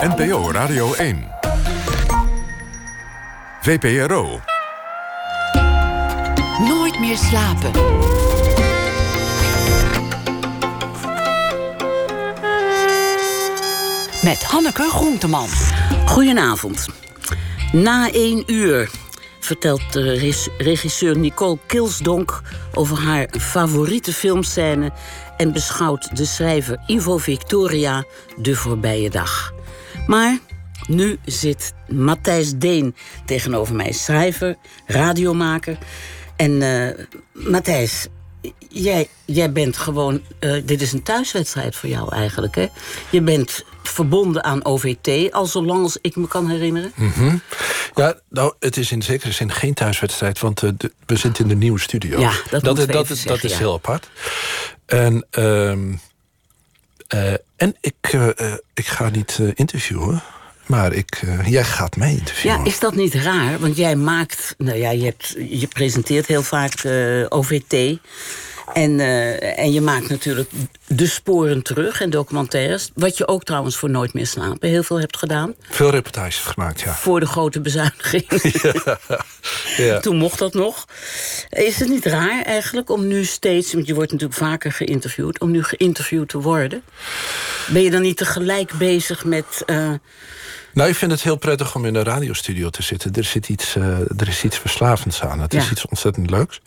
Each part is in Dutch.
NPO Radio 1. VPRO. Nooit meer slapen. Met Hanneke Groenteman. Goedenavond. Na één uur vertelt de regisseur Nicole Kilsdonk over haar favoriete filmscène en beschouwt de schrijver Ivo Victoria de voorbije dag. Maar nu zit Matthijs Deen tegenover mij, schrijver, radiomaker. En eh, Matthijs, jij, jij bent gewoon. eh, dit is een thuiswedstrijd voor jou eigenlijk, hè? Je bent verbonden aan OVT al zolang als ik me kan herinneren. Ja, nou, het is in zekere zin geen thuiswedstrijd, want eh, de- we zitten in de nieuwe studio. Ja, dat dat, zeggen, dat is ja. heel apart. En, ehm, eh, en ik, eh, eh, ik ga niet interviewen, maar ik, jij gaat mij interviewen. Ja, is dat niet raar? Want jij maakt, nou ja, je, hebt, je presenteert heel vaak eh, OVT. En, eh, en je maakt natuurlijk de sporen terug en documentaires. Wat je ook trouwens voor Nooit meer slapen heel veel hebt gedaan. Veel reportages gemaakt, ja. Voor de grote bezuiniging. ja. Toen mocht dat nog. Is het niet raar eigenlijk om nu steeds, want je wordt natuurlijk vaker geïnterviewd, om nu geïnterviewd te worden? Ben je dan niet tegelijk bezig met. eh, Nou, ik vind het heel prettig om in een radiostudio te zitten. Er, zit iets, eh, er is iets verslavends aan. Het is iets ontzettend leuks.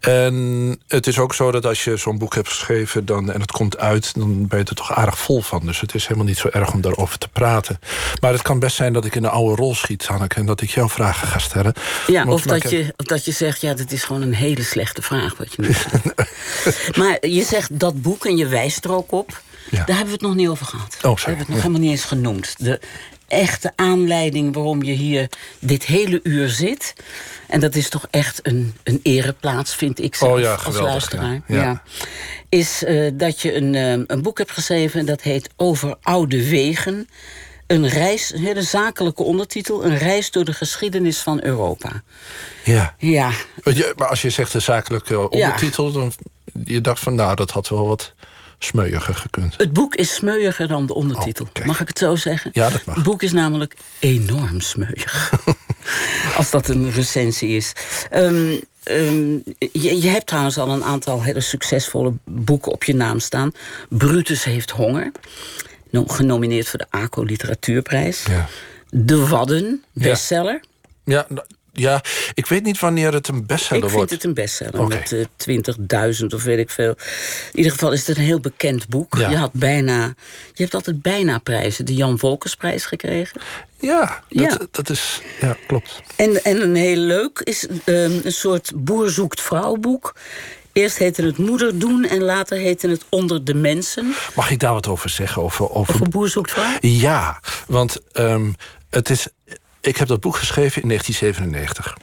En het is ook zo dat als je zo'n boek hebt geschreven dan, en het komt uit... dan ben je er toch aardig vol van. Dus het is helemaal niet zo erg om daarover te praten. Maar het kan best zijn dat ik in een oude rol schiet, Hanneke... en dat ik jouw vragen ga stellen. Ja, of dat, je, of dat je zegt, ja, dat is gewoon een hele slechte vraag wat je nu stelt. maar je zegt dat boek en je wijst er ook op. Ja. Daar hebben we het nog niet over gehad. sorry. Daar hebben we het nog helemaal niet eens genoemd. De echte aanleiding waarom je hier dit hele uur zit... en dat is toch echt een, een ereplaats, vind ik zelf, Oh ja, als luisteraar. ja. Ja. Is eh, dat je een, eh, een boek hebt geschreven... en dat heet Over Oude Wegen... Een reis, een hele zakelijke ondertitel... Een reis door de geschiedenis van Europa. Ja. Ja, Maar als je zegt de zakelijke ondertitel... dan je dacht van, nou, dat had wel wat smeuiger gekund. het boek is smeuiger dan de ondertitel. Oh, mag ik het zo zeggen? Ja, dat mag. Het boek is namelijk enorm smeuig. Als dat een recensie is. Ehm, ehm, je, je hebt trouwens al een aantal hele succesvolle boeken op je naam staan. Brutus heeft honger. No- Genomineerd voor de ACO Literatuurprijs. Ja. De Wadden, bestseller. Ja, nou, ja, ik weet niet wanneer het een bestseller Ik vind wordt. het een bestseller Oké. met eh, 20.000 of weet ik veel. In ieder geval is het een heel bekend boek. Ja. Je, had bijna, je hebt altijd bijna prijzen. De Jan Volkersprijs gekregen. Ja, dat, Ja. dat is. Ja, klopt. En, en een heel leuk is ehm, een soort boer zoekt vrouw boek. Eerst heette het Moeder doen en later heette het Onder de Mensen. Mag ik daar wat over zeggen? Over, over... Een boer zoekt vrouw? Ja, want ehm, het is. Ik heb dat boek geschreven in 1997.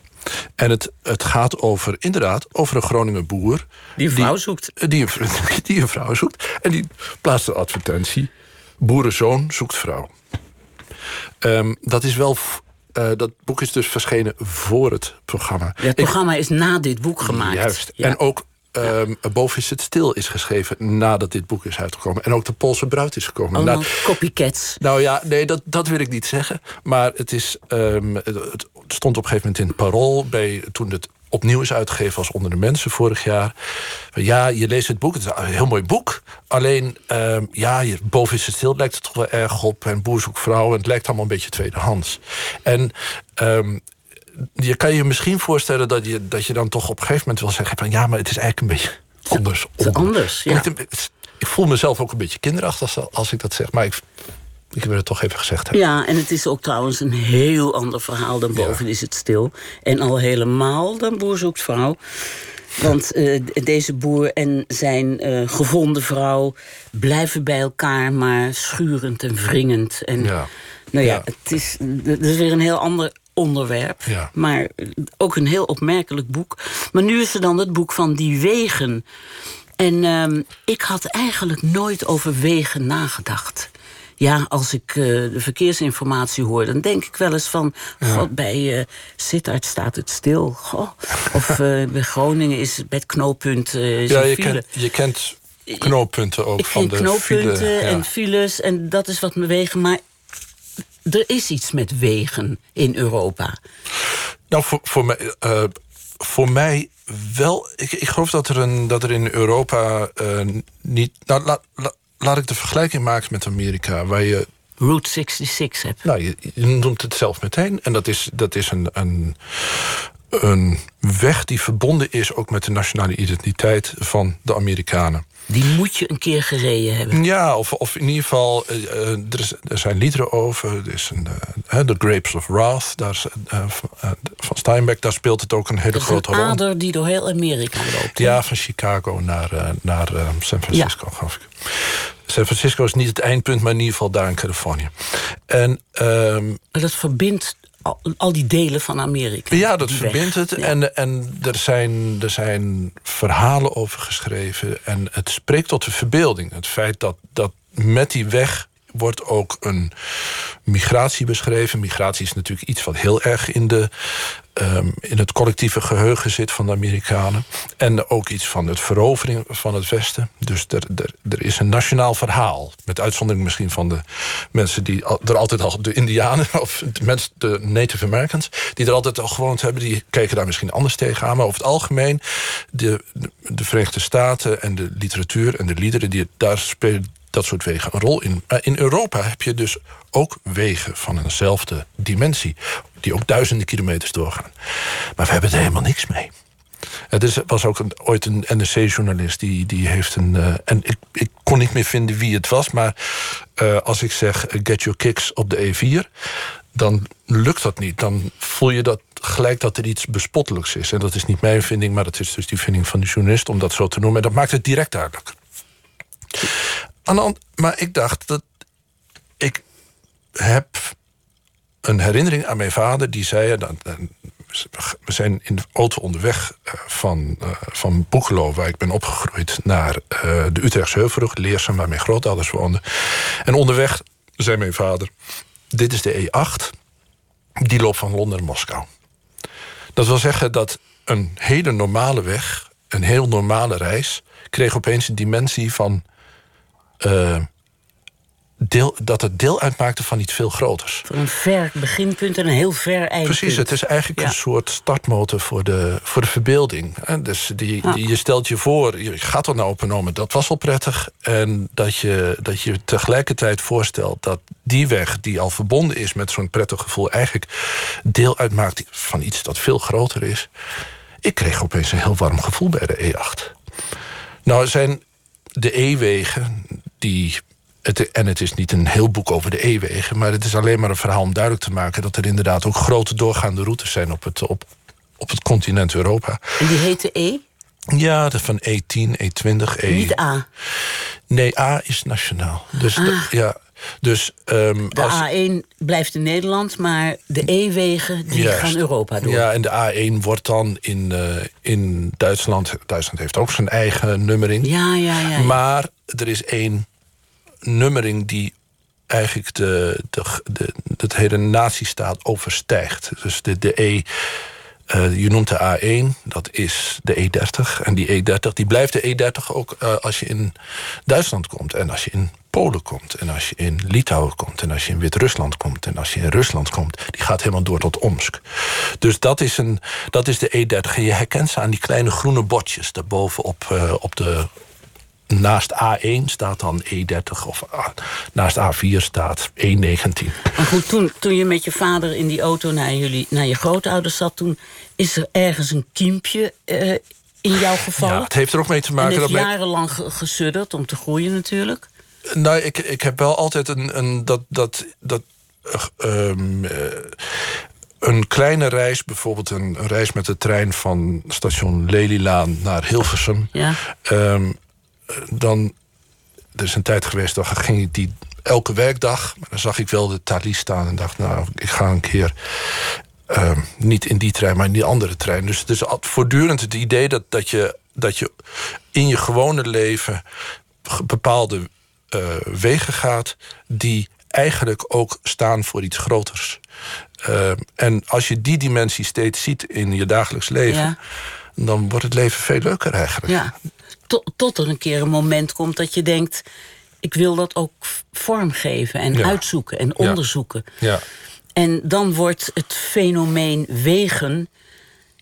En het, het gaat over, inderdaad, over een Groninger boer. Die een vrouw zoekt. Die een, die een vrouw zoekt. En die plaatst een advertentie. Boerenzoon zoekt vrouw. Ehm, dat is wel. eh, dat boek is dus verschenen voor het programma. Ja, het Ik- programma is na dit boek gemaakt. Juist. Ja. En ook ehm, Boven is het stil is geschreven nadat dit boek is uitgekomen. En ook De Poolse Bruid is gekomen. Allemaal Nou, copycats. nou ja, nee, dat, dat wil ik niet zeggen. Maar het, is, ehm, het, stond op een gegeven moment in het parool... Bij, toen het opnieuw is uitgegeven als Onder de Mensen vorig jaar. Ja, je leest het boek, het is een heel mooi boek. Alleen, ehm, ja, boven is het stil lijkt het toch wel erg op. En Boer zoekt vrouw, en het lijkt allemaal een beetje tweedehands. En... je kan je misschien voorstellen dat je, dat je dan toch op een gegeven moment wil zeggen... van ja, maar het is eigenlijk een beetje anders. Het anders, ja. Ik, ik voel mezelf ook een beetje kinderachtig als, als ik dat zeg. Maar ik, ik wil het toch even gezegd hebben. Ja, en het is ook trouwens een heel ander verhaal dan boven is het stil. En al helemaal dan boer zoekt vrouw. Want eh, deze boer en zijn eh, gevonden vrouw blijven bij elkaar, maar schurend en wringend. En Ja. nou ja, Ja. het is, het is weer een heel ander onderwerp. Ja. Maar ook een heel opmerkelijk boek. Maar nu is er dan het boek van Die Wegen. En ehm, ik had eigenlijk nooit over wegen nagedacht. Ja, als ik eh, de verkeersinformatie hoor, dan denk ik wel eens van... God, bij eh Sittard staat het stil. Goh. Of eh, bij Groningen is het bij het knooppunt Ja, je kent, je kent knooppunten ook Ik van de knooppunten file, ja. en files en dat is wat me wegen. Maar er is iets met wegen in Europa. Nou, voor, voor, mij, uh, voor mij wel. Ik, ik geloof dat er, een, dat er in Europa uh, niet. Nou, la, la, laat ik de vergelijking maken met Amerika, waar je. Route 66 hebt. Nou, je, je noemt het zelf meteen. En dat is, dat is een, een, een weg die verbonden is ook met de nationale identiteit van de Amerikanen. Die moet je een keer gereden hebben. Ja, of, of in ieder geval, uh, er, is, er, zijn liederen over. Er is een, uh, The Grapes of Wrath daar, uh, van Steinbeck. Daar speelt het ook een hele grote rol. een ader die door heel Amerika loopt. Ja, van Chicago naar, naar San Francisco, ja. geloof ik. San Francisco is niet het eindpunt, maar in ieder geval daar in Californië. En, um, dat verbindt al, al, die delen van Amerika. Ja, dat verbindt het. Ja. En, en er, zijn, er zijn verhalen over geschreven. En het spreekt tot de verbeelding. Het feit dat, dat met die weg wordt ook een migratie beschreven. Migratie is natuurlijk iets wat heel erg in, de, um, in het collectieve geheugen zit van de Amerikanen. En ook iets van het verovering van het Westen. Dus er, er, er is een nationaal verhaal. Met uitzondering misschien van de mensen die er altijd al, de Indianen of de, mensen, de Native Americans, die er altijd al gewoond hebben, die kijken daar misschien anders tegenaan. Maar over het algemeen, de, de Verenigde Staten en de literatuur en de liederen die daar spelen dat soort wegen een rol in. Maar in Europa heb je dus ook wegen van eenzelfde dimensie, die ook duizenden kilometers doorgaan. Maar we hebben er helemaal niks mee. Er was ook ooit een NRC-journalist die, die heeft een. Uh, en ik, ik kon niet meer vinden wie het was, maar als ik zeg get your kicks op de E4, dan lukt dat niet. Dan voel je dat gelijk dat er iets bespottelijks is. En dat is niet mijn vinding, maar dat is dus die vinding van de journalist om dat zo te noemen. En dat maakt het direct duidelijk. Maar ik dacht dat ik heb een herinnering aan mijn vader die zei. Dan, we zijn in de auto onderweg van, uh, van Boekelo, waar ik ben opgegroeid, naar de Utrechtse Heuvelrug, Leersum, waar mijn grootouders woonden. En onderweg zei mijn vader: Dit is de E8, die loopt van Londen naar Moskou. Dat wil zeggen dat een hele normale weg, een heel normale reis, kreeg opeens een dimensie van uh, deel, dat het deel uitmaakte van iets veel groters. Van een ver beginpunt en een heel ver eindpunt. Precies, het is eigenlijk ja. een soort startmotor voor de, voor de verbeelding. Dus die, ja. die, je stelt je voor, je gaat er nou op een moment, dat was al prettig. En dat je, dat je tegelijkertijd voorstelt dat die weg die al verbonden is met zo'n prettig gevoel, eigenlijk deel uitmaakt van iets dat veel groter is. Ik kreeg opeens een heel warm gevoel bij de E8. Nou, zijn de E-wegen, die. Het, en het is niet een heel boek over de E-wegen, maar het is alleen maar een verhaal om duidelijk te maken dat er inderdaad ook grote doorgaande routes zijn op het, op, op het continent Europa. En die heette E? Ja, dat van E10, E20, E. Niet A. Nee, A is nationaal. Dus ah. de, ja. Dus, um, de als... A1 blijft in Nederland, maar de E-wegen die Juist. gaan Europa door. Ja, en de A1 wordt dan in, uh, in Duitsland... Duitsland heeft ook zijn eigen nummering. Ja, ja, ja. ja. Maar er is één nummering die eigenlijk de, de, de, het hele nazistaat overstijgt. Dus de, de E... Uh, je noemt de A1, dat is de E30. En die E30 die blijft de E30 ook uh, als je in Duitsland komt. En als je in Polen komt. En als je in Litouwen komt. En als je in Wit-Rusland komt. En als je in Rusland komt. Die gaat helemaal door tot Omsk. Dus dat is, een, dat is de E30. En je herkent ze aan die kleine groene bordjes. Daarboven op, uh, op de naast A1 staat dan E30 of uh, naast A4 staat E19. Maar goed, toen, toen je met je vader in die auto naar, jullie, naar je grootouders zat... toen is er ergens een kiempje uh, in jouw geval. Ja, het heeft er ook mee te maken... En dat jarenlang gesudderd om te groeien natuurlijk. Nou, ik, ik heb wel altijd een... een dat, dat, dat, um, uh, een kleine reis, bijvoorbeeld een, een, reis met de trein van station Lelylaan naar Hilversum. Ja. Um, dan, er is een tijd geweest, dan ging die elke werkdag. Maar dan zag ik wel de Thalys staan en dacht, nou, ik ga een keer... Uh, niet in die trein, maar in die andere trein. Dus het is voortdurend het idee dat, dat, je, dat je in je gewone leven bepaalde uh, wegen gaat die eigenlijk ook staan voor iets groters. Uh, en als je die dimensie steeds ziet in je dagelijks leven, ja. dan wordt het leven veel leuker eigenlijk. Ja tot er een keer een moment komt dat je denkt... ik wil dat ook vormgeven en Ja. uitzoeken en Ja. onderzoeken. Ja. En dan wordt het fenomeen wegen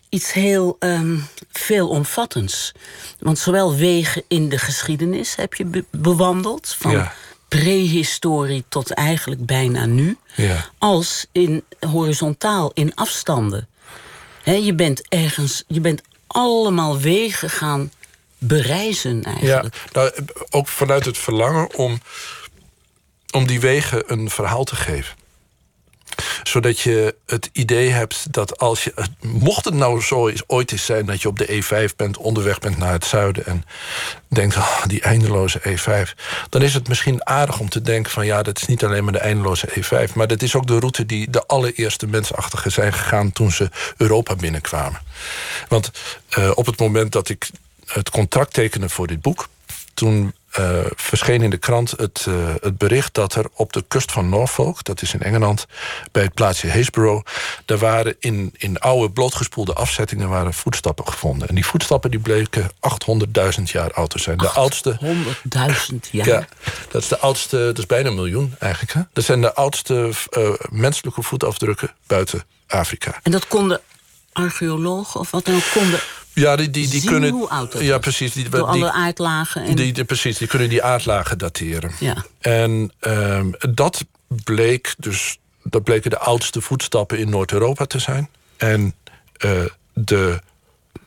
iets heel ehm, veelomvattends. Want zowel wegen in de geschiedenis heb je be- bewandeld... van Ja. prehistorie tot eigenlijk bijna nu... Ja. als in horizontaal, in afstanden. Je bent ergens, je bent allemaal wegen gaan bereizen Ja, eigenlijk. nou, ook vanuit het verlangen om, om die wegen een verhaal te geven. Zodat je het idee hebt dat als je. Mocht het nou zo eens, ooit eens zijn dat je op de E5 bent, onderweg bent naar het zuiden. en denkt, ah, die eindeloze E5. dan is het misschien aardig om te denken: van ja, dat is niet alleen maar de eindeloze E5. maar dat is ook de route die de allereerste mensachtigen zijn gegaan. toen ze Europa binnenkwamen. Want eh, op het moment dat ik het contract tekende voor dit boek. toen eh, verscheen in de krant het, eh, het bericht dat er op de kust van Norfolk, dat is in Engeland, bij het plaatsje Haysborough, daar waren in, in oude blootgespoelde afzettingen waren voetstappen gevonden. En die voetstappen die bleken 800.000 jaar oud te zijn. De oudste. 100.000 jaar. Ja, dat is de oudste, dat is bijna een miljoen eigenlijk. Hè? Dat zijn de oudste eh, menselijke voetafdrukken buiten Afrika. En dat konden archeologen of wat dan ook konden Ja, die, die, die zien kunnen. hoe oud dat ja, precies. Die, door die, alle aardlagen. En, die, die- precies, die kunnen die aardlagen dateren. Ja. En ehm, dat bleek dus. Dat bleken de oudste voetstappen in Noord-Europa te zijn. En eh, de,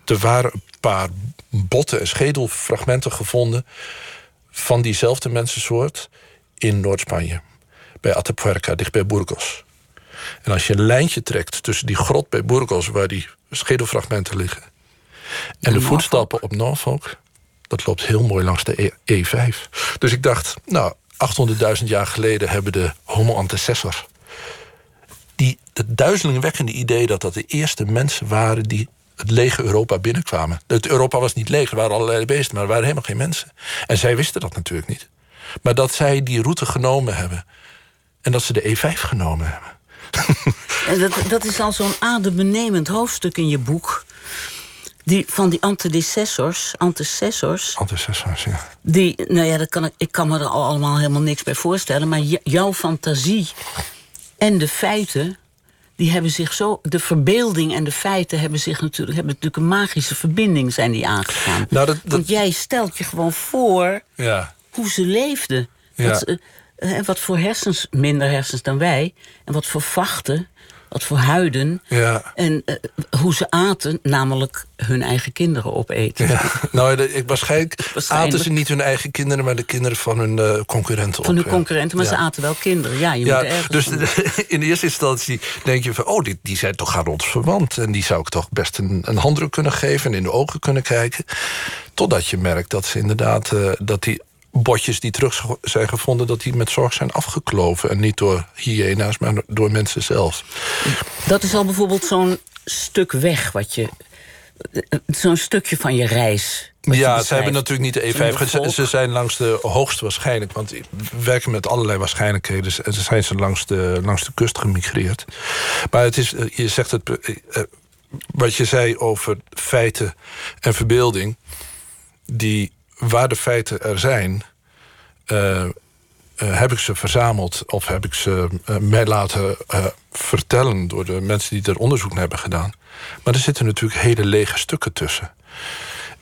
er waren een paar botten en schedelfragmenten gevonden. van diezelfde mensensoort in Noord-Spanje. Bij Atapuerca, dicht bij Burgos. En als je een lijntje trekt tussen die grot bij Burgos, waar die schedelfragmenten liggen. En de voetstappen op Norfolk, dat loopt heel mooi langs de E- E5. Dus ik dacht, nou, 800.000 jaar geleden hebben de Homo antecessors. Die, het duizelingwekkende idee dat dat de eerste mensen waren die het lege Europa binnenkwamen. Het Europa was niet leeg, er waren allerlei beesten, maar er waren helemaal geen mensen. En zij wisten dat natuurlijk niet. Maar dat zij die route genomen hebben en dat ze de E5 genomen hebben. en dat, dat is al zo'n adembenemend hoofdstuk in je boek. Die, van die antecessors, antecessors Antecessors, ja. Die, nou ja, dat kan ik, ik kan me er al allemaal helemaal niks bij voorstellen. Maar jouw fantasie en de feiten, die hebben zich zo. De verbeelding en de feiten hebben zich natuurlijk, hebben natuurlijk een magische verbinding zijn die aangegaan. Nou, dat- dat- Want jij stelt je gewoon voor Ja, hoe ze leefden. Ja. Wat, eh, wat voor hersens, minder hersens dan wij. En wat voor vachten, wat voor huiden. ja. En eh, hoe ze aten, namelijk hun eigen kinderen opeten. Ja, nou, de- ik, waarschijnlijk, Waarschijnlijk. aten ze niet hun eigen kinderen, maar de kinderen van hun eh, concurrenten. Van op, hun ja. concurrenten, maar ze aten wel kinderen. Ja, je moet ergens dus de- in de eerste instantie denk je van, oh, die, die zijn toch aan ons verwant. En die zou ik toch best een, een handdruk kunnen geven en in de ogen kunnen kijken. Totdat je merkt dat ze inderdaad, eh, dat die botjes die terug zijn gevonden, dat die met zorg zijn afgekloven. En niet door hyena's, maar door mensen zelf. Dat is al bijvoorbeeld zo'n stuk weg wat je. Zo'n stukje van je reis. Ja, ze hebben natuurlijk niet de Zo'n E5. Ze, ze zijn langs de hoogst waarschijnlijk, want we werken met allerlei waarschijnlijkheden. En ze zijn ze langs de, langs de kust gemigreerd. Maar het is, eh, je zegt het, eh, eh, wat je zei over feiten en verbeelding, die waar de feiten er zijn. eh, eh, heb ik ze verzameld of heb ik ze eh, mij laten vertellen door de mensen die er onderzoek naar hebben gedaan. Maar er zitten natuurlijk hele lege stukken tussen.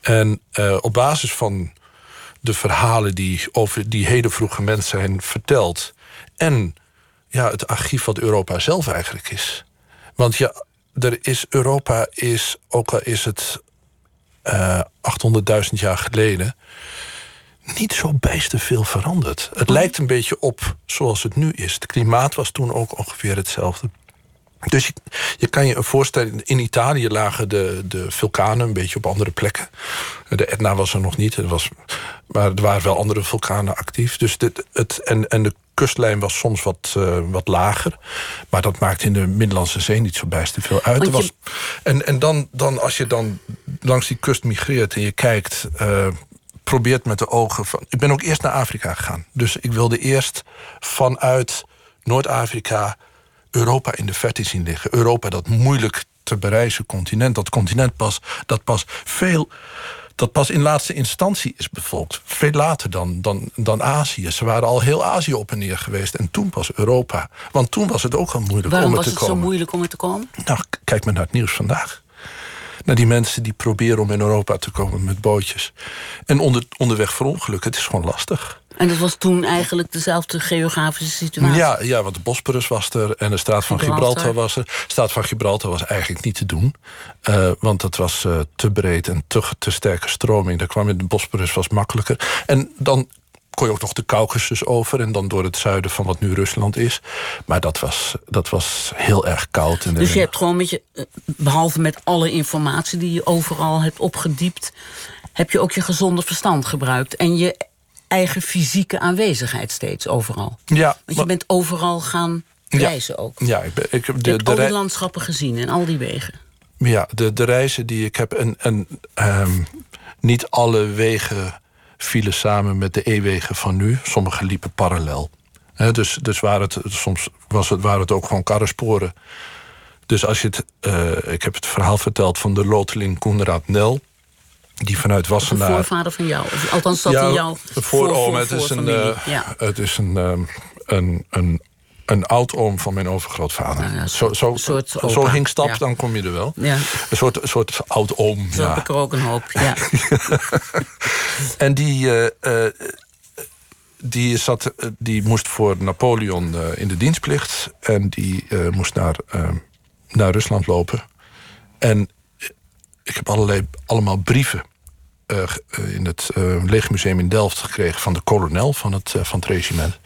En op basis van de verhalen die over die hele vroege mens zijn verteld. En ja, het archief wat Europa zelf eigenlijk is. Want ja, er is, Europa is, ook al is het eh 800.000 jaar geleden, niet zo bijster veel veranderd. Het lijkt een beetje op zoals het nu is. Het klimaat was toen ook ongeveer hetzelfde. Dus je, je kan je voorstellen, in Italië lagen de, de vulkanen een beetje op andere plekken. De Etna was er nog niet, er was, maar er waren wel andere vulkanen actief. Dus dit, het, en, en de kustlijn was soms wat, eh, wat lager. Maar dat maakt in de Middellandse Zee niet zo bijster veel uit. Je- was, en en dan, dan, als je dan langs die kust migreert en je kijkt... eh, probeert met de ogen van... Ik ben ook eerst naar Afrika gegaan. Dus ik wilde eerst vanuit Noord-Afrika... Europa in de verte zien liggen. Europa, dat moeilijk te bereizen continent. Dat continent pas, dat pas veel dat pas in laatste instantie is bevolkt. Veel later dan, dan, dan Azië. Ze waren al heel Azië op en neer geweest. En toen pas Europa. Want toen was het ook al moeilijk Waarom om er was te het komen. zo moeilijk om er te komen? Nou, kijk maar naar het nieuws vandaag. Naar die mensen die proberen om in Europa te komen met bootjes. En onder, onderweg verongelukken. Het is gewoon lastig. En dat was toen eigenlijk dezelfde geografische situatie. Ja, ja, want de Bosporus was er en de straat van Gibraltar. Gibraltar, was er. De straat van Gibraltar was eigenlijk niet te doen. eh, want het was eh, te breed en te, te sterke stroming. Daar kwam in de Bosporus was makkelijker. En dan kon je ook nog de Caucasus over... en dan door het zuiden van wat nu Rusland is. Maar dat was, dat was heel erg koud. En Dus je hebt gewoon met je, eh, behalve met alle informatie die je overal hebt opgediept, heb je ook je gezonde verstand gebruikt. En je eigen fysieke aanwezigheid steeds overal. ja, Want je maar- bent overal gaan Ja. reizen ook. ja, ik, ben, ik heb de, de, landschappen gezien en al die wegen. Ja, de, de reizen die ik heb. En, en ehm, niet alle wegen vielen samen met de E-wegen van nu. Sommige liepen parallel. Dus dus waar het, soms was het, waren het ook gewoon karrensporen. Dus als je het. eh, ik heb het verhaal verteld van de loteling Koenraad Nel. Die vanuit Wassenaar. voorvader van jou. Of althans, dat in jouw vooroom. voor- het, is een, eh, ja. het is een, ehm, een, een, een oud-oom van mijn overgrootvader. Nou ja, zo, zo, soort zo opa, hinkstap, ja. dan kom je er wel. Ja. Een soort, soort oud-oom. Zo ja. heb ik er ook een hoop. Ja. En die, eh, eh, die, zat, eh, die moest voor Napoleon in de dienstplicht. En die moest naar, naar Rusland lopen. En ik heb allerlei, allemaal brieven eh, eh, in het eh Legermuseum in Delft gekregen... van de kolonel van het, van het regiment.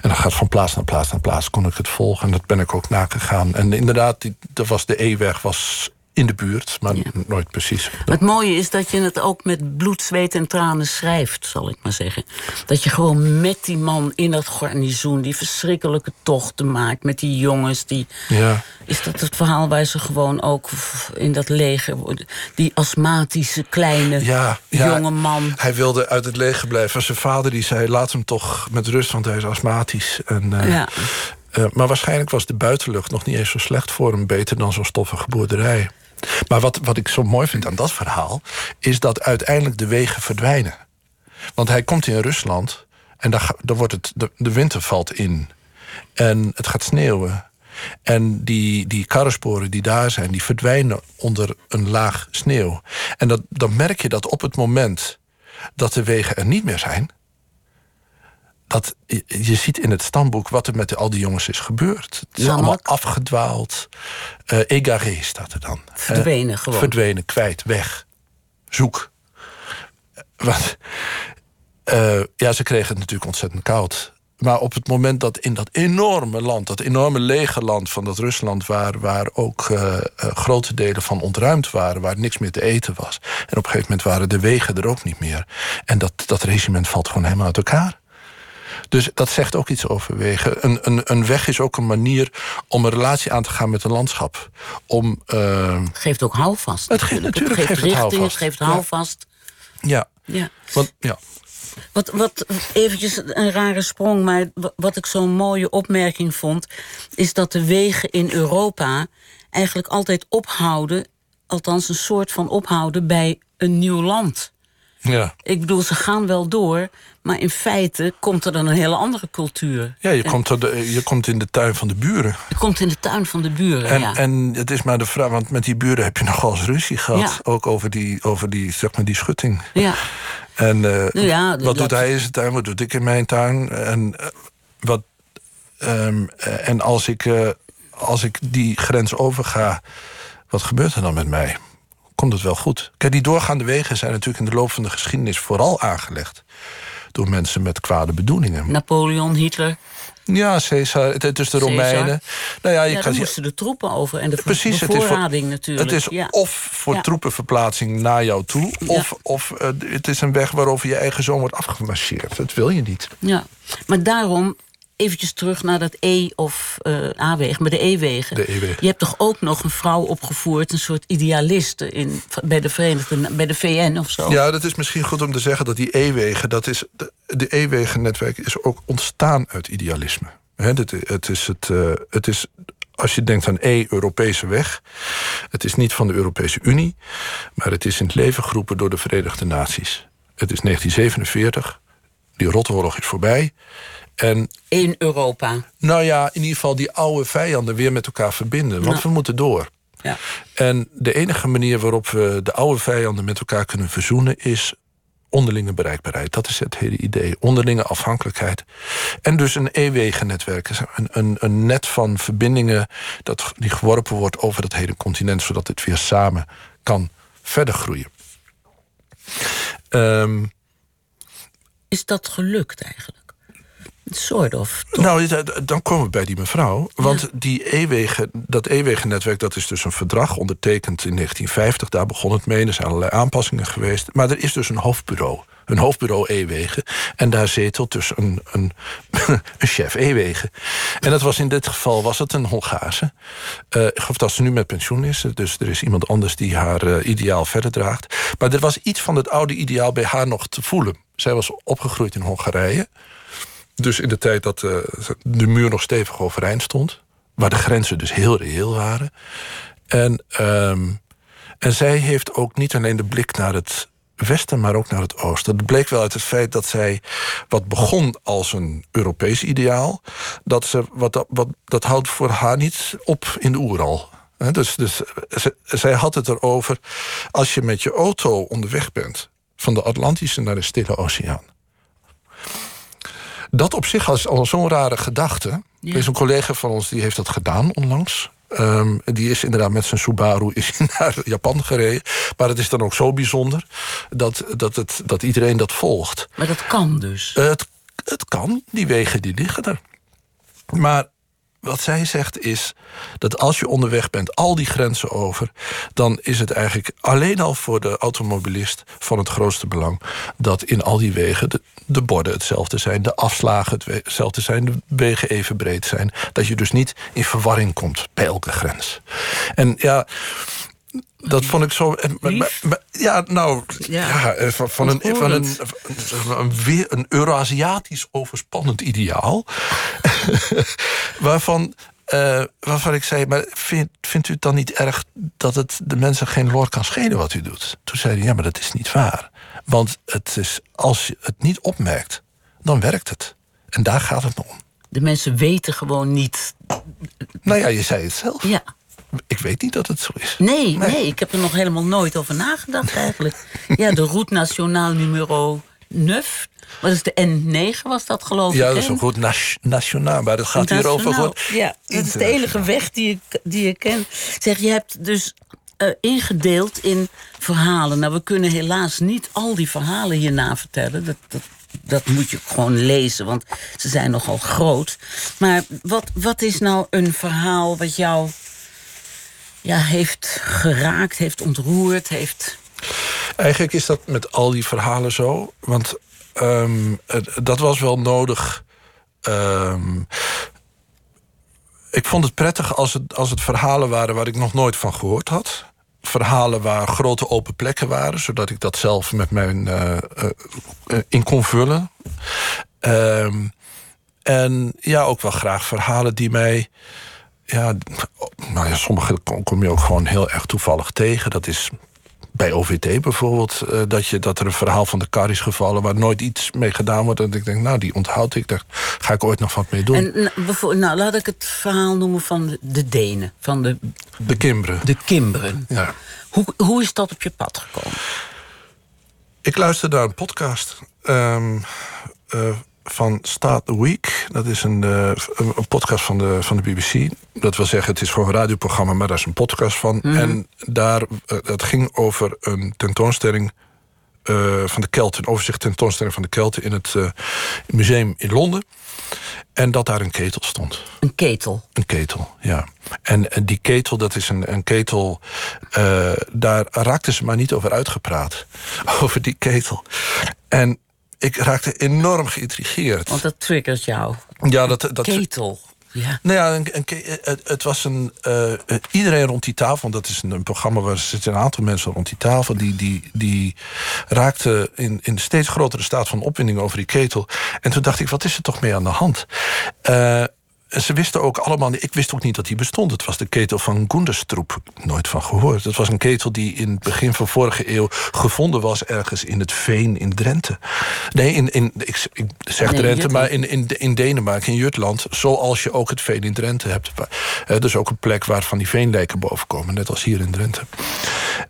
En dan gaat van plaats naar plaats naar plaats kon ik het volgen. En dat ben ik ook nagegaan. En inderdaad, die, dat was de E-weg was in de buurt, maar nooit precies. Maar het mooie is dat je het ook met bloed, zweet en tranen schrijft, zal ik maar zeggen. Dat je gewoon met die man in dat garnizoen die verschrikkelijke tochten maakt met die jongens. Die, Ja. Is dat het verhaal waar ze gewoon ook in dat leger, die astmatische kleine Ja, jonge man. Hij wilde uit het leger blijven. Zijn vader die zei, laat hem toch met rust, want hij is astmatisch. En, eh, eh, maar waarschijnlijk was de buitenlucht nog niet eens zo slecht voor hem. Beter dan zo'n stoffige boerderij. Maar wat, wat ik zo mooi vind aan dat verhaal... is dat uiteindelijk de wegen verdwijnen. Want hij komt in Rusland en ga- dan wordt het, de, winter valt in. En het gaat sneeuwen. En die, die karrensporen die daar zijn, die verdwijnen onder een laag sneeuw. En dat, dan merk je dat op het moment dat de wegen er niet meer zijn... dat je, ziet in het stamboek wat er met al die jongens is gebeurd. Het is allemaal afgedwaald. Eh Egaré staat er dan. Verdwenen Eh, gewoon. Verdwenen, kwijt, weg. Zoek. Eh, ja, ze kregen het natuurlijk ontzettend koud. Maar op het moment dat in dat enorme land, dat enorme lege land van dat Rusland, waar, waar ook grote delen van ontruimd waren, waar niks meer te eten was. En op een gegeven moment waren de wegen er ook niet meer. En dat, dat regiment valt gewoon helemaal uit elkaar. Dus dat zegt ook iets over wegen. Een, een, een weg is ook een manier om een relatie aan te gaan met een landschap. Om, eh, Het geeft ook houvast. Het geeft- natuurlijk het geeft geeft het richting, het geeft Ja. houvast. ja, Ja. want, ja. Wat, wat eventjes een rare sprong, maar wa- wat ik zo'n mooie opmerking vond, is dat de wegen in Europa eigenlijk altijd ophouden, althans een soort van ophouden bij een nieuw land. Ja. Ik bedoel, ze gaan wel door, maar in feite komt er dan een hele andere cultuur. Ja, je komt, er de- je komt in de tuin van de buren. Je komt in de tuin van de buren. En, ja. en het is maar de vraag, want met die buren heb je nogal eens ruzie gehad. Ja. Ook over die, over die, zeg maar, die schutting. ja. En eh, ja, wat dat- doet hij in zijn tuin, wat doe ik in mijn tuin? En, eh, wat, ehm, eh, en als, ik, als ik die grens overga, wat gebeurt er dan met mij? Komt het wel goed? Kijk, die doorgaande wegen zijn natuurlijk in de loop van de geschiedenis vooral aangelegd door mensen met kwade bedoelingen. Napoleon, Hitler. Ja, Caesar, het, het is de Caesar. Romeinen. Nou ja, je Ja, kan moesten de troepen over en de Precies, het is, voor, bevoorrading natuurlijk. het is ja. of voor Ja. troepenverplaatsing naar jou toe... Ja. of, of eh, het is een weg waarover je eigen zoon wordt afgemarcheerd. Dat wil je niet. Ja, maar daarom eventjes terug naar dat E- of eh A-wegen, maar de E-wegen. De E-wegen. Je hebt toch ook nog een vrouw opgevoerd, een soort idealiste in, bij de Verenigde, bij de VN of zo? Ja, dat is misschien goed om te zeggen dat die E-wegen... Dat is, de, E-wegennetwerk is ook ontstaan uit idealisme. Dit- het, is het, eh, het is als je denkt aan E, Europese weg. Het is niet van de Europese Unie, maar het is in het leven geroepen door de Verenigde Naties. Het is 1947, die rotoorlog is voorbij. En In Europa. nou ja, in ieder geval die oude vijanden weer met elkaar verbinden. Want we moeten door. Ja. En de enige manier waarop we de oude vijanden met elkaar kunnen verzoenen is onderlinge bereikbaarheid. Dat is het hele idee. Onderlinge afhankelijkheid. En dus een e-wegennetwerk. Een, een, een net van verbindingen dat, die geworpen wordt over het hele continent, zodat het weer samen kan verder groeien. Ehm, Is dat gelukt eigenlijk? Soort of. toch? Nou, dan komen we bij die mevrouw. Want die e-wegen, dat e-wegennetwerk dat is dus een verdrag ondertekend in 1950. Daar begon het mee. Er zijn allerlei aanpassingen geweest. Maar er is dus een hoofdbureau. Een hoofdbureau e-wegen. En daar zetelt dus een, een, een chef e-wegen. En dat was in dit geval was het een Hongaarse. Eh, ik geloof dat ze nu met pensioen is. Dus er is iemand anders die haar eh, ideaal verder draagt. Maar er was iets van het oude ideaal bij haar nog te voelen. Zij was opgegroeid in Hongarije. Dus in de tijd dat eh, de muur nog stevig overeind stond. Waar de grenzen dus heel reëel waren. En, ehm, en zij heeft ook niet alleen de blik naar het westen, maar ook naar het oosten. Dat bleek wel uit het feit dat zij wat begon als een Europees ideaal. Dat, ze, wat, wat, dat houdt voor haar niet op in de Oeral. Hè, dus dus ze- zij had het erover. Als je met je auto onderweg bent. van de Atlantische naar de Stille Oceaan. Dat op zich is al zo'n rare gedachte. Er is een collega van ons die heeft dat gedaan onlangs. Ehm, die is inderdaad met zijn Subaru is naar Japan gereden. Maar het is dan ook zo bijzonder dat, dat, het, dat iedereen dat volgt. Maar dat kan dus. Het, het kan, die wegen die liggen er. Maar wat zij zegt is dat als je onderweg bent, al die grenzen over, dan is het eigenlijk alleen al voor de automobilist van het grootste belang dat in al die wegen de, de borden hetzelfde zijn, de afslagen hetzelfde zijn, de wegen even breed zijn. Dat je dus niet in verwarring komt bij elke grens. En ja. Dat vond ik zo. maar- Ja, nou. Ja. Ja, eh, van, van, een, van een, een, weer een Eurasiatisch overspannend ideaal. waarvan, eh, waarvan ik zei, maar vind, vindt u het dan niet erg dat het de mensen geen lor kan schelen wat u doet? Toen zei hij, ja, maar dat is niet waar. Want het is, als je het niet opmerkt, dan werkt het. En daar gaat het me om. De mensen weten gewoon niet. Nou ja, je zei het zelf. Ja. Ik weet niet dat het zo is. Nee, nee, ik heb er nog helemaal nooit over nagedacht eigenlijk. Ja, de route nationaal nummer 9. Wat is de N9 was dat geloof ik? Ja, dat is een goed nas- nationaal, maar het gaat hier over. Ja, dat is de enige weg die ik, die ik ken. Zeg, je hebt dus eh, ingedeeld in verhalen. Nou, we kunnen helaas niet al die verhalen hierna vertellen. Dat, dat, dat moet je gewoon lezen, want ze zijn nogal groot. Maar wat, wat is nou een verhaal wat jou ja, heeft geraakt, heeft ontroerd, heeft... Eigenlijk is dat met al die verhalen zo. Want ehm, dat was wel nodig. Ehm, ik vond het prettig als het, als het verhalen waren waar ik nog nooit van gehoord had. Verhalen waar grote open plekken waren, zodat ik dat zelf met mijn eh, eh, in kon vullen. Ehm, en ja, ook wel graag verhalen die mij. Ja, nou ja, sommige kom je ook gewoon heel erg toevallig tegen. Dat is bij OVT bijvoorbeeld, eh, dat, je, dat er een verhaal van de kar is gevallen waar nooit iets mee gedaan wordt. En ik denk, nou, die onthoud ik, daar ga ik ooit nog wat mee doen. En nou, nou, laat ik het verhaal noemen van de, de Denen, van de, de Kimberen. de Kimberen. Ja. Hoe, hoe is dat op je pad gekomen? Ik luisterde naar een podcast ehm, eh, van Start the Week. Dat is een, eh, een een podcast van de, van de BBC. Dat wil zeggen, het is gewoon een radioprogramma, maar daar is een podcast van. En daar, eh, het ging over een tentoonstelling eh, van de Kelten. Een overzicht tentoonstelling van de Kelten in het eh, museum in Londen. En dat daar een ketel stond. Een ketel. Een ketel, ja. En, en die ketel, dat is een, een ketel... eh, daar raakten ze maar niet over uitgepraat. Over die ketel. En ik raakte enorm geïntrigeerd. Want dat triggert jou. ja, dat, dat, Ketel. Ja. nou ja, een, het, het was een. eh, eh, iedereen rond die tafel, want dat is een, een programma waar zitten een aantal mensen rond die tafel. die, die, die raakten in, in steeds grotere staat van opwinding over die ketel. En toen dacht ik, wat is er toch mee aan de hand? Eh, en ze wisten ook allemaal... Ik wist ook niet dat die bestond. Het was de ketel van Gunderstroep. Nooit van gehoord. Het was een ketel die in het begin van vorige eeuw... gevonden was ergens in het Veen in Drenthe. Nee, in, in, ik, ik zeg Nee, Drenthe, maar in, in, in Denemarken, in Jutland... zoals je ook het Veen in Drenthe hebt. Dus ook een plek waar van die veenlijken boven komen. Net als hier in Drenthe.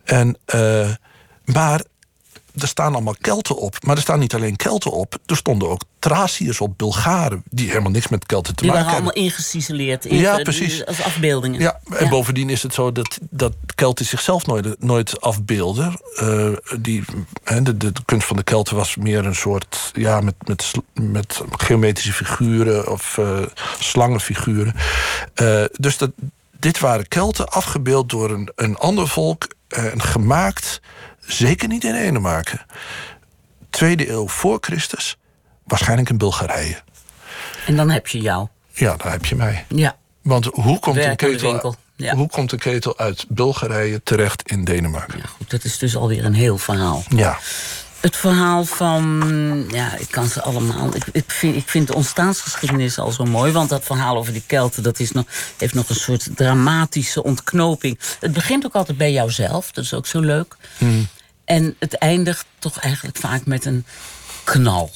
En, eh, maar er staan allemaal Kelten op. Maar er staan niet alleen Kelten op. Er stonden ook Thraciërs op, Bulgaren... die helemaal niks met Kelten te Die maken waren hebben. allemaal ingecizeleerd. in- Ja, precies. Als afbeeldingen. Ja, en bovendien is het zo dat, dat Kelten zichzelf nooit, nooit afbeelden. Eh, die, de, de, kunst van de Kelten was meer een soort... Ja, met, met, met geometrische figuren of eh, slangenfiguren. Eh, dus dat, dit waren Kelten afgebeeld door een, een ander volk... en gemaakt, zeker niet in Denemarken. Tweede eeuw voor Christus, waarschijnlijk in Bulgarije. En dan heb je jou. Ja, daar heb je mij. Ja. Want hoe komt, een de ketel, ja. hoe komt een ketel uit Bulgarije terecht in Denemarken? ja, goed. Dat is dus alweer een heel verhaal. Ja, Het verhaal van. Ja, ik kan ze allemaal. Ik, ik, vind, ik vind de ontstaansgeschiedenis al zo mooi. Want dat verhaal over die Kelten. dat is nog, heeft nog een soort dramatische ontknoping. Het begint ook altijd bij jouzelf. Dat is ook zo leuk. Hmm. En het eindigt toch eigenlijk vaak met een knal.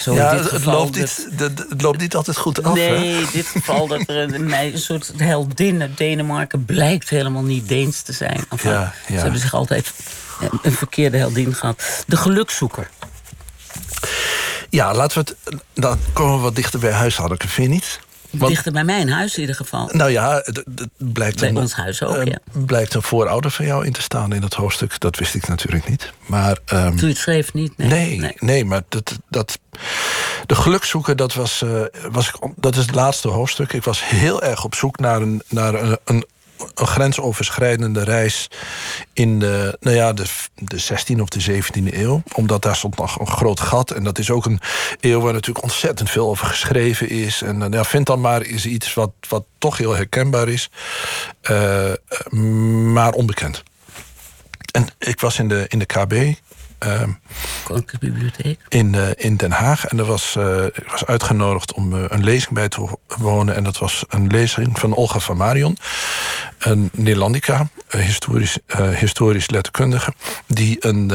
Zo ja dit het, loopt dat- niet, de- het loopt niet altijd goed af. hè? Nee, in dit geval dat er een, een, soort heldin uit Denemarken blijkt helemaal niet Deens te zijn. Enfin, Ja, ja. Ze hebben zich altijd een, verkeerde heldin gehad. De gelukzoeker. Ja, laten we het. Dan komen we wat dichter bij huis, Hanneke, vind je niet? Want- Dichter bij mijn huis in ieder geval. Nou ja, het blijkt, Bij een, ons huis ook, eh, ja. blijkt een voorouder van jou in te staan in het hoofdstuk. Dat wist ik natuurlijk niet. Maar ehm, Toen je het schreef niet? Nee. Nee, nee. maar dat, dat, de gelukzoeker, dat, was, eh, was ik, dat is het laatste hoofdstuk. Ik was heel erg op zoek naar een, naar een, een, een grensoverschrijdende reis in de, nou ja, de, de 16e of de 17e eeuw. Omdat daar stond nog een groot gat. En dat is ook een eeuw waar natuurlijk ontzettend veel over geschreven is. En eh, ja, vind dan maar is iets wat, wat toch heel herkenbaar is, eh, maar onbekend. En ik was in de, in de KB. Ehm, Koninklijke Bibliotheek. in, eh, in Den Haag. En er was, eh, ik was uitgenodigd om eh, een lezing bij te wonen. En dat was een lezing van Olga van Marion. Een Nederlandica, historisch, historisch letterkundige. Die een,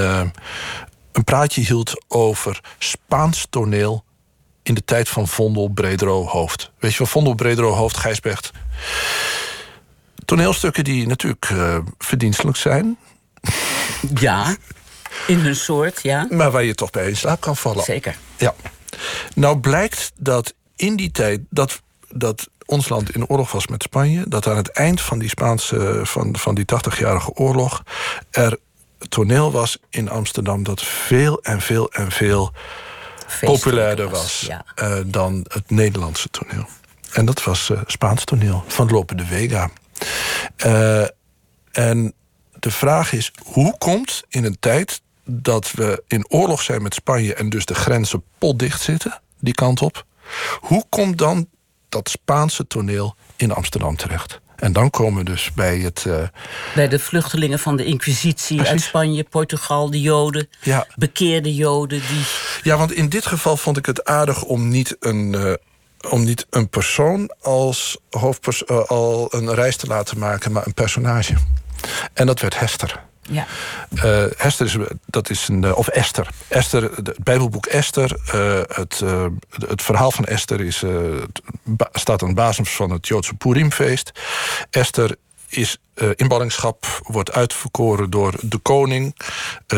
een praatje hield over Spaans toneel... in de tijd van Vondel Bredero Hoofd. Weet je wel, Vondel Bredero Hoofd, Gijsbrecht. Toneelstukken die natuurlijk verdienstelijk zijn... Ja, in hun soort, ja. maar waar je toch bij in slaap kan vallen. Zeker. Ja. Nou blijkt dat in die tijd dat, dat ons land in oorlog was met Spanje, dat aan het eind van die Spaanse van, van die 80-jarige oorlog er toneel was in Amsterdam dat veel en veel en veel Feestelijk populairder was Ja. eh, dan het Nederlandse toneel. En dat was eh, Spaans toneel van Lope de Vega. Eh, en de vraag is, hoe komt in een tijd dat we in oorlog zijn met Spanje... en dus de grenzen potdicht zitten, die kant op... hoe komt dan dat Spaanse toneel in Amsterdam terecht? En dan komen we dus bij het... eh, Bij de vluchtelingen van de Inquisitie uit. Spanje, Portugal, de Joden. Ja. Bekeerde Joden die. Ja, want in dit geval vond ik het aardig om niet een, eh, om niet een persoon als hoofdpers eh, al een reis te laten maken, maar een personage. En dat werd Hester. Ja. Eh, Hester is, dat is een, eh, of Esther. Esther, het Bijbelboek Esther. eh, het, het verhaal van Esther is, staat aan de basis van het Joodse Purimfeest. Esther is eh, in ballingschap, wordt uitverkoren door de koning...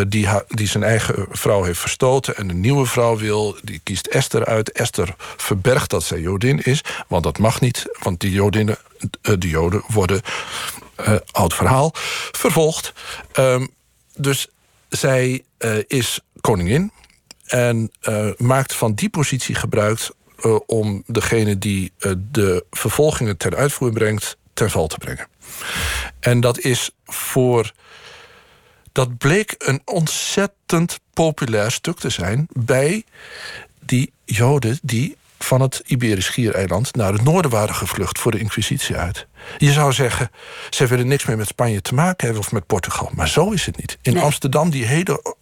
die, die zijn eigen vrouw heeft verstoten en een nieuwe vrouw wil. Die kiest Esther uit. Esther verbergt dat zij Jodin is, want dat mag niet. Want die Jodinnen, de Joden worden, oud verhaal, vervolgd. Ehm, dus zij eh, is koningin en eh, maakt van die positie gebruik eh, om degene die eh, de vervolgingen ten uitvoer brengt, ten val te brengen. En dat is voor. Dat bleek een ontzettend populair stuk te zijn bij die Joden die van het Iberisch Schiereiland naar het noorden waren gevlucht voor de Inquisitie uit. Je zou zeggen, ze willen niks meer met Spanje te maken hebben of met Portugal. Maar zo is het niet. In Nee. Amsterdam, die hele,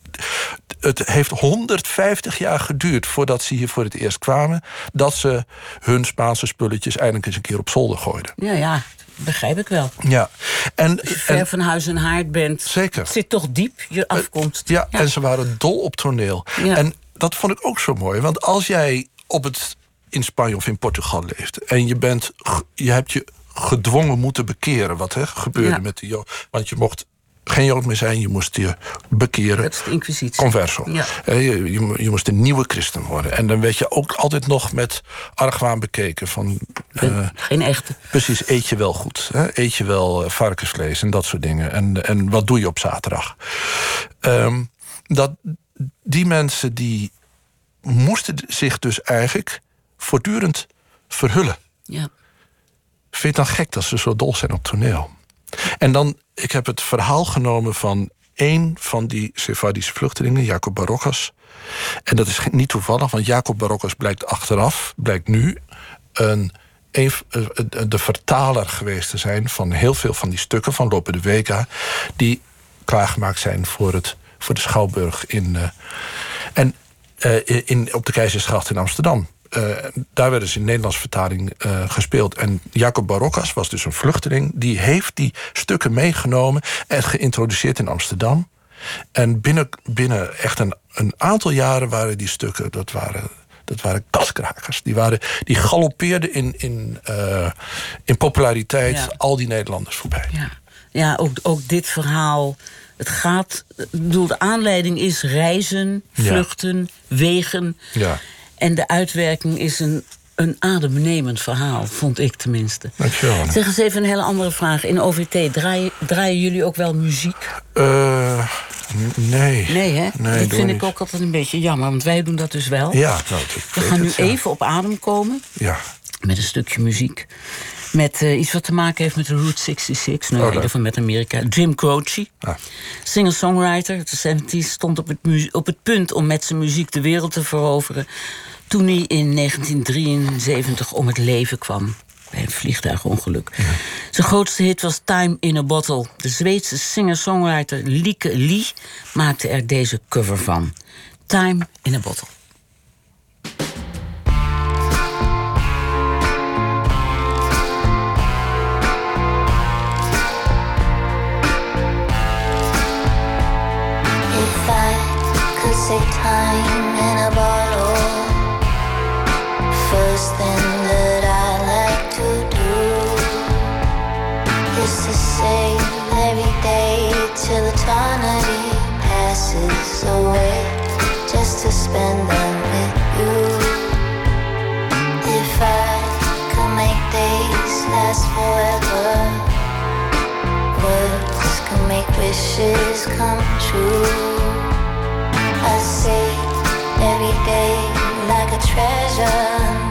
het heeft 150 jaar geduurd voordat ze hier voor het eerst kwamen... dat ze hun Spaanse spulletjes eindelijk eens een keer op zolder gooiden. Ja, ja, begrijp ik wel. Ja. En, Als je ver en, van huis en haard bent, Zeker. het zit toch diep, je afkomst. ja, en ze waren dol op toneel. Ja. En dat vond ik ook zo mooi. Want als jij op het, in Spanje of in Portugal leeft... en je, bent, je hebt je gedwongen moeten bekeren... wat hè, gebeurde Ja. met de Jood. Want je mocht geen Jood meer zijn, je moest je bekeren. Dat is de inquisitie. Converso. Ja. Eh, Je, je, je moest een nieuwe christen worden. En dan werd je ook altijd nog met argwaan bekeken. Van, eh, Geen echte. precies, eet je wel goed? Hè? Eet je wel eh, varkensvlees en dat soort dingen? En, en wat doe je op zaterdag? Ehm, dat, die mensen die moesten zich dus eigenlijk voortdurend verhullen. Ja. Vind je het dan gek dat ze zo dol zijn op toneel? En dan, ik heb het verhaal genomen van één van die Sephardische vluchtelingen, Jacob Barocas. En dat is niet toevallig, want Jacob Barocas blijkt achteraf, blijkt nu, een, een, eh, de vertaler geweest te zijn van heel veel van die stukken van Lope de Vega, die klaargemaakt zijn voor, het, voor de Schouwburg in. eh, en eh, in, op de Keizersgracht in Amsterdam. Eh, daar werden ze in Nederlands vertaling eh, gespeeld. En Jacob Barocas was dus een vluchteling. Die heeft die stukken meegenomen en geïntroduceerd in Amsterdam. En binnen, binnen echt een, een aantal jaren waren die stukken... dat waren, dat waren kaskrakers. Die, waren, die galoppeerden in, in, eh, in populariteit Ja. al die Nederlanders voorbij. Ja, ja ook, ook dit verhaal. Het gaat. Ik bedoel, de aanleiding is reizen, Ja. vluchten, wegen. Ja. En de uitwerking is een, een adembenemend verhaal, vond ik tenminste. Dankjewel. Zeg eens even een hele andere vraag. In OVT draaien, draaien jullie ook wel muziek? Eh, nee. Nee, hè? Nee, dat vind ik ook altijd een beetje jammer, want wij doen dat dus wel. Ja, nou, We gaan nu het, ja. even op adem komen Ja. met een stukje muziek. Met eh, iets wat te maken heeft met de Route 66. Nou, Oh, in ieder leuk. geval met Amerika. Jim Croce, Ah. singer-songwriter de 70s... stond op het, op het punt om met zijn muziek de wereld te veroveren... toen hij in 1973 om het leven kwam. Bij een vliegtuigongeluk. Zijn grootste hit was Time in a Bottle. De Zweedse singer-songwriter Lieke Lee maakte er deze cover van. Time in a Bottle. If I could say time in a bottle, first thing that I like to do is to save every day till eternity passes away, just to spend them with you. If I could make days last forever. Words can make wishes come true. I say every day like a treasure,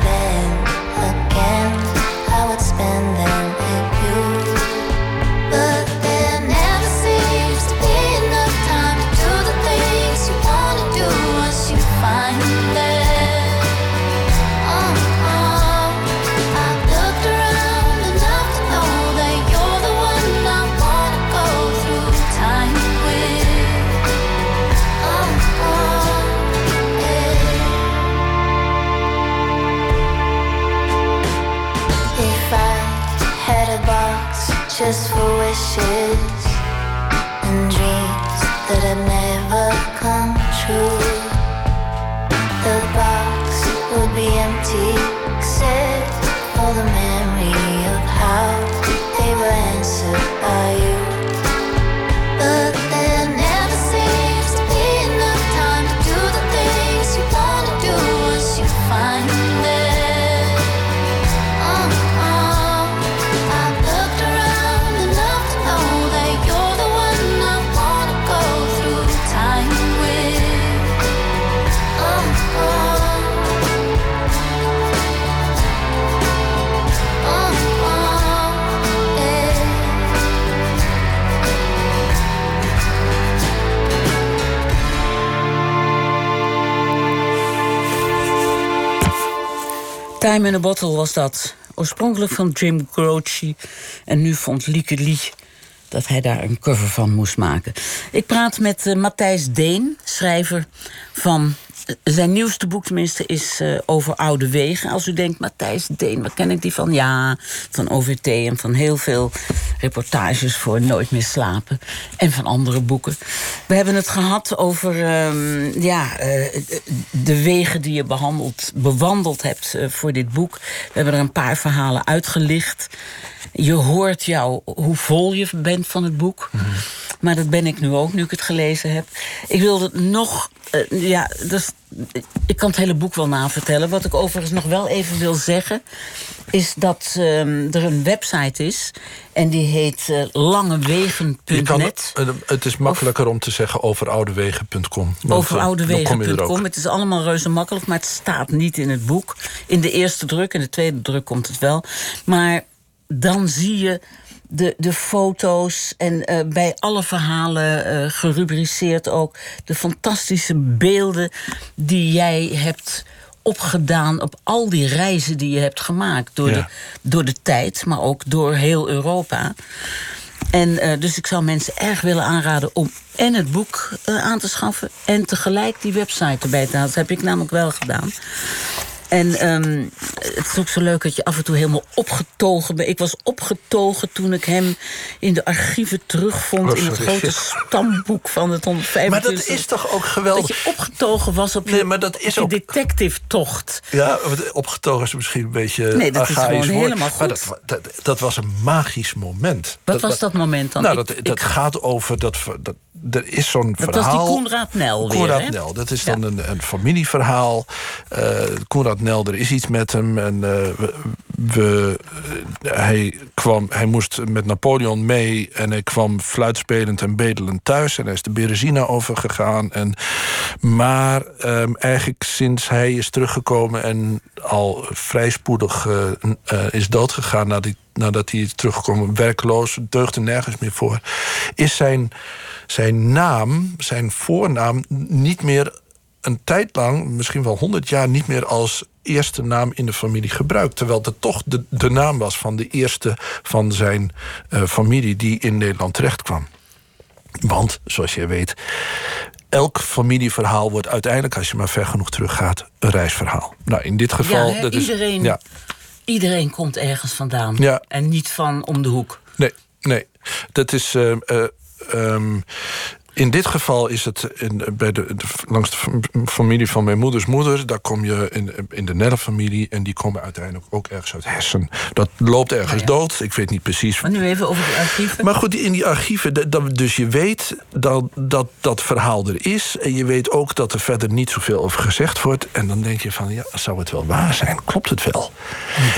Time in a Bottle was dat. Oorspronkelijk van Jim Croce. En nu vond Lieke Lee dat hij daar een cover van moest maken. Ik praat met uh, Matthijs Deen, schrijver van zijn nieuwste boek tenminste is uh, over oude wegen. Als u denkt, Matthijs Deen, waar ken ik die van? Ja, van OVT en van heel veel reportages voor Nooit meer slapen. En van andere boeken. We hebben het gehad over uh, ja, uh, de wegen die je behandeld, bewandeld hebt voor dit boek. We hebben er een paar verhalen uitgelicht. Je hoort jou hoe vol je bent van het boek. Mm -hmm. Maar dat ben ik nu ook, nu ik het gelezen heb. Ik wilde nog... Uh, ja, dus, ik kan het hele boek wel navertellen. Wat ik overigens nog wel even wil zeggen... is dat uh, er een website is... en die heet uh, langewegen.net. Het is makkelijker of, om te zeggen overoudewegen.com. Overoudewegen.com. Het is allemaal reuze makkelijk, maar het staat niet in het boek. In de eerste druk, in de tweede druk komt het wel. Maar dan zie je de, de foto's en uh, bij alle verhalen uh, gerubriceerd ook de fantastische beelden die jij hebt opgedaan op al die reizen die je hebt gemaakt. Door, ja. de, door de tijd, maar ook door heel Europa. En uh, dus ik zou mensen erg willen aanraden om en het boek uh, aan te schaffen... en tegelijk die website erbij te halen. Dat heb ik namelijk wel gedaan. En um, het is ook zo leuk dat je af en toe helemaal opgetogen bent. Ik was opgetogen toen ik hem in de archieven terugvond... Oh, in het grote stamboek van het 125. Maar dat is toch ook geweldig? Dat je opgetogen was op je, nee, maar dat is ook... detective-tocht. Ja, opgetogen is misschien een beetje Nee, dat is gewoon helemaal goed. Maar dat, dat, dat, was een magisch moment. Wat dat, was dat moment dan? Nou, ik, dat, dat ik... gaat over... Dat, dat, er is zo'n verhaal... Dat was die Koenraad Nel weer, Koenraad Nel, dat is dan ja. een, een familieverhaal. Uh, Koenraad Nel, er is iets met hem. En uh, we, we, uh, hij, kwam, hij moest met Napoleon mee... en hij kwam fluitspelend en bedelend thuis. En hij is de Berezina overgegaan. En, maar um, eigenlijk sinds hij is teruggekomen... en al vrij spoedig is doodgegaan nadat, nadat hij is teruggekomen... werkloos, deugde nergens meer voor... is zijn zijn naam, zijn voornaam, niet meer een tijd lang, misschien wel honderd jaar, niet meer als eerste naam in de familie gebruikt. Terwijl het toch de, de naam was van de eerste van zijn uh, familie die in Nederland terechtkwam. Want, zoals je weet, elk familieverhaal wordt uiteindelijk, als je maar ver genoeg teruggaat, een reisverhaal. Nou, in dit geval. Ja, dat iedereen, is, ja. Iedereen komt ergens vandaan. Ja. En niet van om de hoek. Nee, nee. Dat is. Uh, uh, Um, in dit geval is het in, bij de, de, langs de familie van mijn moeders moeder. Daar kom je in, in de Nelle-familie. En die komen uiteindelijk ook ergens uit Hessen. Dat loopt ergens ja, ja. dood. Ik weet niet precies. Maar nu even over de archieven. Maar goed, in die archieven. dat- Dus je weet dat, dat dat verhaal er is. En je weet ook dat er verder niet zoveel over gezegd wordt. En dan denk je van, ja, zou het wel waar zijn? Klopt het wel?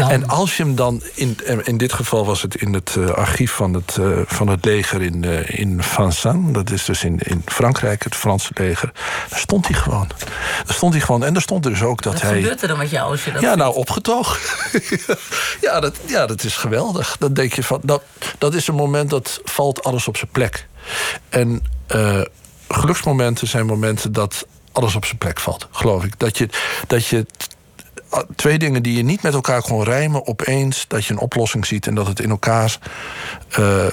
En als je hem dan, in, in dit geval was het in het eh, archief van het, eh, van het leger in, eh, in Vincennes. Dat is dus in, in Frankrijk, het Franse leger. Daar stond hij gewoon. Daar stond hij gewoon. En daar stond er dus ook dat Wat hij. gebeurt er dan met jou als je dat Ja, nou, opgetogen. ja, dat, ja, dat is geweldig. Dan denk je van, dat, dat is een moment dat valt alles op zijn plek. En eh, geluksmomenten zijn momenten dat alles op zijn plek valt, geloof ik. Dat je, dat je twee dingen die je niet met elkaar kon rijmen, opeens dat je een oplossing ziet en dat het in elkaar. eh,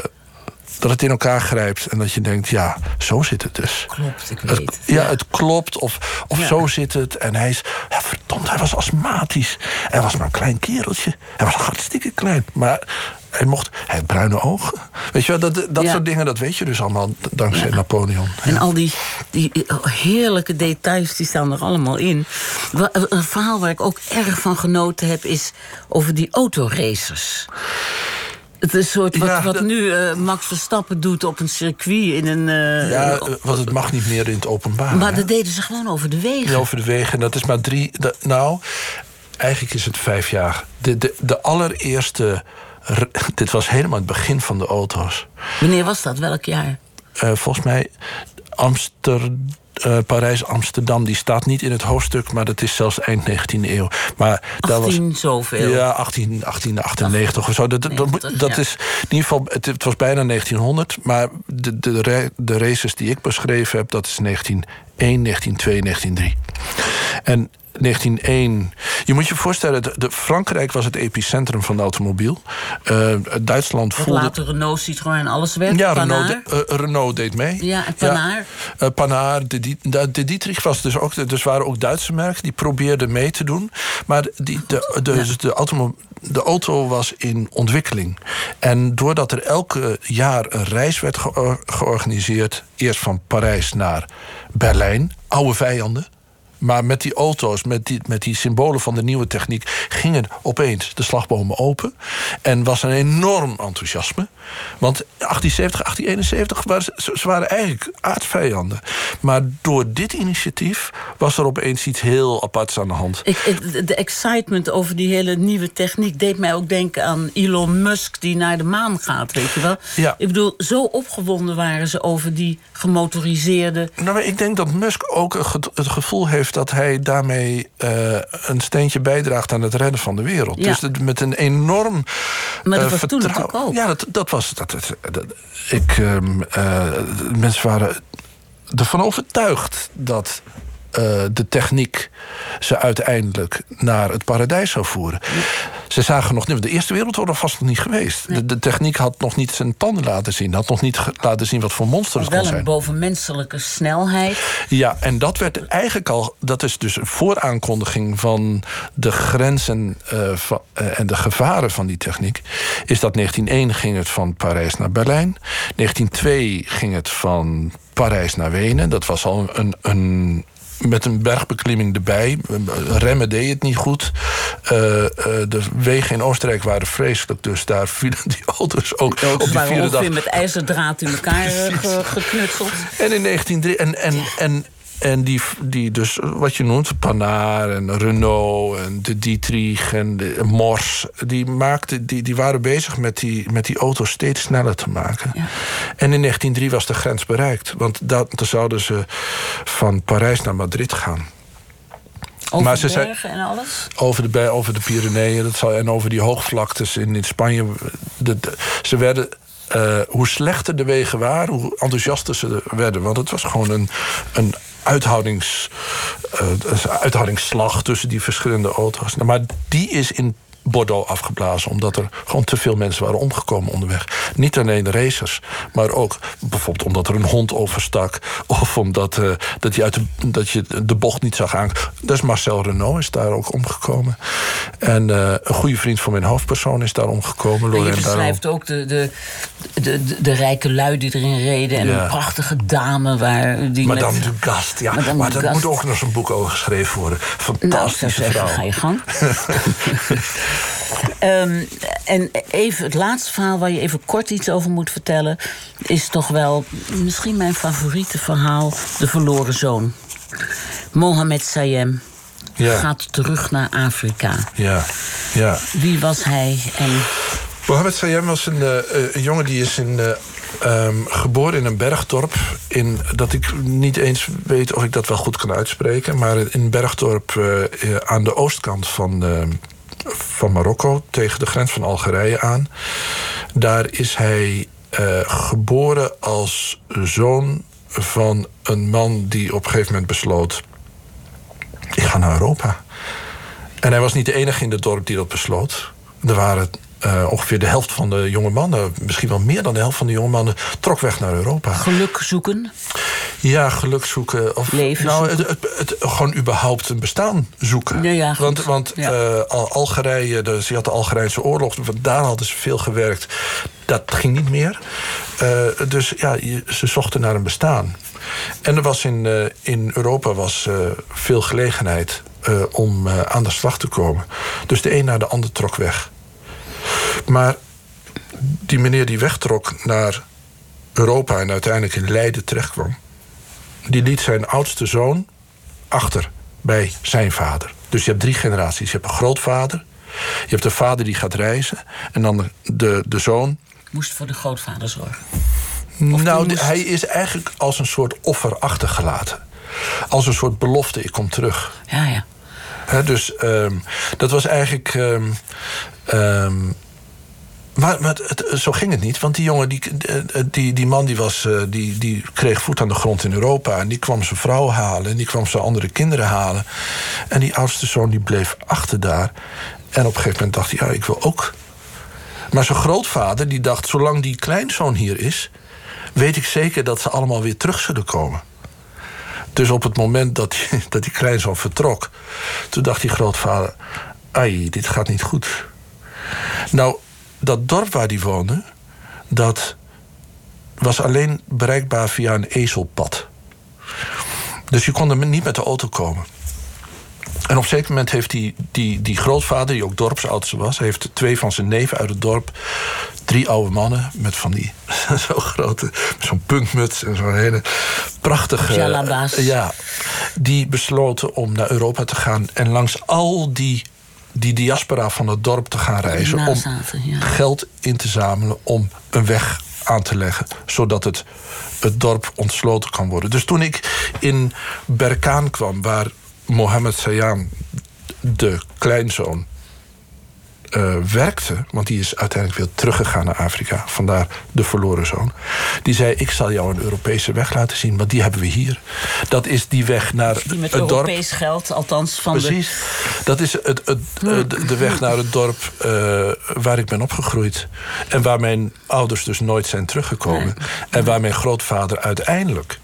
dat het in elkaar grijpt en dat je denkt, ja, zo zit het dus. Klopt, ik weet het. ja, het klopt. Of, of Ja. zo zit het. En hij is... Ja, verdomd, hij was astmatisch. Hij was maar een klein kereltje. Hij was hartstikke klein. Maar hij mocht... Hij had bruine ogen. Weet je wel, dat, dat Ja. soort dingen, dat weet je dus allemaal dankzij Ja. Napoleon. En al die, die heerlijke details die staan er allemaal in. Wa- Een verhaal waar ik ook erg van genoten heb... is over die autoracers. Het is een soort wat, Ja, wat dat- nu eh, Max Verstappen doet op een circuit in een... eh, Ja, want het mag niet meer in het openbaar. maar hè? dat deden ze gewoon over de wegen. Ja, over de wegen. En dat is maar drie. nou, eigenlijk is het vijf jaar. De, de, de allereerste. Dit was helemaal het begin van de auto's. Wanneer was dat? Welk jaar? Eh, volgens mij Amsterdam. Parijs-Amsterdam, die staat niet in het hoofdstuk, maar dat is zelfs eind 19e eeuw. Maar daar was, 18 zoveel. ja, 18, 1898 of zo. Dat, dat, dat, 90, dat ja. is in ieder geval, het, het was bijna 1900, maar de, de, de races die ik beschreven heb, dat is 1901, 1902, 1903. En 1901. Je moet je voorstellen, de, de Frankrijk was het epicentrum van de automobiel. Uh, Duitsland voelde. later Renault, Citroën en alles werd. Ja. Renault, de- eh, Renault deed mee. Ja, en Panhard. Ja. Eh, de, Di- de, de Dietrich was dus ook... Dus waren ook Duitse merken die probeerden mee te doen. Maar die, de, de, dus de, automo- de auto was in ontwikkeling. En doordat er elke jaar een reis werd ge- georganiseerd... eerst van Parijs naar Berlijn, oude vijanden... Maar met die auto's, met die, met die symbolen van de nieuwe techniek... gingen opeens de slagbomen open. En was een enorm enthousiasme. Want 1870, 1871 waren ze, ze waren eigenlijk aardsvijanden. Maar door dit initiatief was er opeens iets heel aparts aan de hand. Ik, ik- de excitement over die hele nieuwe techniek deed mij ook denken aan Elon Musk die naar de maan gaat, weet je wel? Ja. Ik bedoel, zo opgewonden waren ze over die gemotoriseerde. Nou, maar ik denk dat Musk ook het gevoel heeft dat hij daarmee eh, een steentje bijdraagt aan het redden van de wereld. Ja. Dus dat met een enorm. Maar dat eh, was toen ook. Ja, dat, dat was. Dat, dat, dat- ik, ehm, eh, mensen waren ervan overtuigd dat. Eh, de techniek ze uiteindelijk naar het paradijs zou voeren. Ze zagen nog niet, de Eerste Wereldoorlog was nog niet geweest. De, de techniek had nog niet zijn tanden laten zien, had nog niet laten zien wat voor monster het kon Wel zijn. een bovenmenselijke snelheid. Ja, en dat werd eigenlijk al. Dat is dus een vooraankondiging van de grenzen eh, van, eh, en de gevaren van die techniek. Is dat 1901 ging het van Parijs naar Berlijn. 1902 ging het van Parijs naar Wenen. Dat was al een. een met een bergbeklimming erbij. Remmen deed het niet goed. Eh, eh, de wegen in Oostenrijk waren vreselijk. Dus daar vielen die auto's ook Ook op die vierde dag met ijzerdraad in elkaar eh, ge- geknutseld. en in 1903 en, en, en, en die, die dus, wat je noemt, Panhard en Renault en de Dietrich en de Mors, die, maakten, die, die waren bezig met die, met die auto's steeds sneller te maken. En in 1903 was de grens bereikt, want dat, dan zouden ze van Parijs naar Madrid gaan. Over Maar ze de zei- bergen en alles. Over de, over de Pyreneeën dat zou, en over die hoogvlaktes in, in Spanje. De, de- ze werden, eh, hoe slechter de wegen waren, hoe enthousiaster ze werden. Want het was gewoon een, een, uithoudings, een uithoudingsslag tussen die verschillende auto's. Nou, maar die is in Bordeaux afgeblazen. Omdat er gewoon te veel mensen waren omgekomen onderweg. Niet alleen de racers, maar ook bijvoorbeeld omdat er een hond overstak. Of omdat eh, dat, je uit de, dat je de bocht niet zag aan. Dus Marcel Renault is daar ook omgekomen. En eh, een goede vriend van mijn hoofdpersoon is daar omgekomen. En je beschrijft ook de, de, de, de, de rijke lui die erin reden. En Ja. een prachtige dame waar die Madame met... de Gast, ja. Madame maar daar moet ook nog zo'n boek over geschreven worden. Nou, zeggen, vrouw. ga je gang. Ehm, en even het laatste verhaal waar je even kort iets over moet vertellen... is toch wel misschien mijn favoriete verhaal... De verloren zoon. Mohammed Sayem Ja. gaat terug naar Afrika. Ja, ja. Wie was hij en Mohamed Sayem was een, eh, eh, een jongen die is in, eh, ehm, geboren in een bergdorp. In, dat ik niet eens weet of ik dat wel goed kan uitspreken. Maar in een bergdorp aan de oostkant van, eh, van Marokko. Tegen de grens van Algerije aan. Daar is hij eh, geboren als zoon van een man die op een gegeven moment besloot... ik ga naar Europa. En hij was niet de enige in het dorp die dat besloot. Er waren eh, ongeveer de helft van de jonge mannen, misschien wel meer dan de helft van de jonge mannen, trok weg naar Europa. geluk zoeken? Ja, geluk zoeken. Of, Leven nou, zoeken. Het, het, het- gewoon überhaupt een bestaan zoeken. Ja, ja, want want Ja. eh, Al- Algerije, ze had de Algerijnse oorlog, daar hadden ze veel gewerkt. Dat ging niet meer. Eh, dus ja, je- ze zochten naar een bestaan. En er was in, in Europa was, veel gelegenheid om aan de slag te komen. Dus de een na de ander trok weg. Maar die meneer die wegtrok naar Europa en uiteindelijk in Leiden terechtkwam, die liet zijn oudste zoon achter bij zijn vader. Dus je hebt drie generaties. Je hebt een grootvader, je hebt een vader die gaat reizen, en dan de, de, de zoon. Moest voor de grootvader zorgen. Nou, moest- hij is eigenlijk als een soort offer achtergelaten. Als een soort belofte, ik kom terug. Ja, ja. Dus ehm, dat was eigenlijk. ehm, ehm, Maar, maar het, zo ging het niet, want die jongen, die, eh, die, die man die, was, eh, die, die kreeg voet aan de grond in Europa. En die kwam zijn vrouw halen en die kwam zijn andere kinderen halen. En die oudste zoon die bleef achter daar. En op een gegeven moment dacht hij, ja, ik wil ook. Maar zijn grootvader die dacht, zolang die kleinzoon hier is... weet ik zeker dat ze allemaal weer terug zullen komen. Dus op het moment dat die, dat die kleinzoon vertrok... toen dacht die grootvader, ai, dit gaat niet goed. Nou, dat dorp waar die woonde... dat was alleen bereikbaar via een ezelpad. Dus je kon er niet met de auto komen. En op een zeker moment heeft die, die, die grootvader, die ook dorpsoudste was... heeft twee van zijn neven uit het dorp... drie oude mannen met van die zo grote... zo'n puntmuts en zo'n hele prachtige... Jalaba's. ja, die besloten om naar Europa te gaan... en langs al die, die diaspora van het dorp te gaan reizen... om ja. geld in te zamelen om een weg aan te leggen... zodat het, het dorp ontsloten kan worden. Dus toen ik in Berkaan kwam, waar Mohammed Sayyam, de kleinzoon, eh, werkte... want die is uiteindelijk weer teruggegaan naar Afrika... vandaar de verloren zoon... die zei, ik zal jou een Europese weg laten zien... want die hebben we hier. Dat is die weg naar Die met het dorp... Europees geld, althans van de... Precies. Dat is het, het, de, de weg naar het dorp eh, waar ik ben opgegroeid. En waar mijn ouders dus nooit zijn teruggekomen. En waar mijn grootvader uiteindelijk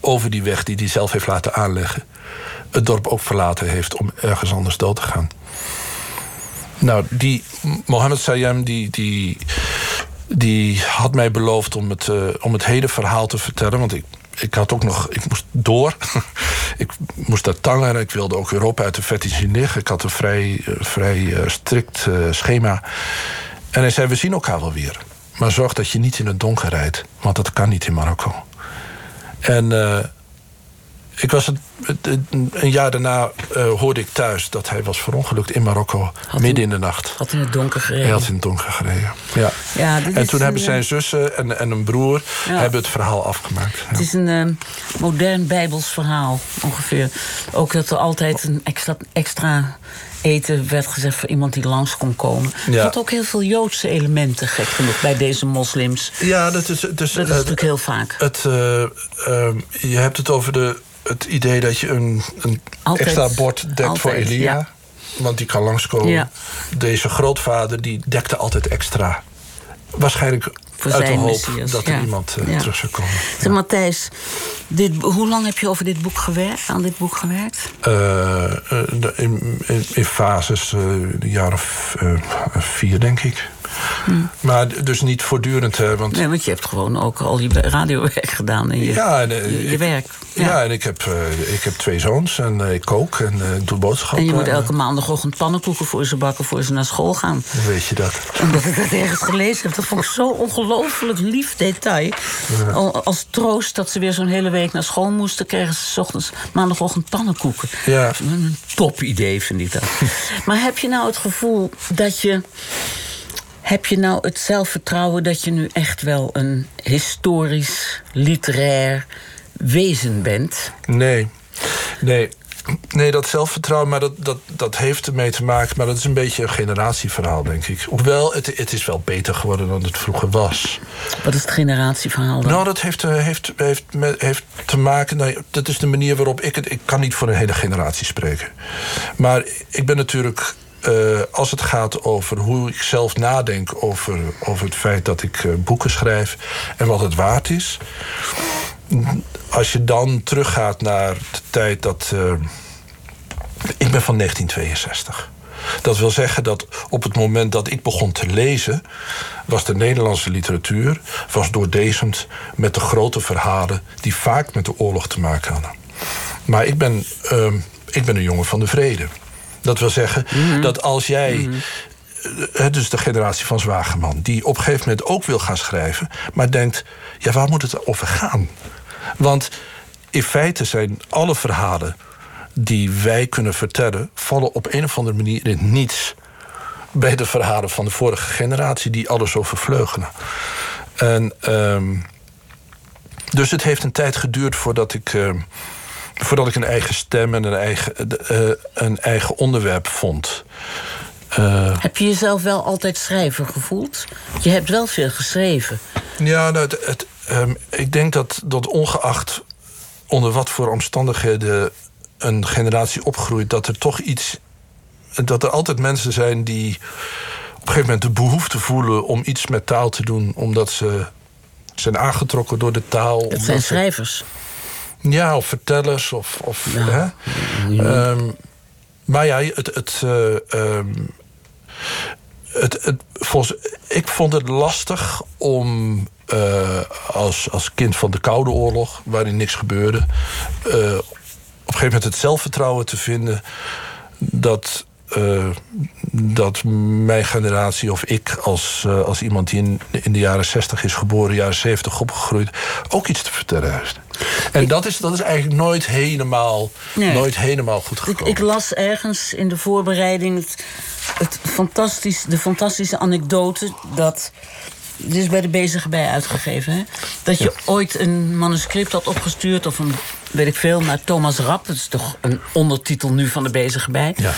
over die weg die hij zelf heeft laten aanleggen... het dorp ook verlaten heeft om ergens anders dood te gaan. Nou, die Mohammed Sayyam, die, die, die had mij beloofd om het, eh, om het hele verhaal te vertellen. Want ik, ik had ook nog, ik moest door. ik moest naar Tanger. Ik wilde ook Europa uit de vette liggen. Ik had een vrij, eh, vrij eh, strikt schema. En hij zei, we zien elkaar wel weer. Maar zorg dat je niet in het donker rijdt. Want dat kan niet in Marokko. En ik was het, het- het- een jaar daarna eh, hoorde ik thuis dat hij was verongelukt in Marokko. midden in de nacht. Had in het donker gereden. Hij had in het donker gereden. Ja. Ja, en toen hebben eh, zijn zussen en, en een broer Ja. hebben het verhaal afgemaakt. Ja. Het is een eh, modern Bijbels verhaal, ongeveer. Ook dat er altijd een extra, extra eten werd gezegd voor iemand die langs kon komen. Ja. Er had ook heel veel Joodse elementen, gek genoeg, bij deze moslims. Ja, dat is, dus, Dat is natuurlijk heel vaak. Het, eh, ehm, je hebt het over de, het idee dat je een, een Altijd. extra bord dekt voor Elia. ja. Want die kan langskomen. Ja. Deze grootvader die dekte altijd extra. Waarschijnlijk Voor uit de hoop Messias, dat er ja. iemand eh, terug zou komen. Zeg, Matthijs, dit, hoe lang heb je over dit boek gewerkt, aan dit boek gewerkt? Eh, eh, in, in, in fases, een jaar of vier, denk ik. Maar d- dus niet voortdurend, hè, want... Hm. Nee, want je hebt gewoon ook al je radiowerk gedaan en je, Ja, en, eh, je, je ik- werk. Ja, en ik heb, eh, ik heb twee zoons en eh, ik kook en ik doe boodschappen. En je moet elke maandagochtend pannenkoeken voor ze bakken voor ze naar school gaan. Weet je dat? Omdat ik dat ergens gelezen heb. Dat vond ik zo'n ongelooflijk lief detail. Al- Als troost dat ze weer zo'n hele week naar school moesten... kregen ze 's ochtends maandagochtend pannenkoeken. Ja. Een top idee, vind ik dat. maar heb je nou het gevoel dat je... Heb je nou het zelfvertrouwen dat je nu echt wel een historisch, literair wezen bent? Nee. Nee. Nee, dat zelfvertrouwen, maar dat, dat, dat heeft ermee te maken. Maar dat is een beetje een generatieverhaal, denk ik. Hoewel, het, het is wel beter geworden dan het vroeger was. Wat is het generatieverhaal dan? Nou, dat heeft, eh, heeft, heeft, heeft te maken... Nou, dat is de manier waarop ik het... Ik kan niet voor een hele generatie spreken. Maar ik ben natuurlijk... eh, als het gaat over hoe ik zelf nadenk over, over het feit dat ik eh, boeken schrijf... en wat het waard is... als je dan teruggaat naar de tijd dat... eh, ik ben van 1962. Dat wil zeggen dat op het moment dat ik begon te lezen... was de Nederlandse literatuur was doordezend met de grote verhalen... die vaak met de oorlog te maken hadden. Maar ik ben, ehm, ik ben een jongen van de vrede. Dat wil zeggen dat als jij... eh, dus de generatie van Zwageman... die op een gegeven moment ook wil gaan schrijven... maar denkt, ja, waar moet het over gaan? Want in feite zijn alle verhalen die wij kunnen vertellen... vallen op een of andere manier in niets... bij de verhalen van de vorige generatie... die alles overvleugelen. En... ehm, dus het heeft een tijd geduurd voordat ik, eh, voordat ik een eigen stem en een eigen, eh, een eigen onderwerp vond. Eh, Heb je jezelf wel altijd schrijver gevoeld? Je hebt wel veel geschreven. Ja, nou, het, het, ehm, ik denk dat, dat ongeacht onder wat voor omstandigheden een generatie opgroeit, dat er toch iets. dat er altijd mensen zijn die op een gegeven moment de behoefte voelen om iets met taal te doen, omdat ze zijn aangetrokken door de taal. Omdat zijn ze- schrijvers. Ja, of vertellers. Of, of, Ja. hè? Ehm, maar ja, het. het, eh, ehm, het, het volgens, ik vond het lastig om eh, als, als kind van de Koude Oorlog, waarin niks gebeurde, eh, op een gegeven moment het zelfvertrouwen te vinden dat. Eh, dat mijn generatie of ik als, eh, als iemand die in, in de jaren 60 is geboren, jaren 70 opgegroeid, ook iets te vertellen heeft. En dat is, dat is eigenlijk nooit helemaal, Nee. nooit helemaal goed gekomen. ik las ergens in de voorbereiding het, het fantastisch, de fantastische anekdote dat. Dit is bij de bezige bij uitgegeven, hè? Dat je ooit een manuscript had opgestuurd, of een, weet ik veel, naar Thomas Rapp. Dat is toch een ondertitel nu van de bezige bij. Ja.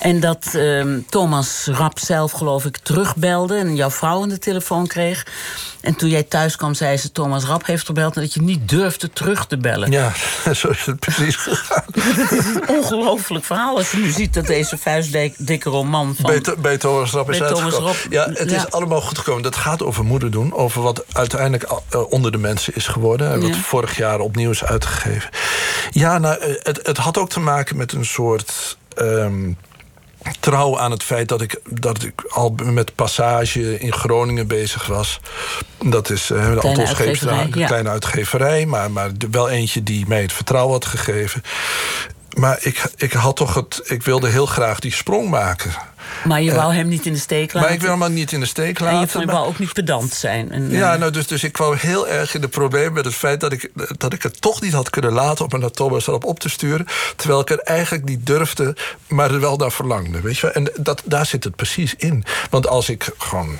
En dat ehm, Thomas Rapp zelf, geloof ik, terugbelde en jouw vrouw aan de telefoon kreeg. En toen jij thuis kwam, zei ze: Thomas Rapp heeft gebeld en dat je niet durfde terug te bellen. Ja, zo is het precies gegaan. Het is een ongelooflijk verhaal als je nu ziet dat deze vuistdikke roman van... Bij, To- bij Thomas Rapp is Bij Thomas Ja, het ja. is allemaal goed gekomen. Dat gaat over moeder doen. Over wat uiteindelijk eh, onder de mensen is geworden. En wat Ja. vorig jaar opnieuw is uitgegeven. Ja, nou, eh, het, het had ook te maken met een soort... ehm, trouw aan het feit dat ik, dat ik al met passage in Groningen bezig was. Dat is eh, de Anton Scheepstra, een ja. kleine uitgeverij. Maar, maar wel eentje die mij het vertrouwen had gegeven. Maar ik, ik had toch het. Ik wilde heel graag die sprong maken. Maar je wou hem niet in de steek laten. Maar ik wil hem maar niet in de steek laten. En je vond- je maar- wou ook niet pedant zijn. En, ja, eh, nou, dus, dus ik kwam heel erg in de probleem met het feit dat ik, dat ik het toch niet had kunnen laten om me naar Thomas erop op te sturen. Terwijl ik er eigenlijk niet durfde, maar er wel naar verlangde. Weet je wel? En dat, daar zit het precies in. Want als ik gewoon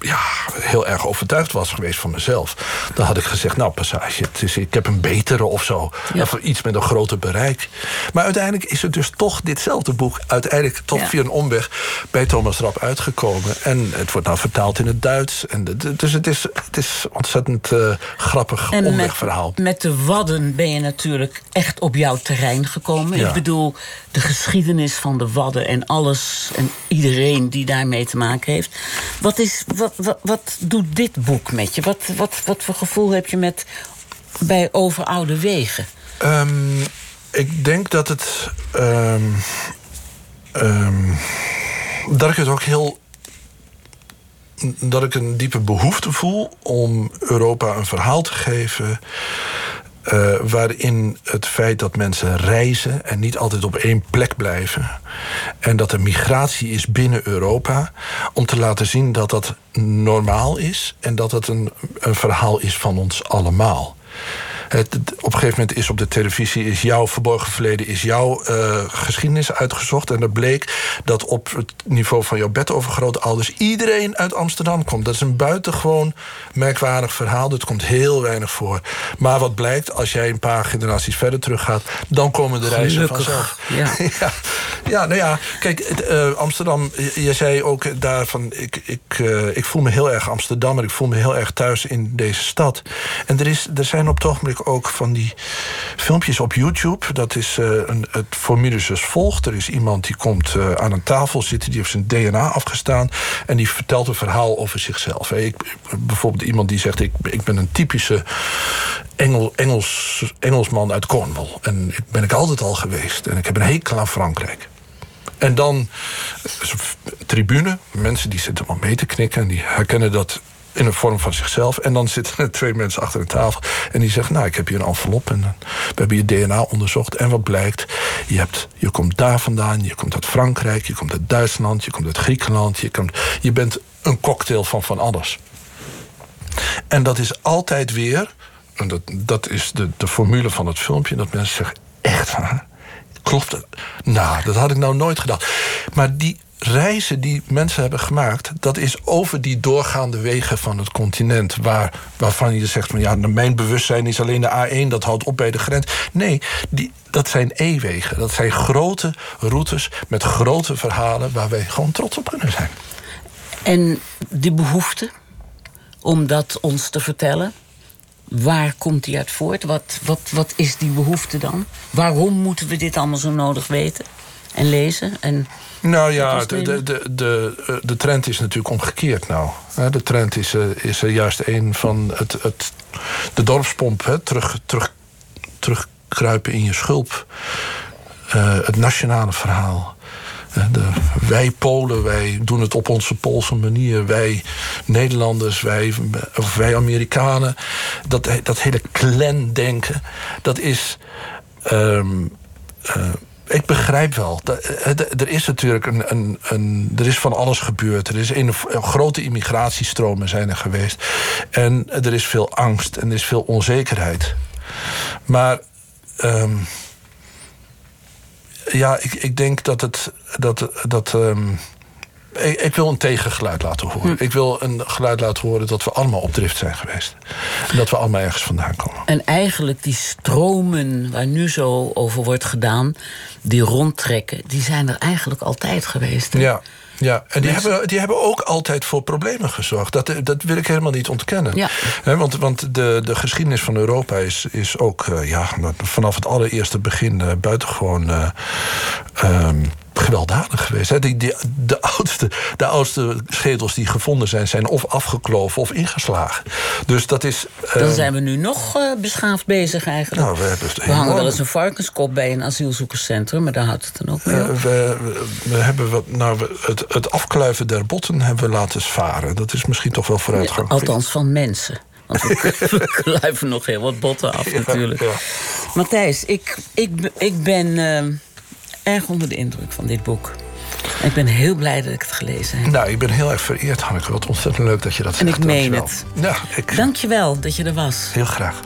ja, heel erg overtuigd was geweest van mezelf, dan had ik gezegd: Nou, passage, het is, ik heb een betere of zo. Ja. Of iets met een groter bereik. Maar uiteindelijk is het dus toch ditzelfde boek, uiteindelijk toch Ja. via een omweg bij Thomas Rapp uitgekomen. En het wordt nou vertaald in het Duits. En de- dus het is, het is ontzettend eh, grappig en met, omwegverhaal. met de Wadden ben je natuurlijk echt op jouw terrein gekomen. Ja. Ik bedoel, de geschiedenis van de Wadden en alles en iedereen die daarmee te maken heeft. Wat, is, wat, wat, wat doet dit boek met je? Wat, wat, wat voor gevoel heb je met bij Over Oude Wegen? Ehm, ik denk dat het. ehm, ehm, dat ik het ook heel. Dat ik een diepe behoefte voel om Europa een verhaal te geven. Eh, waarin het feit dat mensen reizen en niet altijd op één plek blijven. En dat er migratie is binnen Europa. Om te laten zien dat dat normaal is. En dat het een, een verhaal is van ons allemaal. Het, op een gegeven moment is op de televisie is jouw verborgen verleden, is jouw eh, geschiedenis uitgezocht. En er bleek dat op het niveau van jouw bedovergrootouders iedereen uit Amsterdam komt. Dat is een buitengewoon merkwaardig verhaal. Dat komt heel weinig voor. Maar wat blijkt, als jij een paar generaties verder teruggaat, dan komen de reizen Gelukkig, vanzelf. ja. ja. ja, nou ja, kijk, het, eh, Amsterdam, je, je zei ook daarvan, ik, ik, eh, ik voel me heel erg Amsterdammer, ik voel me heel erg thuis in deze stad. En er, is, er zijn op het ogenblik ook van die filmpjes op YouTube, dat is eh, een, het formules als volgt. Er is iemand die komt eh, aan een tafel zitten, die heeft zijn DNA afgestaan en die vertelt een verhaal over zichzelf. Hè. Ik, bijvoorbeeld iemand die zegt, ik, ik ben een typische Engel, Engels, Engelsman uit Cornwall. En ik ben ik altijd al geweest. En ik heb een hekel aan Frankrijk. En dan een tribune, mensen die zitten maar mee te knikken... en die herkennen dat in een vorm van zichzelf. En dan zitten er twee mensen achter de tafel en die zeggen... nou, ik heb hier een envelop en eh, we hebben je DNA onderzocht. En wat blijkt? Je, hebt, je komt daar vandaan, je komt uit Frankrijk... je komt uit Duitsland, je komt uit Griekenland... je, komt, je bent een cocktail van van alles. En dat is altijd weer, en dat, dat is de, de formule van het filmpje, dat mensen zeggen: echt? Klopt het? Nou, dat had ik nou nooit gedacht. Maar die, reizen die mensen hebben gemaakt, dat is over die doorgaande wegen van het continent. Waar, waarvan je zegt van ja, mijn bewustzijn is alleen de A1, dat houdt op bij de grens. Nee, die, dat zijn E-wegen. Dat zijn grote routes met grote verhalen waar wij gewoon trots op kunnen zijn. En die behoefte om dat ons te vertellen, waar komt die uit voort? Wat, wat, wat is die behoefte dan? Waarom moeten we dit allemaal zo nodig weten en lezen? En nou ja, de, de, de, de, de trend is natuurlijk omgekeerd nou. De trend is, eh, is juist een van het, het, de dorpspomp. Hè? Terug, terug, terugkruipen in je schulp. Uh, het nationale verhaal. De, wij Polen, wij doen het op onze Poolse manier. Wij Nederlanders, wij, of wij Amerikanen. Dat, dat hele clan-denken, dat is... Um, uh, ik begrijp wel. Eh, er is natuurlijk een, een, een, er is van alles gebeurd. Er is een, grote immigratiestromen zijn er geweest. En er is veel angst en er is veel onzekerheid. Maar um, ja, ik, ik denk dat het. Dat, dat, um, ik, ik, wil een tegengeluid laten horen. Hm. Ik wil een geluid laten horen dat we allemaal op drift zijn geweest. En dat we allemaal ergens vandaan komen. En eigenlijk die stromen waar nu zo over wordt gedaan, die rondtrekken, die zijn er eigenlijk altijd geweest. Hè? Ja. Ja, en die, hebben, die hebben ook altijd voor problemen gezorgd. Dat, dat wil ik helemaal niet ontkennen. Ja. want want de, de geschiedenis van Europa is, is ook uh, ja, vanaf het allereerste begin uh, buitengewoon. Uh, um, gewelddadig geweest. Hè. Die, die, de, oudste, de oudste schedels die gevonden zijn, zijn of afgekloven of ingeslagen. Dus dat is. Dan ehm, zijn we nu nog uh, beschaafd bezig eigenlijk. Nou, we hebben we hangen wel eens een varkenskop bij een asielzoekerscentrum, maar daar houdt het dan ook mee uh, we, we, hebben wat, nou, het, het afkluiven der botten hebben we laten varen. Dat is misschien toch wel vooruitgang. Ja, althans van mensen. Want we kluiven nog heel wat botten af natuurlijk. Ja, Matthijs, ik, ik, ik ben. Erg onder de indruk van dit boek. En ik ben heel blij dat ik het gelezen heb. Nou, ik ben heel erg vereerd, Hanneke. Wat ontzettend leuk dat je dat zegt. En ik meen het. Ja, ik... Dank je wel dat je er was. Heel graag.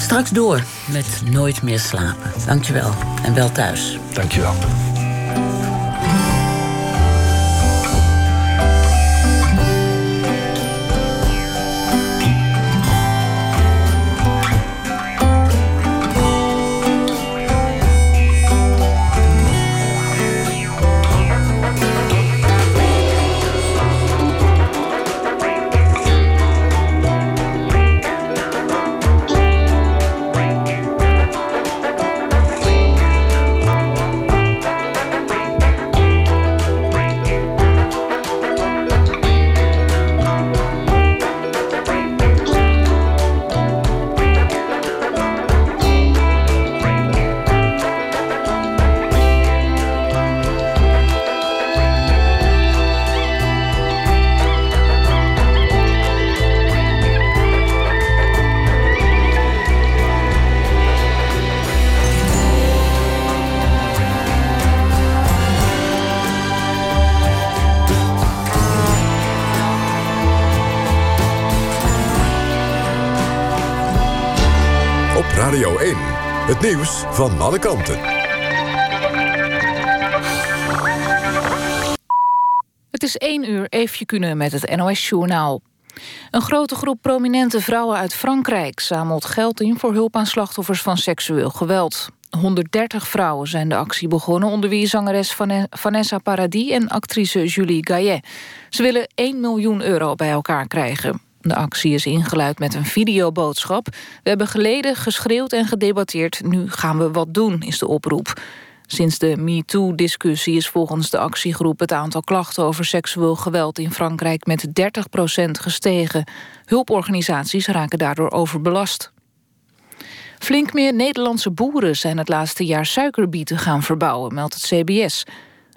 Straks door met Nooit meer slapen. Dank je wel. En wel thuis. Dank je wel. Nieuws van alle kanten. Het is één uur, even kunnen met het NOS-journaal. Een grote groep prominente vrouwen uit Frankrijk zamelt geld in voor hulp aan slachtoffers van seksueel geweld. 130 vrouwen zijn de actie begonnen, onder wie zangeres Vanessa Paradis en actrice Julie Gaillet. Ze willen 1 miljoen euro bij elkaar krijgen. De actie is ingeluid met een videoboodschap. We hebben geleden, geschreeuwd en gedebatteerd. Nu gaan we wat doen, is de oproep. Sinds de MeToo-discussie is volgens de actiegroep... het aantal klachten over seksueel geweld in Frankrijk met 30% gestegen. Hulporganisaties raken daardoor overbelast. Flink meer Nederlandse boeren zijn het laatste jaar suikerbieten gaan verbouwen, meldt het CBS.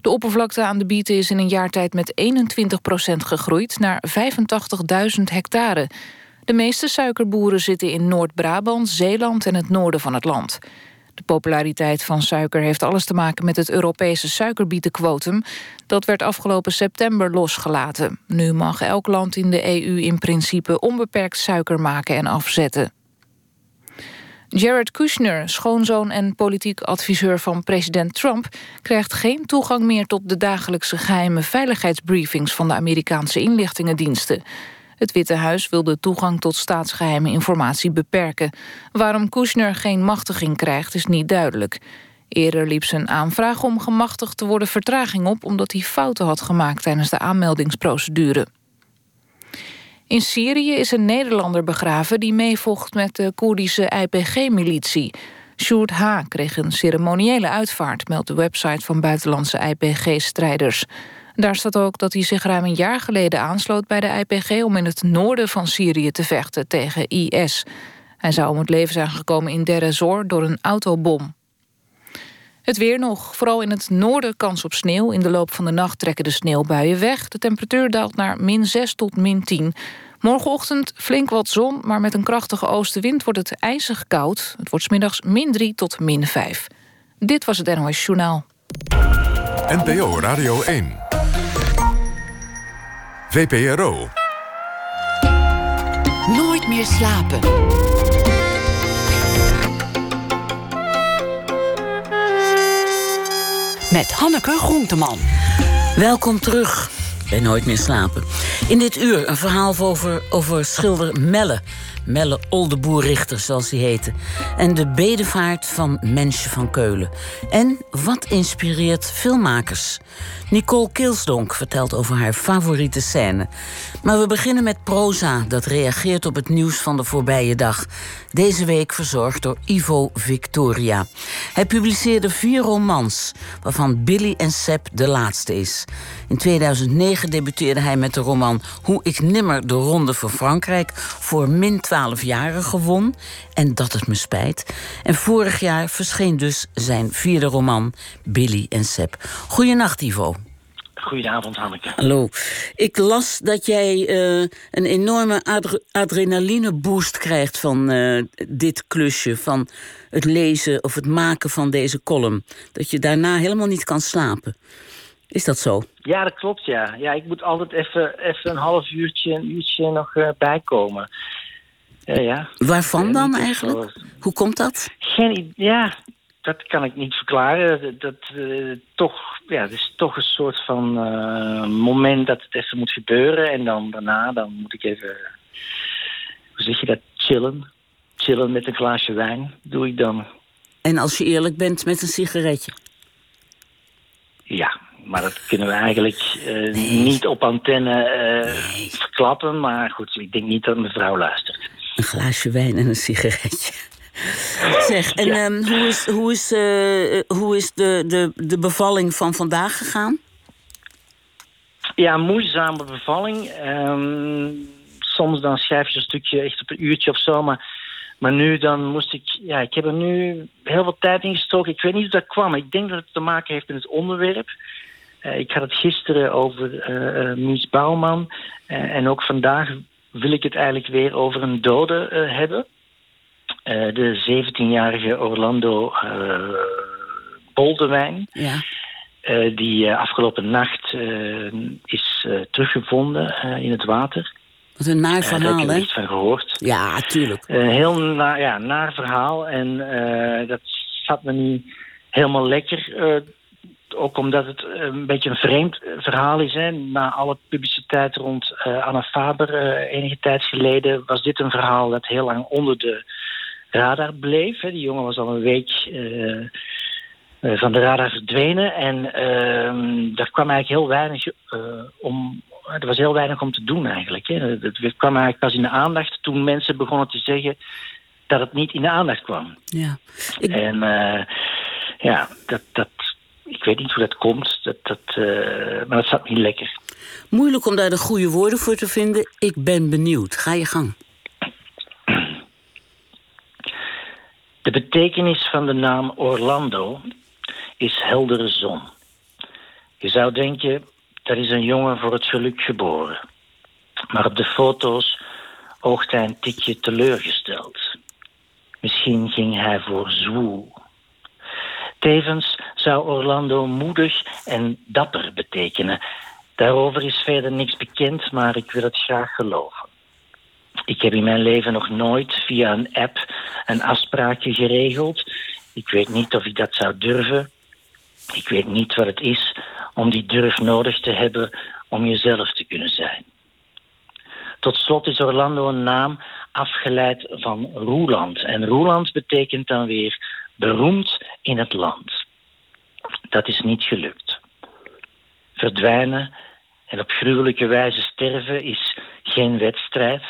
De oppervlakte aan de bieten is in een jaar tijd met 21% gegroeid naar 85.000 hectare. De meeste suikerboeren zitten in Noord-Brabant, Zeeland en het noorden van het land. De populariteit van suiker heeft alles te maken met het Europese suikerbietenquotum. Dat werd afgelopen september losgelaten. Nu mag elk land in de EU in principe onbeperkt suiker maken en afzetten. Jared Kushner, schoonzoon en politiek adviseur van president Trump... krijgt geen toegang meer tot de dagelijkse geheime veiligheidsbriefings... van de Amerikaanse inlichtingendiensten. Het Witte Huis wil de toegang tot staatsgeheime informatie beperken. Waarom Kushner geen machtiging krijgt is niet duidelijk. Eerder liep zijn aanvraag om gemachtigd te worden vertraging op... omdat hij fouten had gemaakt tijdens de aanmeldingsprocedure. In Syrië is een Nederlander begraven die meevocht met de Koerdische IPG-militie. Sjoerd H. kreeg een ceremoniële uitvaart, meldt de website van buitenlandse IPG-strijders. Daar staat ook dat hij zich ruim een jaar geleden aansloot bij de IPG om in het noorden van Syrië te vechten tegen IS. Hij zou om het leven zijn gekomen in Deir door een autobom. Het weer nog. Vooral in het noorden kans op sneeuw. In de loop van de nacht trekken de sneeuwbuien weg. De temperatuur daalt naar min 6 tot min 10. Morgenochtend flink wat zon, maar met een krachtige oostenwind wordt het ijzig koud. Het wordt smiddags min 3 tot min 5. Dit was het NOS Journaal. NPO Radio 1. VPRO. Nooit meer slapen. Met Hanneke Groenteman. Welkom terug bij Nooit meer slapen. In dit uur een verhaal over, over schilder Melle. Melle Oldeboer-Richter, zoals hij heette. En de bedevaart van Mensje van Keulen. En wat inspireert filmmakers? Nicole Kilsdonk vertelt over haar favoriete scène. Maar we beginnen met proza, dat reageert op het nieuws van de voorbije dag. Deze week verzorgd door Ivo Victoria. Hij publiceerde vier romans, waarvan Billy en Seb de laatste is. In 2009 debuteerde hij met de roman Hoe ik nimmer de Ronde van Frankrijk voor min 12-jarigen won. En dat het me spijt. En vorig jaar verscheen dus zijn vierde roman Billy en Seb. Goedenacht, Ivo. Goedenavond, Hanneke. Hallo. Ik las dat jij eh, een enorme adre adrenaline boost krijgt van uh, dit klusje, van het lezen of het maken van deze column. Dat je daarna helemaal niet kan slapen. Is dat zo? Ja, dat klopt, ja. Ja, ik moet altijd even, even een half uurtje, een uurtje nog uh, bijkomen. Ja, ja. Waarvan dan eigenlijk? Hoe komt dat? Geen Ja, dat kan ik niet verklaren. Dat, dat uh, toch, ja, het is toch een soort van uh, moment dat het even moet gebeuren. En dan daarna, dan moet ik even, hoe zeg je dat, chillen. Chillen met een glaasje wijn, doe ik dan. En als je eerlijk bent, met een sigaretje? Ja, maar dat kunnen we eigenlijk uh, nee. niet op antenne nee. verklappen. Maar goed, ik denk niet dat mevrouw luistert. Een glaasje wijn en een sigaretje. Zeg, en ja. um, hoe is, hoe is, uh, hoe is de, de, de bevalling van vandaag gegaan? Ja, moeizame bevalling. Um, soms dan schrijf je een stukje echt op een uurtje of zo. Maar, maar nu dan moest ik... Ja, ik heb er nu heel veel tijd in gestoken. Ik weet niet hoe dat kwam. Ik denk dat het te maken heeft met het onderwerp. Uh, ik had het gisteren over uh, Mies Bouwman. en ook vandaag wil ik het eigenlijk weer over een dode hebben. Uh, de 17-jarige Orlando uh, Boldewijn. Ja. Die afgelopen nacht is teruggevonden in het water. Wat een naar verhaal, hè? Daar heb je van gehoord. Ja, tuurlijk. Een heel na, ja, naar verhaal. En dat zat me niet helemaal lekker. Ook omdat het een beetje een vreemd verhaal is. Hè. Na alle publiciteit rond Anna Faber enige tijd geleden... was dit een verhaal dat heel lang onder de radar bleef. Hè. Die jongen was al een week uh, van de radar verdwenen. En uh, daar kwam eigenlijk heel weinig om. Er was heel weinig om te doen eigenlijk. Hè. Het kwam eigenlijk pas in de aandacht toen mensen begonnen te zeggen dat het niet in de aandacht kwam. Ja. Ik... En ja, dat, dat, ik weet niet hoe dat komt, dat, dat, maar dat zat niet lekker. Moeilijk om daar de goede woorden voor te vinden. Ik ben benieuwd. Ga je gang. De betekenis van de naam Orlando is heldere zon. Je zou denken, dat is een jongen voor het geluk geboren. Maar op de foto's oogt hij een tikje teleurgesteld. Misschien ging hij voor zwoel. Tevens zou Orlando moedig en dapper betekenen. Daarover is verder niks bekend, maar ik wil het graag geloven. Ik heb in mijn leven nog nooit via een app een afspraakje geregeld. Ik weet niet of ik dat zou durven. Ik weet niet wat het is om die durf nodig te hebben om jezelf te kunnen zijn. Tot slot is Orlando een naam afgeleid van Roeland. En Roeland betekent dan weer beroemd in het land. Dat is niet gelukt. Verdwijnen en op gruwelijke wijze sterven is geen wedstrijd.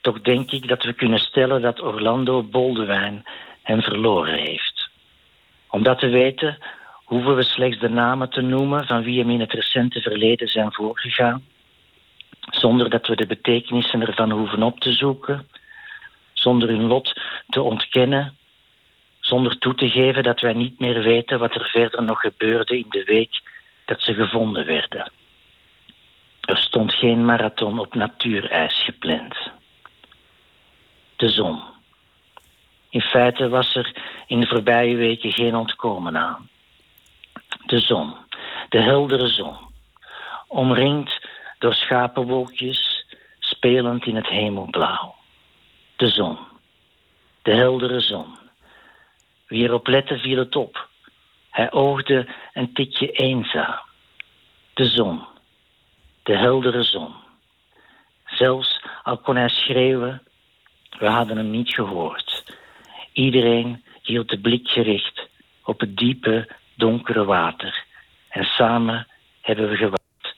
Toch denk ik dat we kunnen stellen dat Orlando Boldewijn hem verloren heeft. Om dat te weten hoeven we slechts de namen te noemen van wie hem in het recente verleden zijn voorgegaan, zonder dat we de betekenissen ervan hoeven op te zoeken, zonder hun lot te ontkennen, zonder toe te geven dat wij niet meer weten wat er verder nog gebeurde in de week dat ze gevonden werden. Er stond geen marathon op natuurijs gepland. De zon. In feite was er in de voorbije weken geen ontkomen aan. De zon, de heldere zon, omringd door schapenwolkjes, spelend in het hemelblauw. De zon, de heldere zon. Wie erop lette viel het op. Hij oogde een tikje eenzaam. De zon, de heldere zon. Zelfs al kon hij schreeuwen, we hadden hem niet gehoord. Iedereen hield de blik gericht op het diepe, donkere water. En samen hebben we gewacht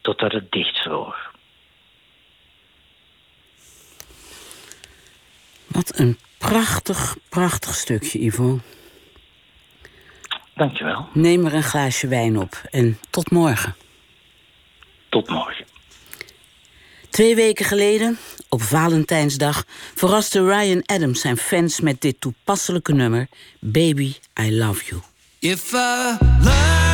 totdat het dichtvroor. Wat een prachtig, prachtig stukje, Ivo. Dankjewel. Neem er een glaasje wijn op en tot morgen. Tot morgen. Twee weken geleden, op Valentijnsdag, verraste Ryan Adams zijn fans met dit toepasselijke nummer: Baby, I Love You. If I lie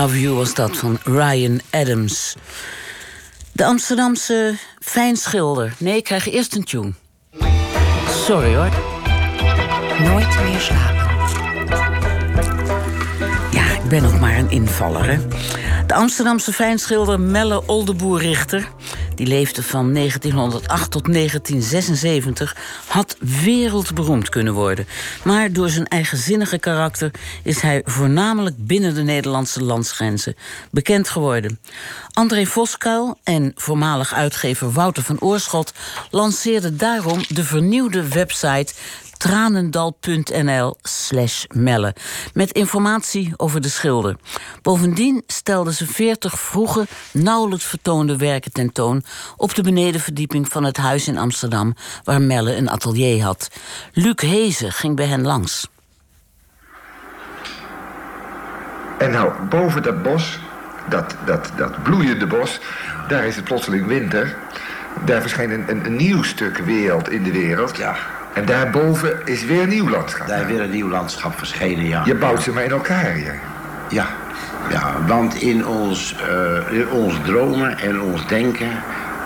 Love You was dat van Ryan Adams. De Amsterdamse fijnschilder. Nee, ik krijg eerst een tune. Sorry hoor. Nooit meer slapen. Ja, ik ben nog maar een invaller, hè. De Amsterdamse fijnschilder Melle Oldeboer-Richter... die leefde van 1908 tot 1976... had wereldberoemd kunnen worden. Maar door zijn eigenzinnige karakter... is hij voornamelijk binnen de Nederlandse landsgrenzen bekend geworden. André Voskuil en voormalig uitgever Wouter van Oorschot... lanceerden daarom de vernieuwde website tranendal.nl slash melle. Met informatie over de schilder. Bovendien stelden ze 40 vroege, nauwelijks vertoonde werken tentoon... op de benedenverdieping van het huis in Amsterdam... waar Melle een atelier had. Luc Hezen ging bij hen langs. En nou, boven dat bos, dat, dat, dat bloeiende bos, daar is het plotseling winter. Daar verschijnt een, een, een nieuw stuk wereld in de wereld. Ja, En daarboven is weer een nieuw landschap. daar weer een nieuw landschap verschenen, ja. Je bouwt ze maar in elkaar, ja. Ja, ja want in ons, eh, in ons dromen en ons denken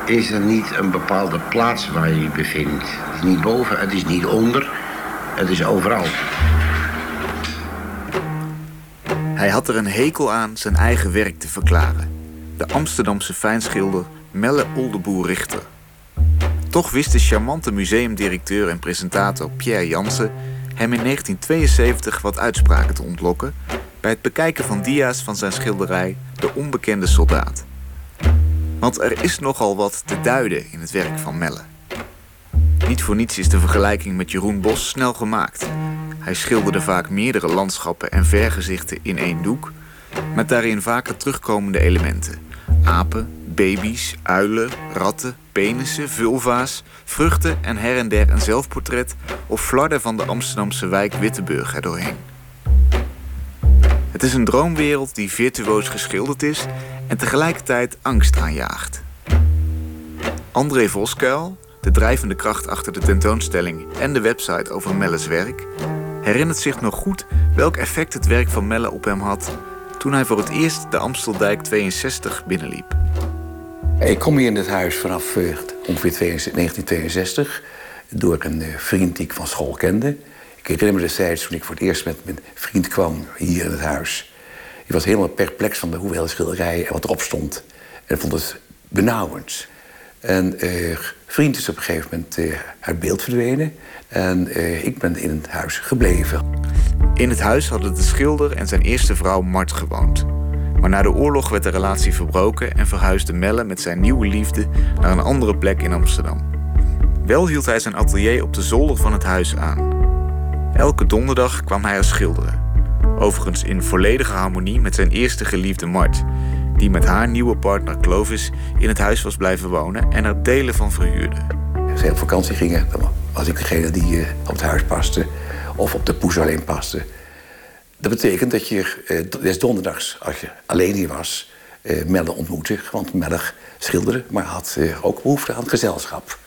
is er niet een bepaalde plaats waar je je bevindt. Het is niet boven, het is niet onder, het is overal. Hij had er een hekel aan zijn eigen werk te verklaren. De Amsterdamse fijnschilder Melle Oldeboer Richter. Toch wist de charmante museumdirecteur en presentator Pierre Jansen hem in 1972 wat uitspraken te ontlokken bij het bekijken van dia's van zijn schilderij De Onbekende Soldaat. Want er is nogal wat te duiden in het werk van Melle. Niet voor niets is de vergelijking met Jeroen Bos snel gemaakt. Hij schilderde vaak meerdere landschappen en vergezichten in één doek, met daarin vaker terugkomende elementen: apen, baby's, uilen, ratten, penissen, vulva's, vruchten en her en der een zelfportret of flarden van de Amsterdamse wijk Witteburg erdoorheen. Het is een droomwereld die virtuoos geschilderd is en tegelijkertijd angst aanjaagt. André Voskuil, de drijvende kracht achter de tentoonstelling en de website over Melle's werk, herinnert zich nog goed welk effect het werk van Melle op hem had toen hij voor het eerst de Amsteldijk 62 binnenliep. Ik kom hier in het huis vanaf eh, ongeveer 1962 door een eh, vriend die ik van school kende. Ik herinner me destijds toen ik voor het eerst met mijn vriend kwam hier in het huis. Ik was helemaal perplex van de hoeveelheid schilderijen en wat erop stond. En vond het benauwend. En eh, vriend is op een gegeven moment eh, uit beeld verdwenen. En ik ben in het huis gebleven. In het huis hadden de schilder en zijn eerste vrouw Mart gewoond. Maar na de oorlog werd de relatie verbroken en verhuisde Melle met zijn nieuwe liefde naar een andere plek in Amsterdam. Wel hield hij zijn atelier op de zolder van het huis aan. Elke donderdag kwam hij er schilderen. Overigens in volledige harmonie met zijn eerste geliefde Mart, die met haar nieuwe partner Clovis in het huis was blijven wonen en er delen van verhuurde. Als zij op vakantie gingen, dan was ik degene die eh, op het huis paste. Of op de poes alleen paste. Dat betekent dat je eh, des donderdags, als je alleen hier was, eh, Melle ontmoette. Want Melle schilderde, maar had eh, ook behoefte aan gezelschap.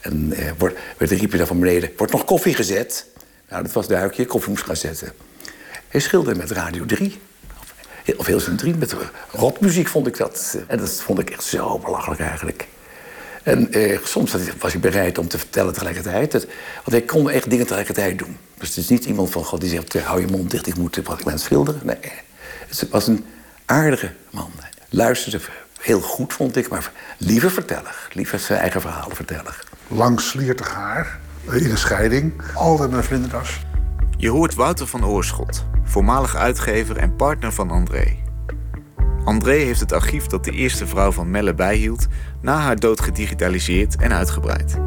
En eh, werd, riep je dan van beneden, wordt nog koffie gezet? Nou, dat was duidelijk, je koffie moest gaan zetten. Hij schilderde met Radio 3. Of, of heel zijn drie, met rockmuziek vond ik dat. En dat vond ik echt zo belachelijk eigenlijk. En eh, soms was hij bereid om te vertellen tegelijkertijd. Dat, want hij kon echt dingen tegelijkertijd doen. Dus het is niet iemand van God die zegt: eh, hou je mond dicht, ik moet wat ik ben schilderen. Nee, het was een aardige man. Luisterde heel goed, vond ik, maar liever verteller. Liever zijn eigen verhalen verteller. Lang sliertig haar, in een scheiding, altijd met vlinderdas. Je hoort Wouter van Oorschot, voormalig uitgever en partner van André. André heeft het archief dat de eerste vrouw van Melle bijhield na haar dood gedigitaliseerd en uitgebreid.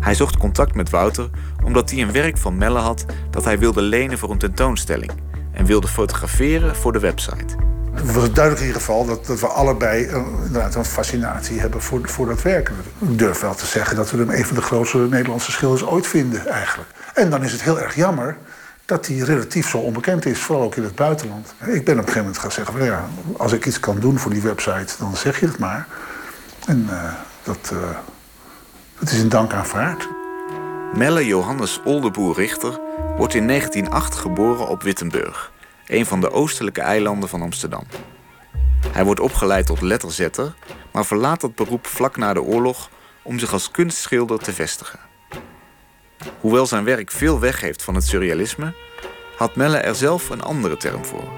Hij zocht contact met Wouter omdat hij een werk van Melle had dat hij wilde lenen voor een tentoonstelling en wilde fotograferen voor de website. Het was duidelijk in ieder geval dat, we allebei uh, inderdaad een fascinatie hebben voor, voor dat werk. Ik durf wel te zeggen dat we hem een van de grootste Nederlandse schilders ooit vinden eigenlijk. En dan is het heel erg jammer dat hij relatief zo onbekend is, vooral ook in het buitenland. Ik ben op een gegeven moment gaan zeggen, van, ja, als ik iets kan doen voor die website, dan zeg je het maar. En dat, uh, dat is een dank aanvaard. Melle Johannes Oldeboer Richter wordt in 1908 geboren op Wittenburg een van de oostelijke eilanden van Amsterdam. Hij wordt opgeleid tot letterzetter, maar verlaat dat beroep vlak na de oorlog om zich als kunstschilder te vestigen. Hoewel zijn werk veel weggeeft van het surrealisme, had Melle er zelf een andere term voor.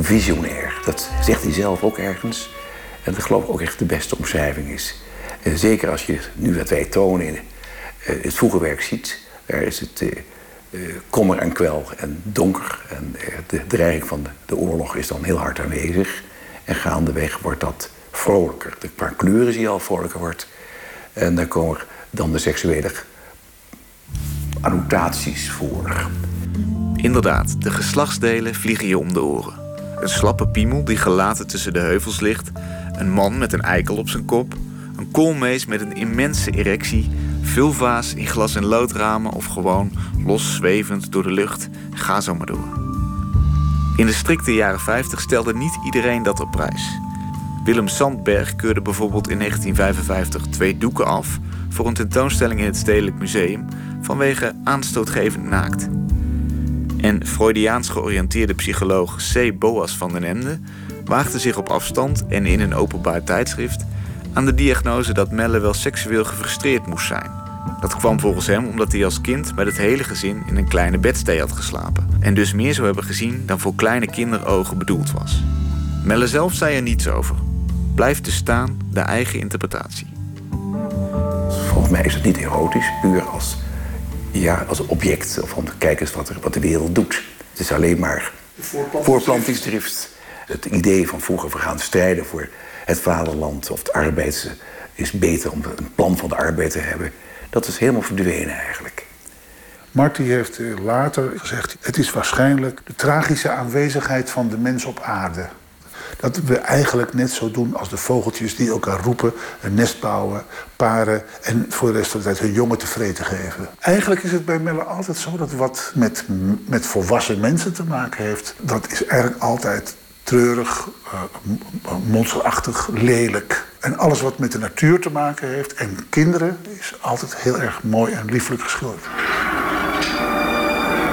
Visionair, dat zegt hij zelf ook ergens. En dat geloof ik ook echt de beste omschrijving is. En zeker als je nu wat wij tonen in eh, het vroege werk ziet, daar is het eh, eh, kommer en kwel en donker. En eh, de dreiging van de, oorlog is dan heel hard aanwezig. En gaandeweg wordt dat vrolijker. De qua kleuren zie je al vrolijker wordt. En dan komen dan de seksuele annotaties voor. Inderdaad, de geslachtsdelen vliegen je om de oren. Een slappe piemel die gelaten tussen de heuvels ligt. Een man met een eikel op zijn kop. Een koolmees met een immense erectie. Vulva's in glas- en loodramen of gewoon los zwevend door de lucht. Ga zo maar door. In de strikte jaren 50 stelde niet iedereen dat op prijs. Willem Sandberg keurde bijvoorbeeld in 1955 twee doeken af voor een tentoonstelling in het Stedelijk Museum vanwege aanstootgevend naakt. En Freudiaans georiënteerde psycholoog C. Boas van den Ende waagde zich op afstand en in een openbaar tijdschrift aan de diagnose dat Melle wel seksueel gefrustreerd moest zijn. Dat kwam volgens hem omdat hij als kind met het hele gezin in een kleine bedstee had geslapen en dus meer zou hebben gezien dan voor kleine kinderogen bedoeld was. Melle zelf zei er niets over. Blijft te staan de eigen interpretatie. Volgens mij is het niet erotisch, puur als, ja, als object. Of om te kijken wat, de wereld doet. Het is alleen maar voorplantingsdrift. Het idee van vroeger we gaan strijden voor het vaderland of het arbeid is beter om een plan van de arbeid te hebben. Dat is helemaal verdwenen eigenlijk. Marty heeft eh, later gezegd: het is waarschijnlijk de tragische aanwezigheid van de mens op aarde. Dat we eigenlijk net zo doen als de vogeltjes die elkaar roepen, een nest bouwen, paren en voor de rest van de tijd hun jongen tevreden geven. Eigenlijk is het bij Melle altijd zo dat wat met, met volwassen mensen te maken heeft, dat is eigenlijk altijd treurig, eh, m- monsterachtig, lelijk. En alles wat met de natuur te maken heeft en kinderen is altijd heel erg mooi en lieflijk geschilderd.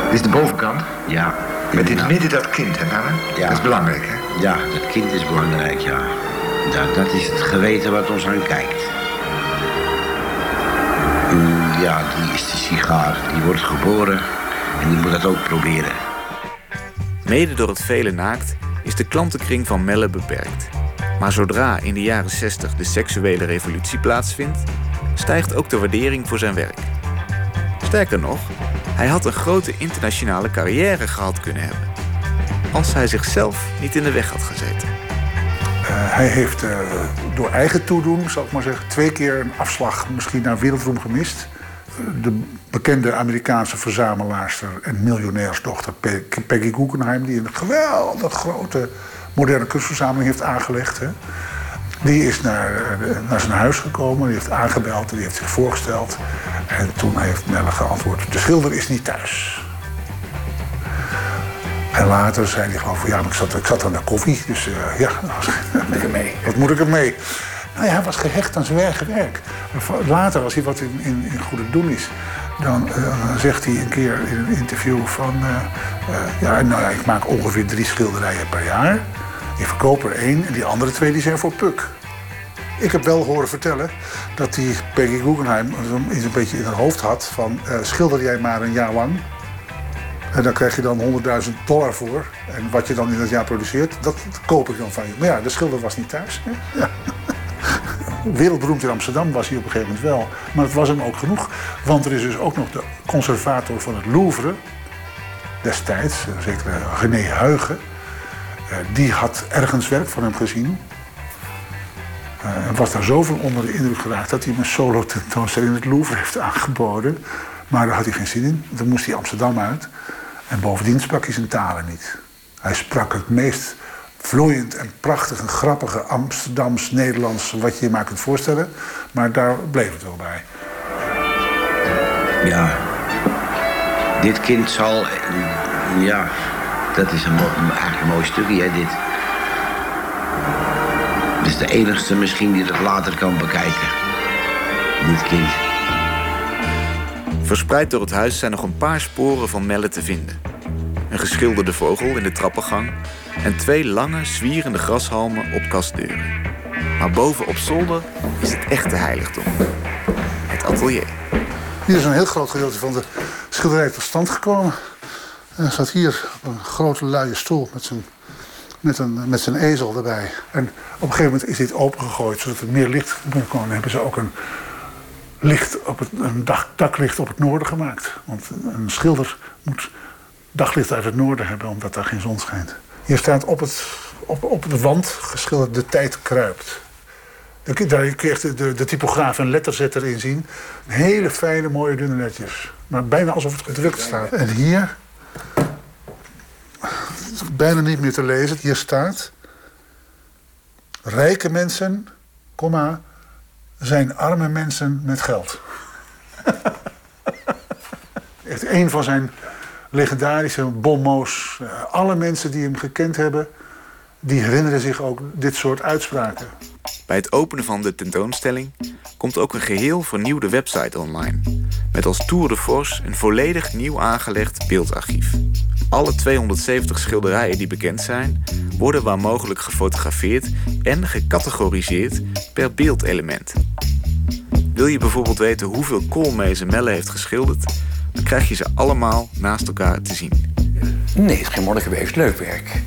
Dit is de bovenkant. Ja. Met in het midden dat kind, hè? Ja. Dat is belangrijk, hè? Ja, dat kind is belangrijk, ja. Dat, is het geweten wat ons aankijkt. Mm, Ja, die is de sigaar. Die wordt geboren en die moet dat ook proberen. Mede door het vele naakt is de klantenkring van Melle beperkt. Maar zodra in de jaren 60 de seksuele revolutie plaatsvindt, stijgt ook de waardering voor zijn werk. Sterker nog, hij had een grote internationale carrière gehad kunnen hebben. Als hij zichzelf niet in de weg had gezeten. Eh, hij heeft eh, door eigen toedoen, zal ik maar zeggen, twee keer een afslag misschien naar wereldroem gemist. De bekende Amerikaanse verzamelaarster en miljonairsdochter Pe- Peggy Guggenheim, die een geweldig grote moderne kunstverzameling heeft aangelegd. Hè. Die is naar, eh, naar zijn huis gekomen, die heeft aangebeld, die heeft zich voorgesteld. En toen heeft Melle geantwoord: De schilder is niet thuis. En later zei hij gewoon van ja, maar ik zat, ik zat aan de koffie. Dus eh, ja, wat moet ik ermee? Wat moet ik ermee? Nou ja, hij was gehecht aan zijn eigen werk. Later, als hij wat in, in, in goede doen is, dan eh, zegt hij een keer in een interview van... eh, ja, nou ja, ik maak ongeveer drie schilderijen per jaar. Ik verkoop er één en die andere twee die zijn voor Puk. Ik heb wel horen vertellen dat die Peggy Guggenheim iets een beetje in haar hoofd had van... schilder jij maar een jaar lang, en daar krijg je dan 100.000 dollar voor. En wat je dan in dat jaar produceert, dat koop ik dan van je. Maar ja, de schilder was niet thuis. hè. Ja. Wereldberoemd in Amsterdam was hij op een gegeven moment wel. Maar het was hem ook genoeg. Want er is dus ook nog de conservator van het Louvre. Destijds, een zekere René Huygen. eh, Die had ergens werk van hem gezien. Eh, En was daar zoveel onder de indruk geraakt dat hij hem een solo tentoonstelling in het Louvre heeft aangeboden. Maar daar had hij geen zin in. Dan moest hij Amsterdam uit. En bovendien sprak hij zijn talen niet. Hij sprak het meest vloeiend en prachtig en grappige Amsterdams-Nederlands wat je je maar kunt voorstellen. Maar daar bleef het wel bij. Ja. Dit kind zal... Ja, dat is een, eigenlijk een mooi stukje, hè, dit. Dit is de enigste misschien die dat later kan bekijken. Dit kind. Verspreid door het huis zijn nog een paar sporen van Melle te vinden. een geschilderde vogel in de trappengang en twee lange, zwierende grashalmen op kastdeuren. Maar boven op zolder is het echte heiligdom. Het atelier. Hier is een heel groot gedeelte van de schilderij tot stand gekomen. En hij staat hier op een grote luie stoel met zijn, met, een, met zijn ezel erbij. En op een gegeven moment is dit opengegooid zodat er meer licht komen. Dan hebben ze ook een, licht op het, een daklicht op het noorden gemaakt. Want een schilder moet daglicht uit het noorden hebben omdat daar geen zon schijnt. Hier staat op, het, op, op de wand geschilderd de tijd kruipt. Daar echt de, de, de typograaf en letterzetter in zien. Hele fijne, mooie, dunne netjes. Maar bijna alsof het gedrukt staat. En hier, bijna niet meer te lezen. Hier staat... Rijke mensen, komma, zijn arme mensen met geld. Echt een van zijn legendarische bonmots. Eh, Alle mensen die hem gekend hebben... die herinneren zich ook dit soort uitspraken. Bij het openen van de tentoonstelling komt ook een geheel vernieuwde website online. Met als tour de force een volledig nieuw aangelegd beeldarchief. Alle 270 schilderijen die bekend zijn, worden waar mogelijk gefotografeerd en gecategoriseerd per beeldelement. Wil je bijvoorbeeld weten hoeveel koolmezen Melle heeft geschilderd, dan krijg je ze allemaal naast elkaar te zien. Nee, het is geen het is leuk werk.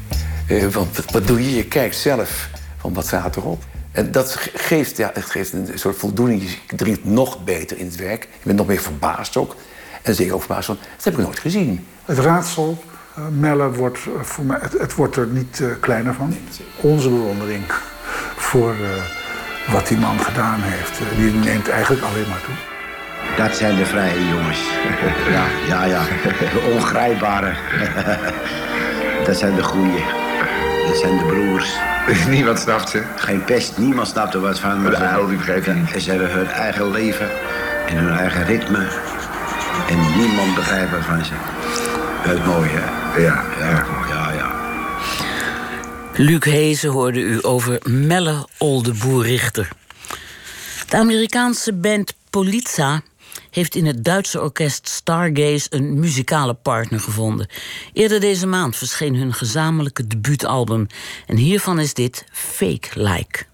Eh, want wat, wat doe je? Je kijkt zelf van wat staat erop. En dat ge- geeft, ja, het geeft een soort voldoening. Je dringt nog beter in het werk. Je bent nog meer verbaasd ook. En zeker ook verbaasd van, dat heb ik nooit gezien. Het raadsel, Melle, wordt eh, voor mij, het, het wordt er niet eh, kleiner van. Onze bewondering voor eh, wat die man gedaan heeft, die neemt eigenlijk alleen maar toe. Dat zijn de vrije jongens. Ja, ja, ja. De ongrijpbare. Dat zijn de goeie. Dat zijn de broers. Niemand snapt ze. Geen pest, niemand snapt er wat van. Maar De uil, die het niet. Ze hebben hun eigen leven en hun eigen ritme. En niemand begrijpt wat van ze. Dat is mooi, hè? Ja, Ja, ja, ja. Luc Hezen hoorde u over Melle Oldeboer Richter. De Amerikaanse band Polizza heeft in het Duitse orkest Stargaze een muzikale partner gevonden. Eerder deze maand verscheen hun gezamenlijke debuutalbum. En hiervan is dit Fake Like.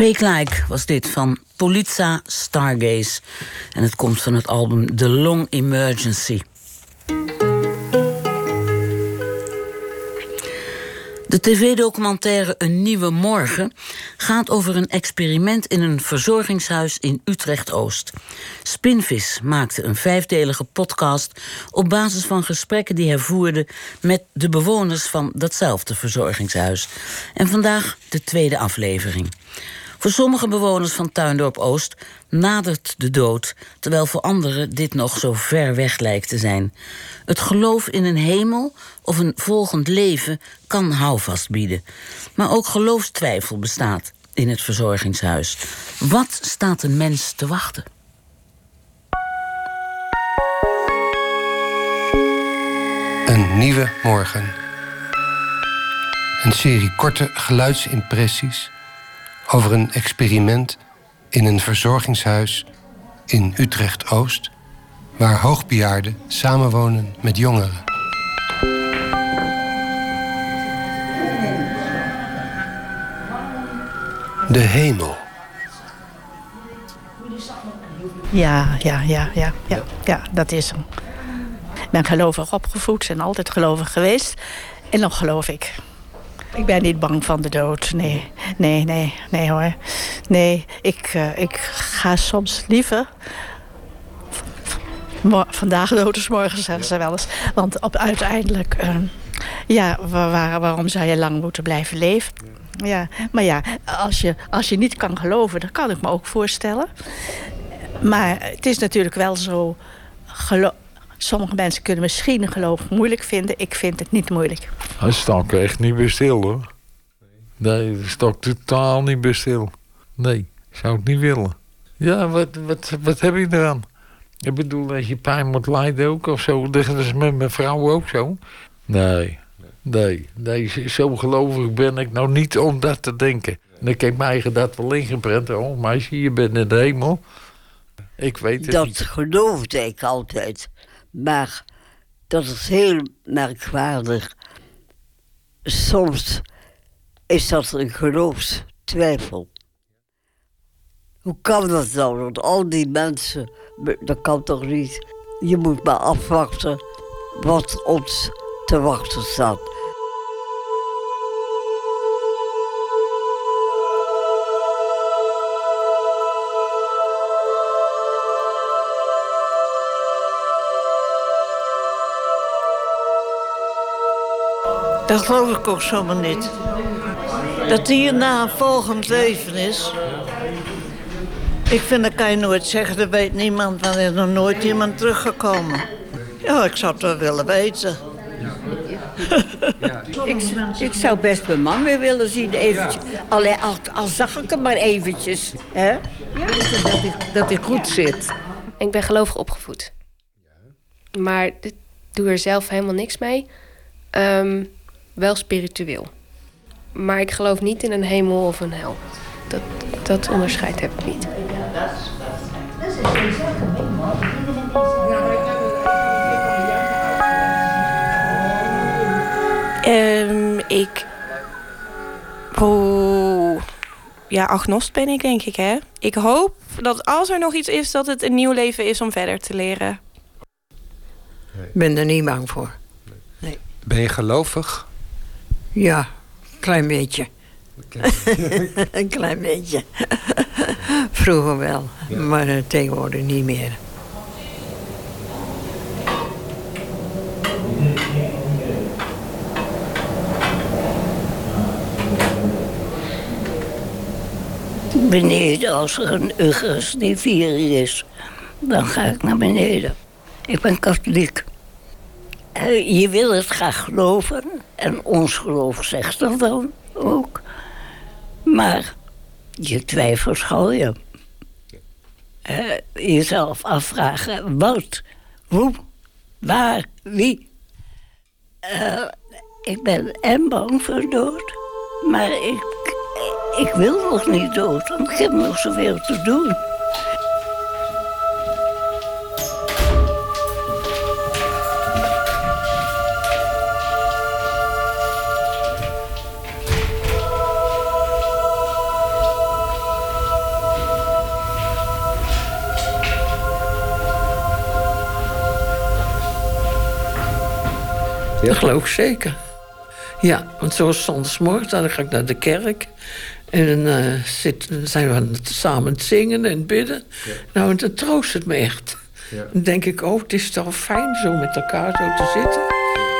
Fake Like was dit van Polizza Stargaze. En het komt van het album The Long Emergency. De tv-documentaire Een Nieuwe Morgen gaat over een experiment in een verzorgingshuis in Utrecht-Oost. Spinvis maakte een vijfdelige podcast op basis van gesprekken die hij voerde met de bewoners van datzelfde verzorgingshuis. En vandaag de tweede aflevering. Voor sommige bewoners van Tuindorp Oost nadert de dood, terwijl voor anderen dit nog zo ver weg lijkt te zijn. Het geloof in een hemel of een volgend leven kan houvast bieden. Maar ook geloofstwijfel bestaat in het verzorgingshuis. Wat staat een mens te wachten? Een nieuwe morgen. Een serie korte geluidsimpressies over een experiment in een verzorgingshuis in Utrecht-Oost, waar hoogbejaarden samenwonen met jongeren. De hemel. Ja, ja, ja, ja, ja, ja, dat is hem. Ik ben gelovig opgevoed en altijd gelovig geweest. En nog geloof ik. Ik ben niet bang van de dood. Nee, nee, nee, nee hoor. Nee, ik, eh, ik ga soms liever. Vandaag dood is morgen, zeggen ze wel eens. Want op, uiteindelijk, eh, ja, wa- waar- waarom zou je lang moeten blijven leven? Ja, maar ja, als je, als je niet kan geloven, dat kan ik me ook voorstellen. Maar het is natuurlijk wel zo. Sommige mensen kunnen misschien geloof moeilijk vinden. Ik vind het niet moeilijk. Hij stak echt niet bij stil hoor. Nee, hij stak totaal niet bij stil. Nee, zou ik niet willen. Ja, wat, wat, wat heb je eraan? Ik bedoel, dat je pijn moet lijden ook of zo. Dat is met mijn vrouw ook zo. Nee, nee, nee, zo gelovig ben ik nou niet om dat te denken. En ik heb mijn eigen dat wel ingeprent. Oh meisje, je bent in de hemel. Ik weet het dat niet. geloofde ik altijd. Maar dat is heel merkwaardig. Soms is dat een geloofstwijfel. Hoe kan dat nou? Want al die mensen, dat kan toch niet? Je moet maar afwachten wat ons te wachten staat. Dat geloof ik ook zomaar niet. Dat hierna een volgend leven is. Ik vind dat kan je nooit zeggen, dat weet niemand, want er is nog nooit iemand teruggekomen. Ja, ik zou het wel willen weten. Ik, ik zou best mijn man weer willen zien, eventjes. Alleen al, al zag ik hem maar eventjes. Hè? Dat hij, dat goed zit. Ik ben gelovig opgevoed. Maar ik doe er zelf helemaal niks mee. Ehm, wel spiritueel. Maar ik geloof niet in een hemel of een hel. Dat, dat onderscheid heb ik niet. Ehm, ik. Oeh. Ja, agnost ben ik, denk ik, hè? Ik hoop dat als er nog iets is, dat het een nieuw leven is om verder te leren. Ik ben er niet bang voor. Ben je gelovig? Ja, klein beetje. een klein beetje. Vroeger wel, maar eh, tegenwoordig niet meer. Beneden, als er een Eucharistieviering is, dan ga ik naar beneden. Ik ben katholiek. Eh, Je wil het graag geloven, en ons geloof zegt dat dan ook. Maar je twijfelt gauw je. Eh, jezelf afvragen, wat, hoe, waar, wie. Eh, ik ben en bang voor dood, maar ik, ik wil nog niet dood, want ik heb nog zoveel te doen. Dat geloof ik zeker. Ja, want zoals zondagsmorgen, dan ga ik naar de kerk. En dan eh, zit, dan zijn we aan het- samen aan het zingen en bidden. Nou, en dat troost het me echt. Ja. Dan denk ik, oh, het is toch fijn zo met elkaar zo te zitten.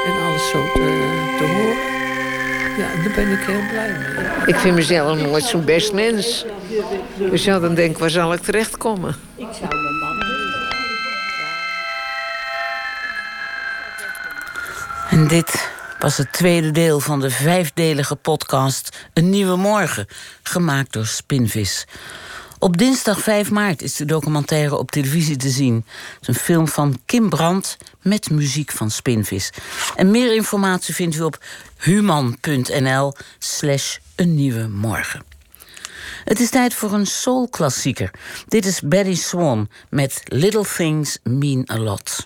En alles zo te, te horen. Ja, daar ben ik heel blij mee. Ik vind mezelf nooit zo'n best mens. Dus ja, dan denk ik, waar zal ik terechtkomen? Ik zou mijn En dit was het tweede deel van de vijfdelige podcast Een Nieuwe Morgen, gemaakt door Spinvis. Op dinsdag 5 maart is de documentaire op televisie te zien. Het is een film van Kim Brandt met muziek van Spinvis. En meer informatie vindt u op human.nl slash een nieuwe morgen. Het is tijd voor een soul-klassieker. Dit is Betty Swan met Little Things Mean a Lot.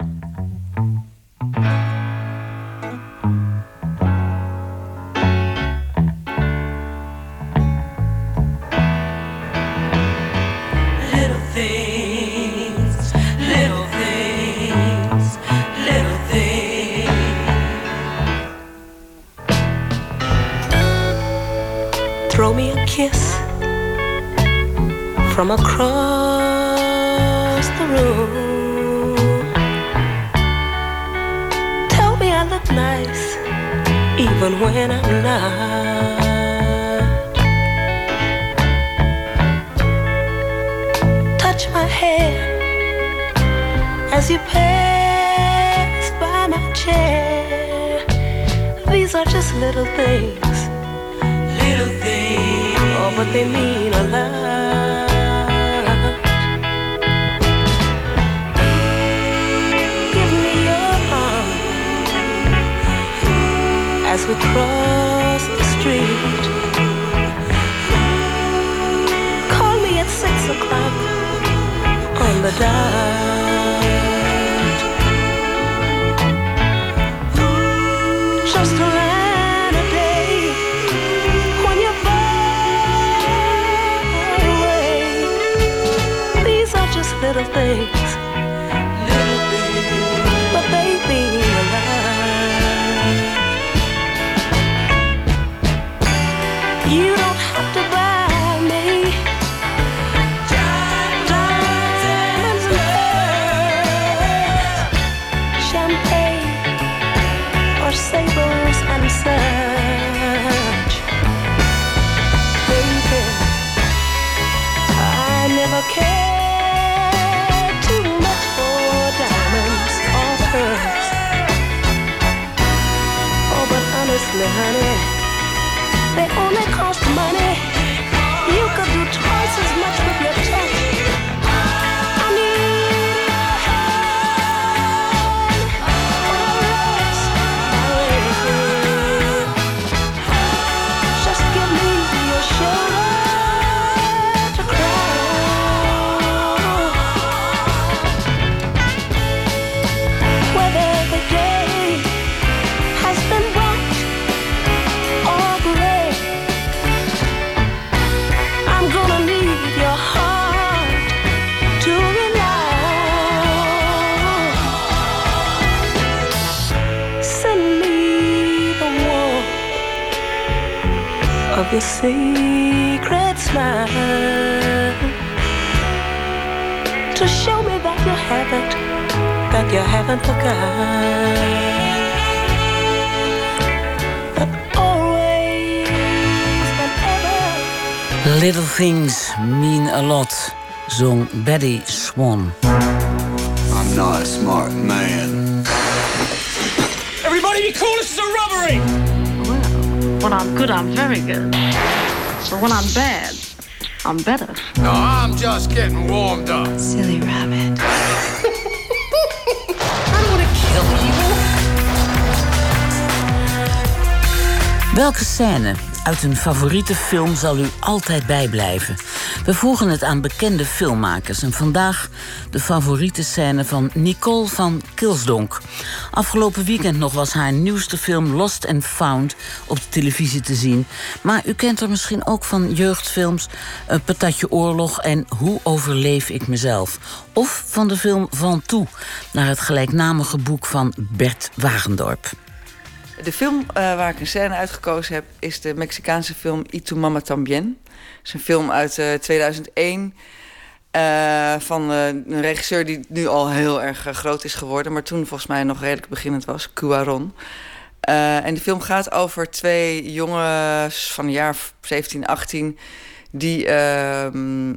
Throw me a kiss from across the room. Tell me I look nice even when I'm not. Touch my hair as you pass by my chair. These are just little things but they mean a lot. Give me your arm as we cross the street. Call me at six o'clock on the dot. Little your secret smile to show me that you haven't, that you haven't forgotten. That always and ever. Little Things Mean a Lot, zong Betty Swan. I'm not a smart man. Everybody be cool, this is a robbery! When I'm good, I'm very good. But when I'm bad, I'm better. No, I'm just getting warmed up. Silly rabbit. Welke scène uit een favoriete film zal u altijd bijblijven. We vroegen het aan bekende filmmakers en vandaag de favoriete scène van Nicole van Kilsdonk. Afgelopen weekend nog was haar nieuwste film Lost and Found op de televisie te zien. Maar u kent haar misschien ook van jeugdfilms Een Patatje Oorlog en Hoe overleef ik mezelf? Of van de film Van Toe, naar het gelijknamige boek van Bert Wagendorp. De film uh, waar ik een scène uitgekozen heb is de Mexicaanse film Y mama tambien. Het is een film uit uh, 2001 uh, van uh, een regisseur die nu al heel erg groot is geworden, maar toen volgens mij nog redelijk beginnend was, Cuaron. En de film gaat over twee jongens van een jaar 17, 18 die uh,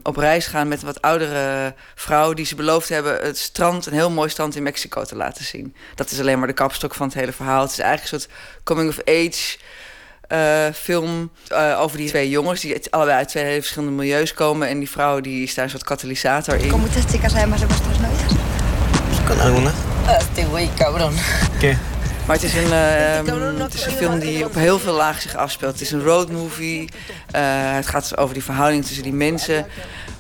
op reis gaan met een wat oudere vrouw... die ze beloofd hebben het strand, een heel mooi strand in Mexico te laten zien. Dat is alleen maar de kapstok van het hele verhaal. Het is eigenlijk een soort coming-of-age uh, film uh, over die twee jongens... die allebei uit twee hele verschillende milieus komen. En die vrouw die is daar een soort katalysator in. Con muchas chicas además de vuestras novias. ¿Con alguna? Este güey, cabrón. ¿Qué? Maar het is, een, uh, het is een film die op heel veel lagen zich afspeelt. Het is een roadmovie. Uh, het gaat dus over die verhouding tussen die mensen.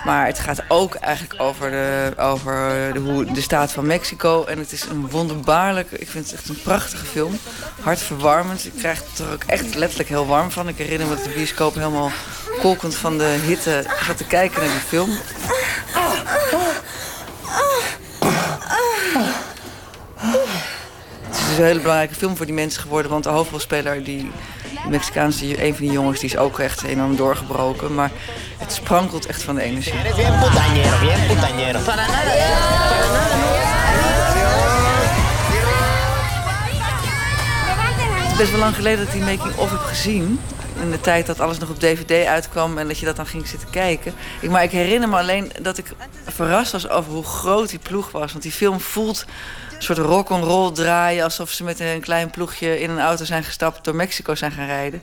Maar het gaat ook eigenlijk over, de, over de, hoe, de staat van Mexico. En het is een wonderbaarlijk... Ik vind het echt een prachtige film. Hartverwarmend. Ik krijg er ook echt letterlijk heel warm van. Ik herinner me dat de bioscoop helemaal kolkend van de hitte zat te kijken naar die film. Het is een hele belangrijke film voor die mensen geworden. Want de hoofdrolspeler, die de Mexicaanse, een van die jongens, die is ook echt enorm doorgebroken. Maar het sprankelt echt van de energie. Het is best wel lang geleden dat ik die making-of heb gezien. In de tijd dat alles nog op dvd uitkwam en dat je dat dan ging zitten kijken. Ik, maar ik herinner me alleen dat ik verrast was over hoe groot die ploeg was. Want die film voelt soort rock'n'roll draaien... alsof ze met een klein ploegje in een auto zijn gestapt... door Mexico zijn gaan rijden.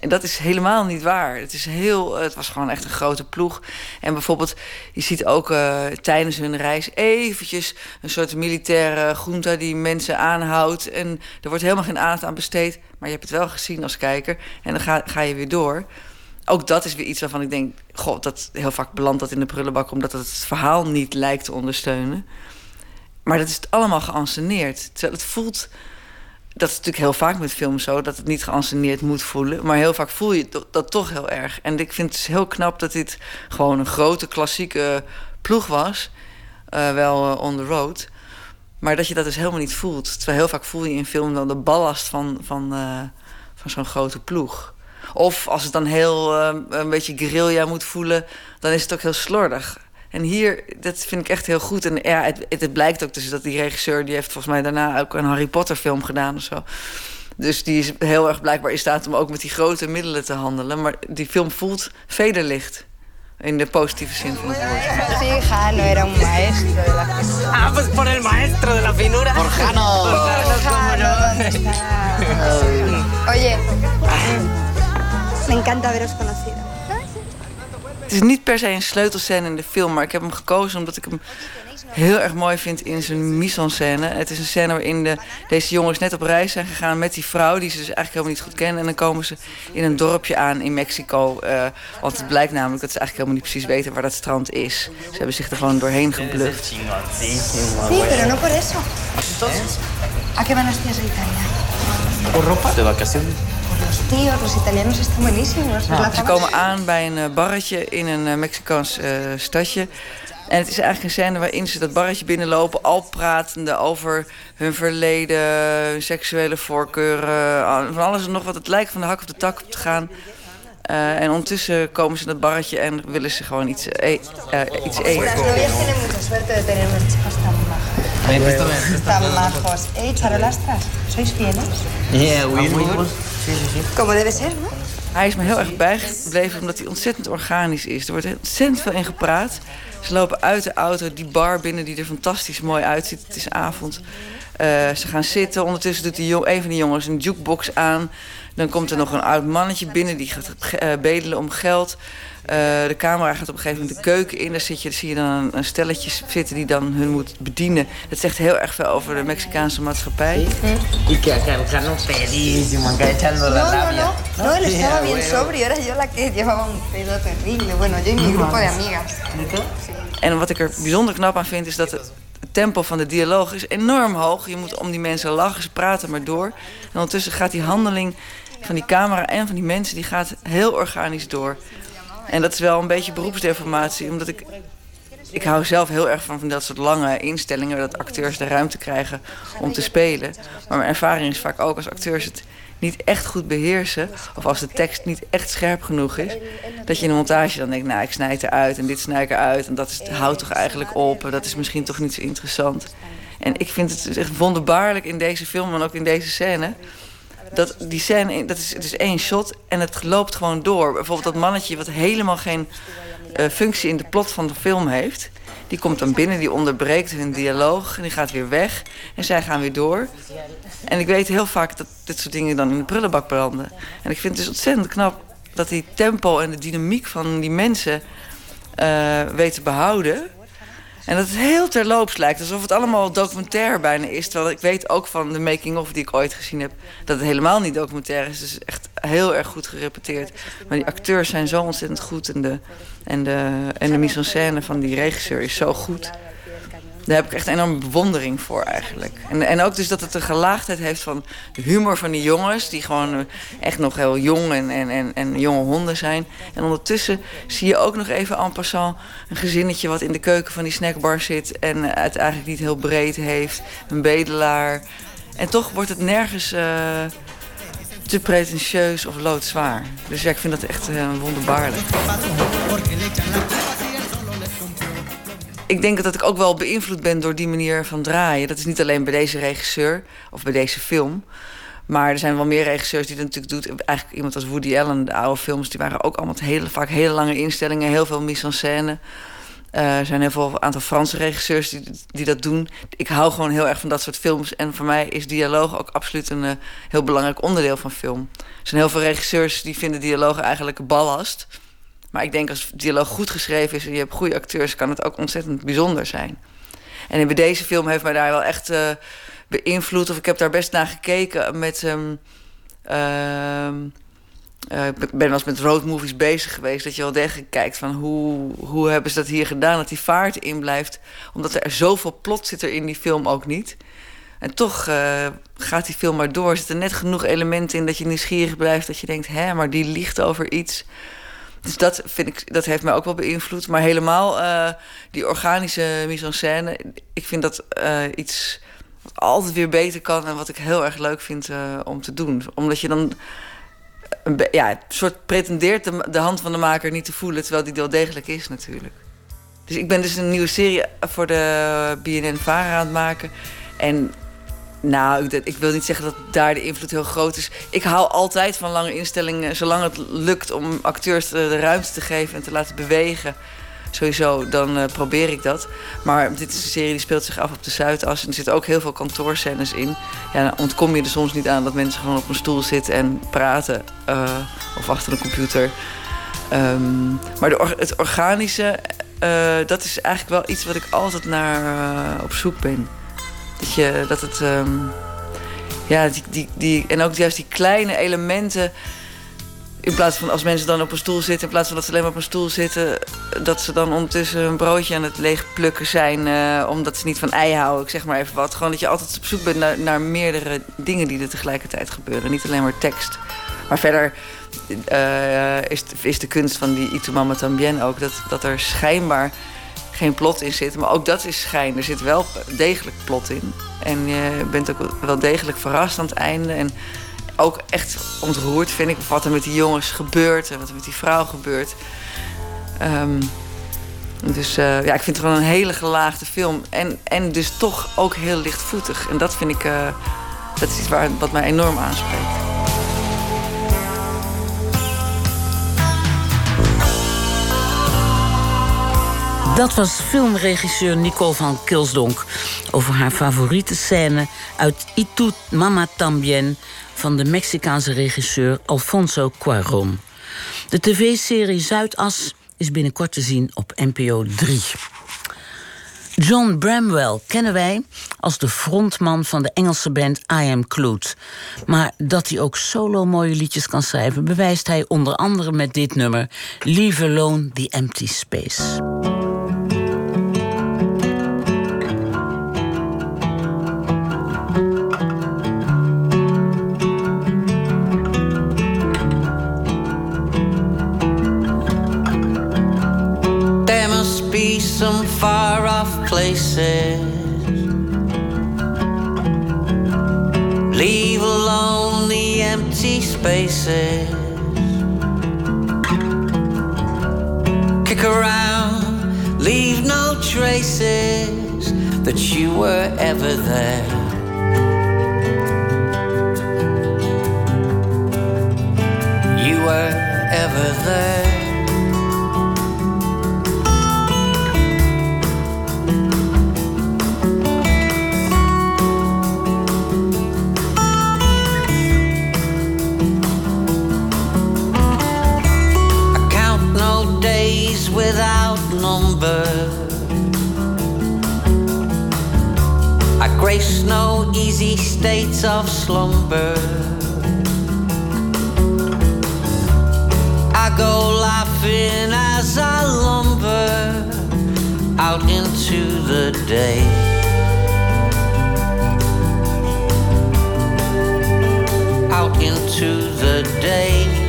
En dat is helemaal niet waar. Het, is heel, het was gewoon echt een grote ploeg. En bijvoorbeeld, je ziet ook uh, tijdens hun reis eventjes... een soort militaire junta die mensen aanhoudt. En er wordt helemaal geen aandacht aan besteed. Maar je hebt het wel gezien als kijker. En dan ga, ga je weer door ook dat is weer iets waarvan ik denk... god, dat heel vaak belandt dat in de prullenbak... omdat het het verhaal niet lijkt te ondersteunen. Maar dat is allemaal geanceneerd. Terwijl het voelt... Dat is natuurlijk heel vaak met films zo... dat het niet geanceneerd moet voelen. Maar heel vaak voel je dat toch heel erg. En ik vind het heel knap dat dit gewoon een grote klassieke ploeg was. Uh, wel uh, on the road. Maar dat je dat dus helemaal niet voelt. Terwijl heel vaak voel je in film dan de ballast van, van, uh, van zo'n grote ploeg. Of als het dan heel een beetje guerrilla moet voelen... dan is het ook heel slordig. En hier, dat vind ik echt heel goed. En ja, het, het, het, blijkt ook dus dat die regisseur... die heeft volgens mij daarna ook een Harry Potter film gedaan of zo. Dus die is heel erg blijkbaar in staat om ook met die grote middelen te handelen. Maar die film voelt vederlicht. In de positieve zin van het woord. Fija, no era un maestro de la Ah, pues por el maestro de la finura. Borjano. Borjano, Oye, me encanta haberos conocido. Het is niet per se een sleutelscène in de film, maar ik heb hem gekozen omdat ik hem heel erg mooi vind in zijn mise-en-scène. Het is een scène waarin de, deze jongens net op reis zijn gegaan met die vrouw, die ze dus eigenlijk helemaal niet goed kennen. En dan komen ze in een dorpje aan in Mexico. Uh, want het blijkt namelijk dat ze eigenlijk helemaal niet precies weten waar dat strand is. Ze hebben zich er gewoon doorheen gebluft. Sí, pero no por eso. ¿A qué van las tías de Italia? Por ropa de vacaciones. Los tíos, los italianos están buenísimos. Ja, ze komen aan bij een barretje in een uh, Mexicaans uh, stadje. En het is eigenlijk een scène waarin ze dat barretje binnenlopen... al pratende over hun verleden, hun seksuele voorkeuren... van alles en nog wat. Het lijkt van de hak op de tak op te gaan. Uh, en ondertussen komen ze in dat barretje en willen ze gewoon iets, e uh, iets eten. Las novias Eh, ¿sois fieles? Yeah, we Sí, sí, sí. Como debe ser, ¿no? Hij is me heel erg bijgebleven omdat hij ontzettend organisch is. Er wordt ontzettend veel in gepraat. Ze lopen uit de auto die bar binnen die er fantastisch mooi uitziet. Het is avond. Uh, ze gaan zitten. Ondertussen doet die jong, een van die jongens een jukebox aan. Dan komt er nog een oud mannetje binnen die gaat eh, bedelen om geld. Eh, de camera gaat op een gegeven moment de keuken in. Daar, zit je, daar zie je dan een, een stelletje zitten die dan hun moet bedienen. Dat zegt heel erg veel over de Mexicaanse maatschappij. Acá el Jano pedísimo, acá echando la No, no, labia. no. No, él estaba bien bueno. sobrio. Era yo la que llevaba un pedo terrible. Bueno, yo y mi grupo de amigas. En wat ik er bijzonder knap aan vind, is dat het tempo van de dialoog is enorm hoog. Je moet om die mensen lachen, ze praten maar door. En ondertussen gaat die handeling van die camera en van die mensen... die gaat heel organisch door. En dat is wel een beetje beroepsdeformatie, omdat ik... Ik hou zelf heel erg van, van dat soort lange instellingen... dat acteurs de ruimte krijgen om te spelen. Maar mijn ervaring is vaak ook als acteurs het niet echt goed beheersen... of als de tekst niet echt scherp genoeg is... dat je in de montage dan denkt, nou, ik snij het eruit en dit snij ik eruit... en dat is, houdt toch eigenlijk op, en dat is misschien toch niet zo interessant. En ik vind het dus echt wonderbaarlijk in deze film en ook in deze scène... dat die scène, dat is, het is één shot en het loopt gewoon door. Bijvoorbeeld dat mannetje wat helemaal geen eh, functie in de plot van de film heeft... die komt dan binnen, die onderbreekt hun dialoog en die gaat weer weg... en zij gaan weer door... En ik weet heel vaak dat dit soort dingen dan in de prullenbak branden. En ik vind het dus ontzettend knap dat die tempo en de dynamiek van die mensen weet te behouden. En dat het heel terloops lijkt, alsof het allemaal documentair bijna is. Terwijl ik weet ook van de making-of die ik ooit gezien heb... dat het helemaal niet documentair is. Is echt heel erg goed gerepeteerd. Maar die acteurs zijn zo ontzettend goed. En de, en de, en de mise-en-scène van die regisseur is zo goed. Daar heb ik echt enorme bewondering voor eigenlijk. En, en ook dus dat het een gelaagdheid heeft van de humor van die jongens... die gewoon echt nog heel jong en, en, en, jonge honden zijn. En ondertussen zie je ook nog even en passant... een gezinnetje wat in de keuken van die snackbar zit... en het eigenlijk niet heel breed heeft. Een bedelaar. En toch wordt het nergens eh, te pretentieus of loodzwaar. Dus ja, ik vind dat echt eh, wonderbaarlijk. Ik denk dat ik ook wel beïnvloed ben door die manier van draaien. Dat is niet alleen bij deze regisseur of bij deze film. Maar er zijn wel meer regisseurs die dat natuurlijk doet. Eigenlijk iemand als Woody Allen, de oude films, die waren ook allemaal vaak hele lange instellingen, heel veel mise-en-scène. Eh, er zijn heel veel een aantal Franse regisseurs die, die dat doen. Ik hou gewoon heel erg van dat soort films. En voor mij is dialoog ook absoluut een eh, heel belangrijk onderdeel van film. Er zijn heel veel regisseurs die vinden dialoog eigenlijk ballast. Maar ik denk als dialoog goed geschreven is en je hebt goede acteurs, kan het ook ontzettend bijzonder zijn. En bij deze film heeft mij daar wel echt eh, beïnvloed. Of ik heb daar best naar gekeken met. eh, ik ben wel eens met roadmovies bezig geweest. Dat je wel degelijk kijkt van hoe, hoe hebben ze dat hier gedaan. Dat die vaart in blijft. Omdat er zoveel plot zit er in die film ook niet. En toch eh, gaat die film maar door. Er zitten net genoeg elementen in dat je nieuwsgierig blijft. Dat je denkt, hè, maar die liegt over iets. Dus dat, vind ik, dat heeft mij ook wel beïnvloed. Maar helemaal eh, die organische mise-en-scène... ik vind dat eh, iets wat altijd weer beter kan... en wat ik heel erg leuk vind eh, om te doen. Omdat je dan een ja, soort pretendeert de, de hand van de maker niet te voelen... terwijl die wel degelijk is natuurlijk. Dus ik ben dus een nieuwe serie voor de BNN-Vara aan het maken. En nou, ik, wil niet zeggen dat daar de invloed heel groot is. Ik hou altijd van lange instellingen, zolang het lukt om acteurs de, ruimte te geven en te laten bewegen. Sowieso, dan eh, probeer ik dat. Maar dit is een serie die speelt zich af op de Zuidas. En er zitten ook heel veel kantoorscènes in. Ja, dan ontkom je er soms niet aan dat mensen gewoon op een stoel zitten en praten. eh, of achter een computer. Ehm, maar de het organische, eh, dat is eigenlijk wel iets wat ik altijd naar op zoek ben. Dat, je, dat het. ehm, ja, die, die, die, en ook juist die kleine elementen. In plaats van als mensen dan op een stoel zitten, in plaats van dat ze alleen maar op een stoel zitten, dat ze dan ondertussen een broodje aan het leegplukken zijn, eh, omdat ze niet van ei houden, ik zeg maar even wat. Gewoon dat je altijd op zoek bent naar, naar meerdere dingen die er tegelijkertijd gebeuren. Niet alleen maar tekst. Maar verder eh, is, is de kunst van die Itu Mama Tambien ook dat, dat er schijnbaar geen plot in zit. Maar ook dat is schijn. Er zit wel degelijk plot in. En je bent ook wel degelijk verrast aan het einde. En ook echt ontroerd vind ik wat er met die jongens gebeurt en wat er met die vrouw gebeurt. Ehm, dus eh, ja, ik vind het gewoon een hele gelaagde film. En, en dus toch ook heel lichtvoetig. En dat vind ik, eh, dat is iets waar, wat mij enorm aanspreekt. Dat was filmregisseur Nicole van Kilsdonk over haar favoriete scène uit Itu Mama Tambien van de Mexicaanse regisseur Alfonso Cuarón. De tv-serie Zuidas is binnenkort te zien op NPO 3. John Bramwell kennen wij als de frontman van de Engelse band I Am Clued. Maar dat hij ook solo mooie liedjes kan schrijven, bewijst hij onder andere met dit nummer Leave Alone the Empty Space. Some far off places. Leave alone the empty spaces. Kick around, leave no traces that you were ever there. You were ever there. Without number. I grace no easy states of slumber. I go laughing as I lumber out into the day. Out into the day.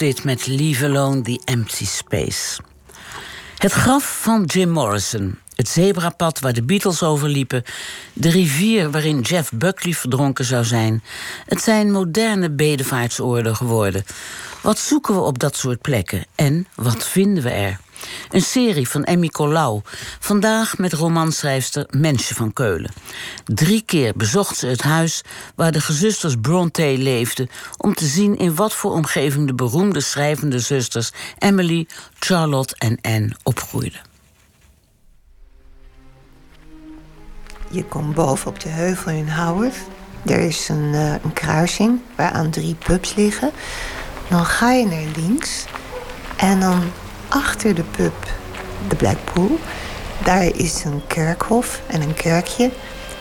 Dit met Leave Alone the Empty Space. Het graf van Jim Morrison. Het zebrapad waar de Beatles overliepen. De rivier waarin Jeff Buckley verdronken zou zijn. Het zijn moderne bedevaartsoorden geworden. Wat zoeken we op dat soort plekken? En wat vinden we er? Een serie van Emmy Colau. Vandaag met romanschrijfster Mensje van Keulen. Drie keer bezocht ze het huis waar de gezusters Bronte leefden... om te zien in wat voor omgeving de beroemde schrijvende zusters... Emily, Charlotte en Anne opgroeiden. Je komt boven op de heuvel in Howard. Er is een, eh, een kruising waaraan drie pubs liggen. Dan ga je naar links. En dan achter de pub, de Blackpool... daar is een kerkhof en een kerkje.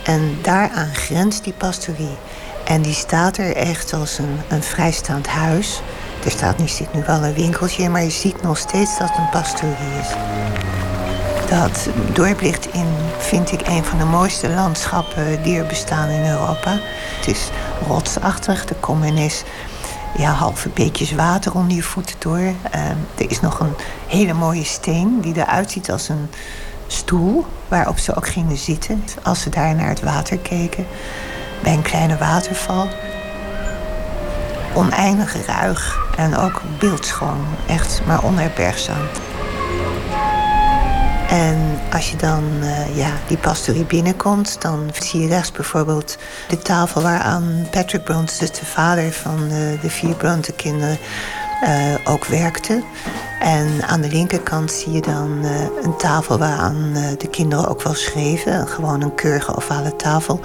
En daaraan grenst die pastorie. En die staat er echt als een, een vrijstaand huis. Er staat nu, zit nu wel een winkeltje, maar je ziet nog steeds dat het een pastorie is. Dat doorbligt in, vind ik, een van de mooiste landschappen die er bestaan in Europa. Het is rotsachtig, er komen ineens ja, halve beekjes water onder je voeten door. Uh, er is nog een hele mooie steen die eruit ziet als een stoel... waarop ze ook gingen zitten als ze daar naar het water keken. Bij een kleine waterval. Oneindig ruig en ook beeldschoon. Echt maar onherbergzaam. En als je dan uh, ja, die pastorie binnenkomt, dan zie je rechts bijvoorbeeld de tafel waaraan Patrick Bronte, dus de vader van uh, de vier Bronte-kinderen, uh, ook werkte. En aan de linkerkant zie je dan een tafel waaraan de kinderen ook wel schreven. Gewoon een keurige ovale tafel.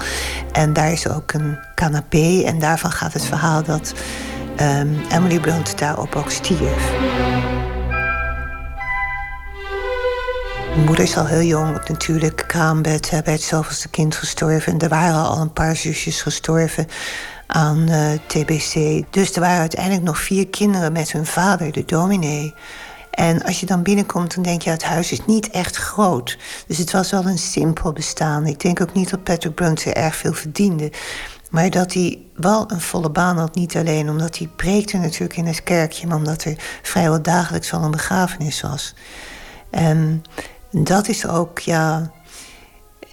En daar is ook een canapé. En daarvan gaat het verhaal dat um, Emily Bronte daarop ook stierf. Mijn moeder is al heel jong natuurlijk kraambed bij het zoveelste kind gestorven. En er waren al een paar zusjes gestorven aan uh, TBC. Dus er waren uiteindelijk nog vier kinderen met hun vader, de dominee. En als je dan binnenkomt, dan denk je, het huis is niet echt groot. Dus het was wel een simpel bestaan. Ik denk ook niet dat Patrick Brunson erg veel verdiende. Maar dat hij wel een volle baan had, niet alleen omdat hij preekte natuurlijk in het kerkje... maar omdat er vrijwel dagelijks al een begrafenis was. En dat is ook, ja,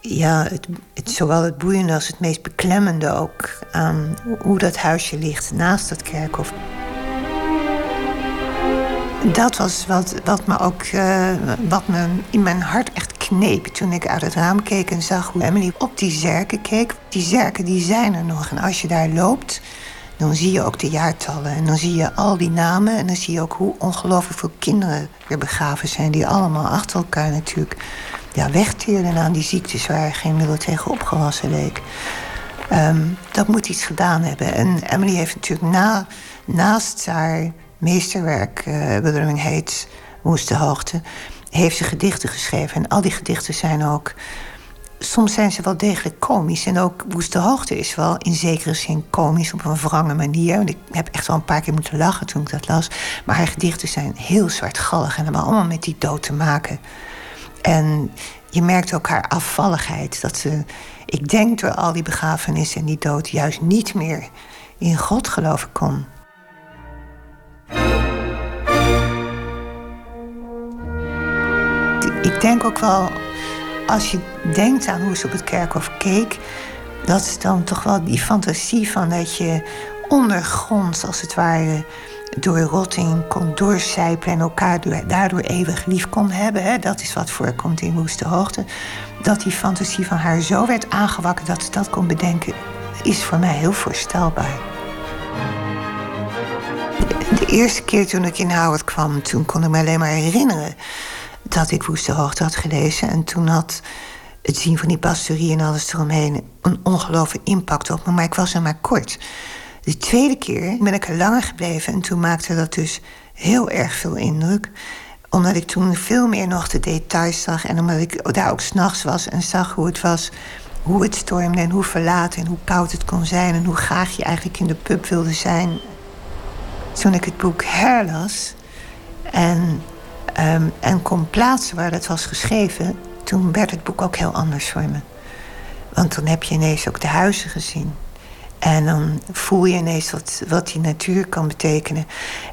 ja het, zowel het boeiende als het meest beklemmende ook aan hoe dat huisje ligt naast het kerkhof. Dat was wat, wat me ook uh, wat me in mijn hart echt kneep toen ik uit het raam keek en zag hoe Emily op die zerken keek. Die zerken die zijn er nog en als je daar loopt, dan zie je ook de jaartallen en dan zie je al die namen en dan zie je ook hoe ongelooflijk veel kinderen er begraven zijn, die allemaal achter elkaar natuurlijk ja, wegteerden aan die ziektes waar geen middel tegen opgewassen leek. Um, dat moet iets gedaan hebben. En Emily heeft natuurlijk na, naast haar meesterwerk, uh, Wuthering Heet, Woeste Hoogte, heeft ze gedichten geschreven. En al die gedichten zijn ook soms zijn ze wel degelijk komisch. En ook Woeste Hoogte is wel in zekere zin komisch op een wrange manier. Want ik heb echt wel een paar keer moeten lachen toen ik dat las. Maar haar gedichten zijn heel zwartgallig en hebben allemaal met die dood te maken. En je merkt ook haar afvalligheid. Dat ze, ik denk door al die begrafenissen en die dood... juist niet meer in God geloven kon. Ik denk ook wel als je denkt aan hoe ze op het kerkhof keek, dat is dan toch wel die fantasie van dat je ondergronds, als het ware, door rotting kon doorcijpen en elkaar daardoor eeuwig lief kon hebben. Hè? Dat is wat voorkomt in Woeste Hoogte. Dat die fantasie van haar zo werd aangewakkerd dat ze dat kon bedenken, is voor mij heel voorstelbaar. De eerste keer toen ik in Howard kwam, toen kon ik me alleen maar herinneren dat ik Woeste Hoogte had gelezen. En toen had het zien van die pastorie en alles eromheen een ongelooflijke impact op me. Maar ik was er maar kort. De tweede keer ben ik er langer gebleven en toen maakte dat dus heel erg veel indruk. Omdat ik toen veel meer nog de details zag en omdat ik daar ook s'nachts was en zag hoe het was hoe het stormde en hoe verlaten en hoe koud het kon zijn en hoe graag je eigenlijk in de pub wilde zijn. Toen ik het boek herlas en um, en kon plaatsen waar het was geschreven, toen werd het boek ook heel anders voor me. Want dan heb je ineens ook de huizen gezien. En dan voel je ineens wat, wat die natuur kan betekenen.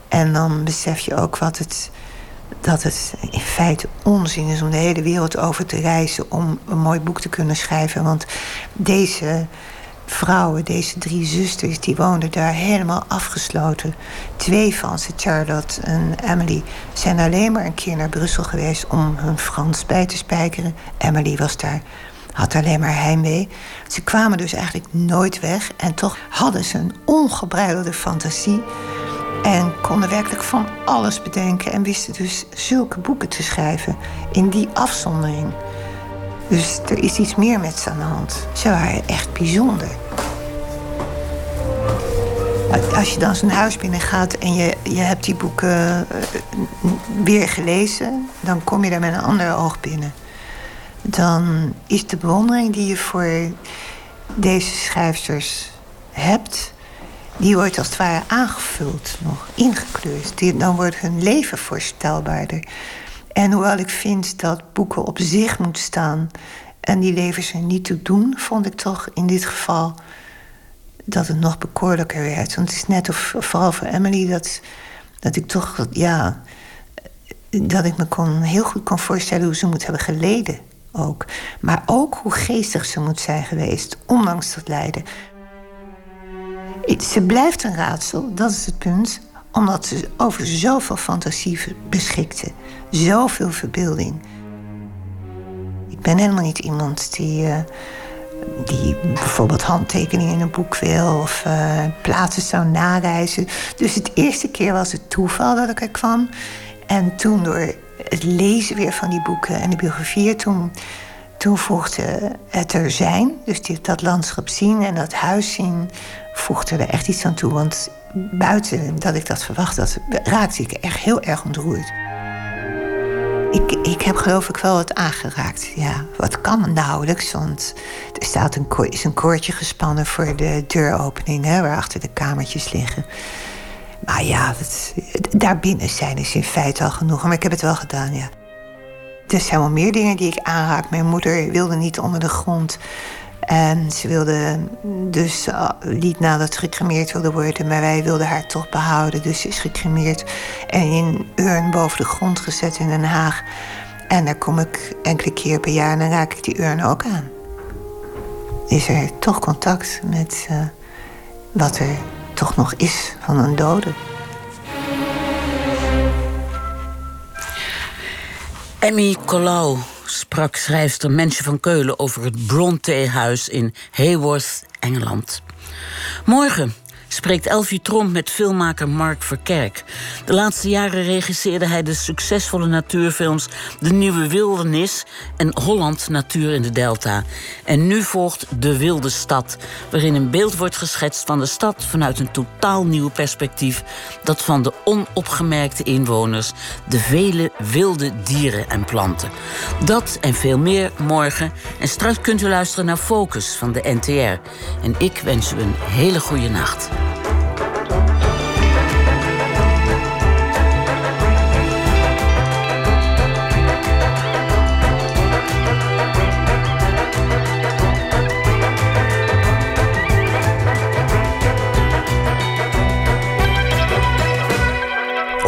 En dan besef je ook wat het, dat het in feite onzin is om de hele wereld over te reizen om een mooi boek te kunnen schrijven. Want deze vrouwen, deze drie zusters, die woonden daar helemaal afgesloten. Twee van ze, Charlotte en Emily, zijn alleen maar een keer naar Brussel geweest om hun Frans bij te spijkeren. Emily was daar, had alleen maar heimwee. Ze kwamen dus eigenlijk nooit weg en toch hadden ze een ongebreidelde fantasie. En konden werkelijk van alles bedenken en wisten dus zulke boeken te schrijven in die afzondering. Dus er is iets meer met ze aan de hand. Ze waren echt bijzonder. Als je dan zo'n huis binnengaat en je, je hebt die boeken eh, weer gelezen, dan kom je daar met een ander oog binnen. Dan is de bewondering die je voor deze schrijfsters hebt, die wordt als het ware aangevuld, nog ingekleurd. Die, dan wordt hun leven voorstelbaarder. En hoewel ik vind dat boeken op zich moeten staan en die levens er niet toe doen, vond ik toch in dit geval dat het nog bekoorlijker werd. Want het is net of, vooral voor Emily, dat, dat ik toch, ja, dat ik me kon, heel goed kon voorstellen hoe ze moet hebben geleden ook. Maar ook hoe geestig ze moet zijn geweest, ondanks dat lijden. Ze blijft een raadsel, dat is het punt. Omdat ze over zoveel fantasie beschikte. Zoveel verbeelding. Ik ben helemaal niet iemand die, uh, die bijvoorbeeld handtekeningen in een boek wil of uh, plaatsen zou nareizen. Dus het eerste keer was het toeval dat ik er kwam. En toen door het lezen weer van die boeken en de biografieën, toen, toen voegde het er zijn. Dus dat landschap zien en dat huis zien voegde er echt iets aan toe. Want buiten dat ik dat verwacht had, raakte ik echt heel erg ontroerd. Ik, ik heb geloof ik wel wat aangeraakt. Ja, wat kan nauwelijks, want er staat een, is een koordje gespannen voor de deuropening, hè, waar achter de kamertjes liggen. Maar ja, dat, daarbinnen zijn is in feite al genoeg. Maar ik heb het wel gedaan, ja. Er zijn wel meer dingen die ik aanraak. Mijn moeder wilde niet onder de grond. En ze wilde dus niet nadat ze gecremeerd wilde worden, maar wij wilden haar toch behouden. Dus ze is gecremeerd en in urn boven de grond gezet in Den Haag. En daar kom ik enkele keer per jaar en dan raak ik die urn ook aan. Is er toch contact met uh, wat er toch nog is van een dode. Emmy Colau sprak schrijfster Mensje van Keulen over het Brontë-huis in Haworth, Engeland. Morgen spreekt Elfie Tromp met filmmaker Mark Verkerk. De laatste jaren regisseerde hij de succesvolle natuurfilms De Nieuwe Wildernis en Holland Natuur in de Delta. En nu volgt De Wilde Stad, waarin een beeld wordt geschetst van de stad vanuit een totaal nieuw perspectief, dat van de onopgemerkte inwoners, de vele wilde dieren en planten. Dat en veel meer morgen. En straks kunt u luisteren naar Focus van de NTR. En ik wens u een hele goede nacht.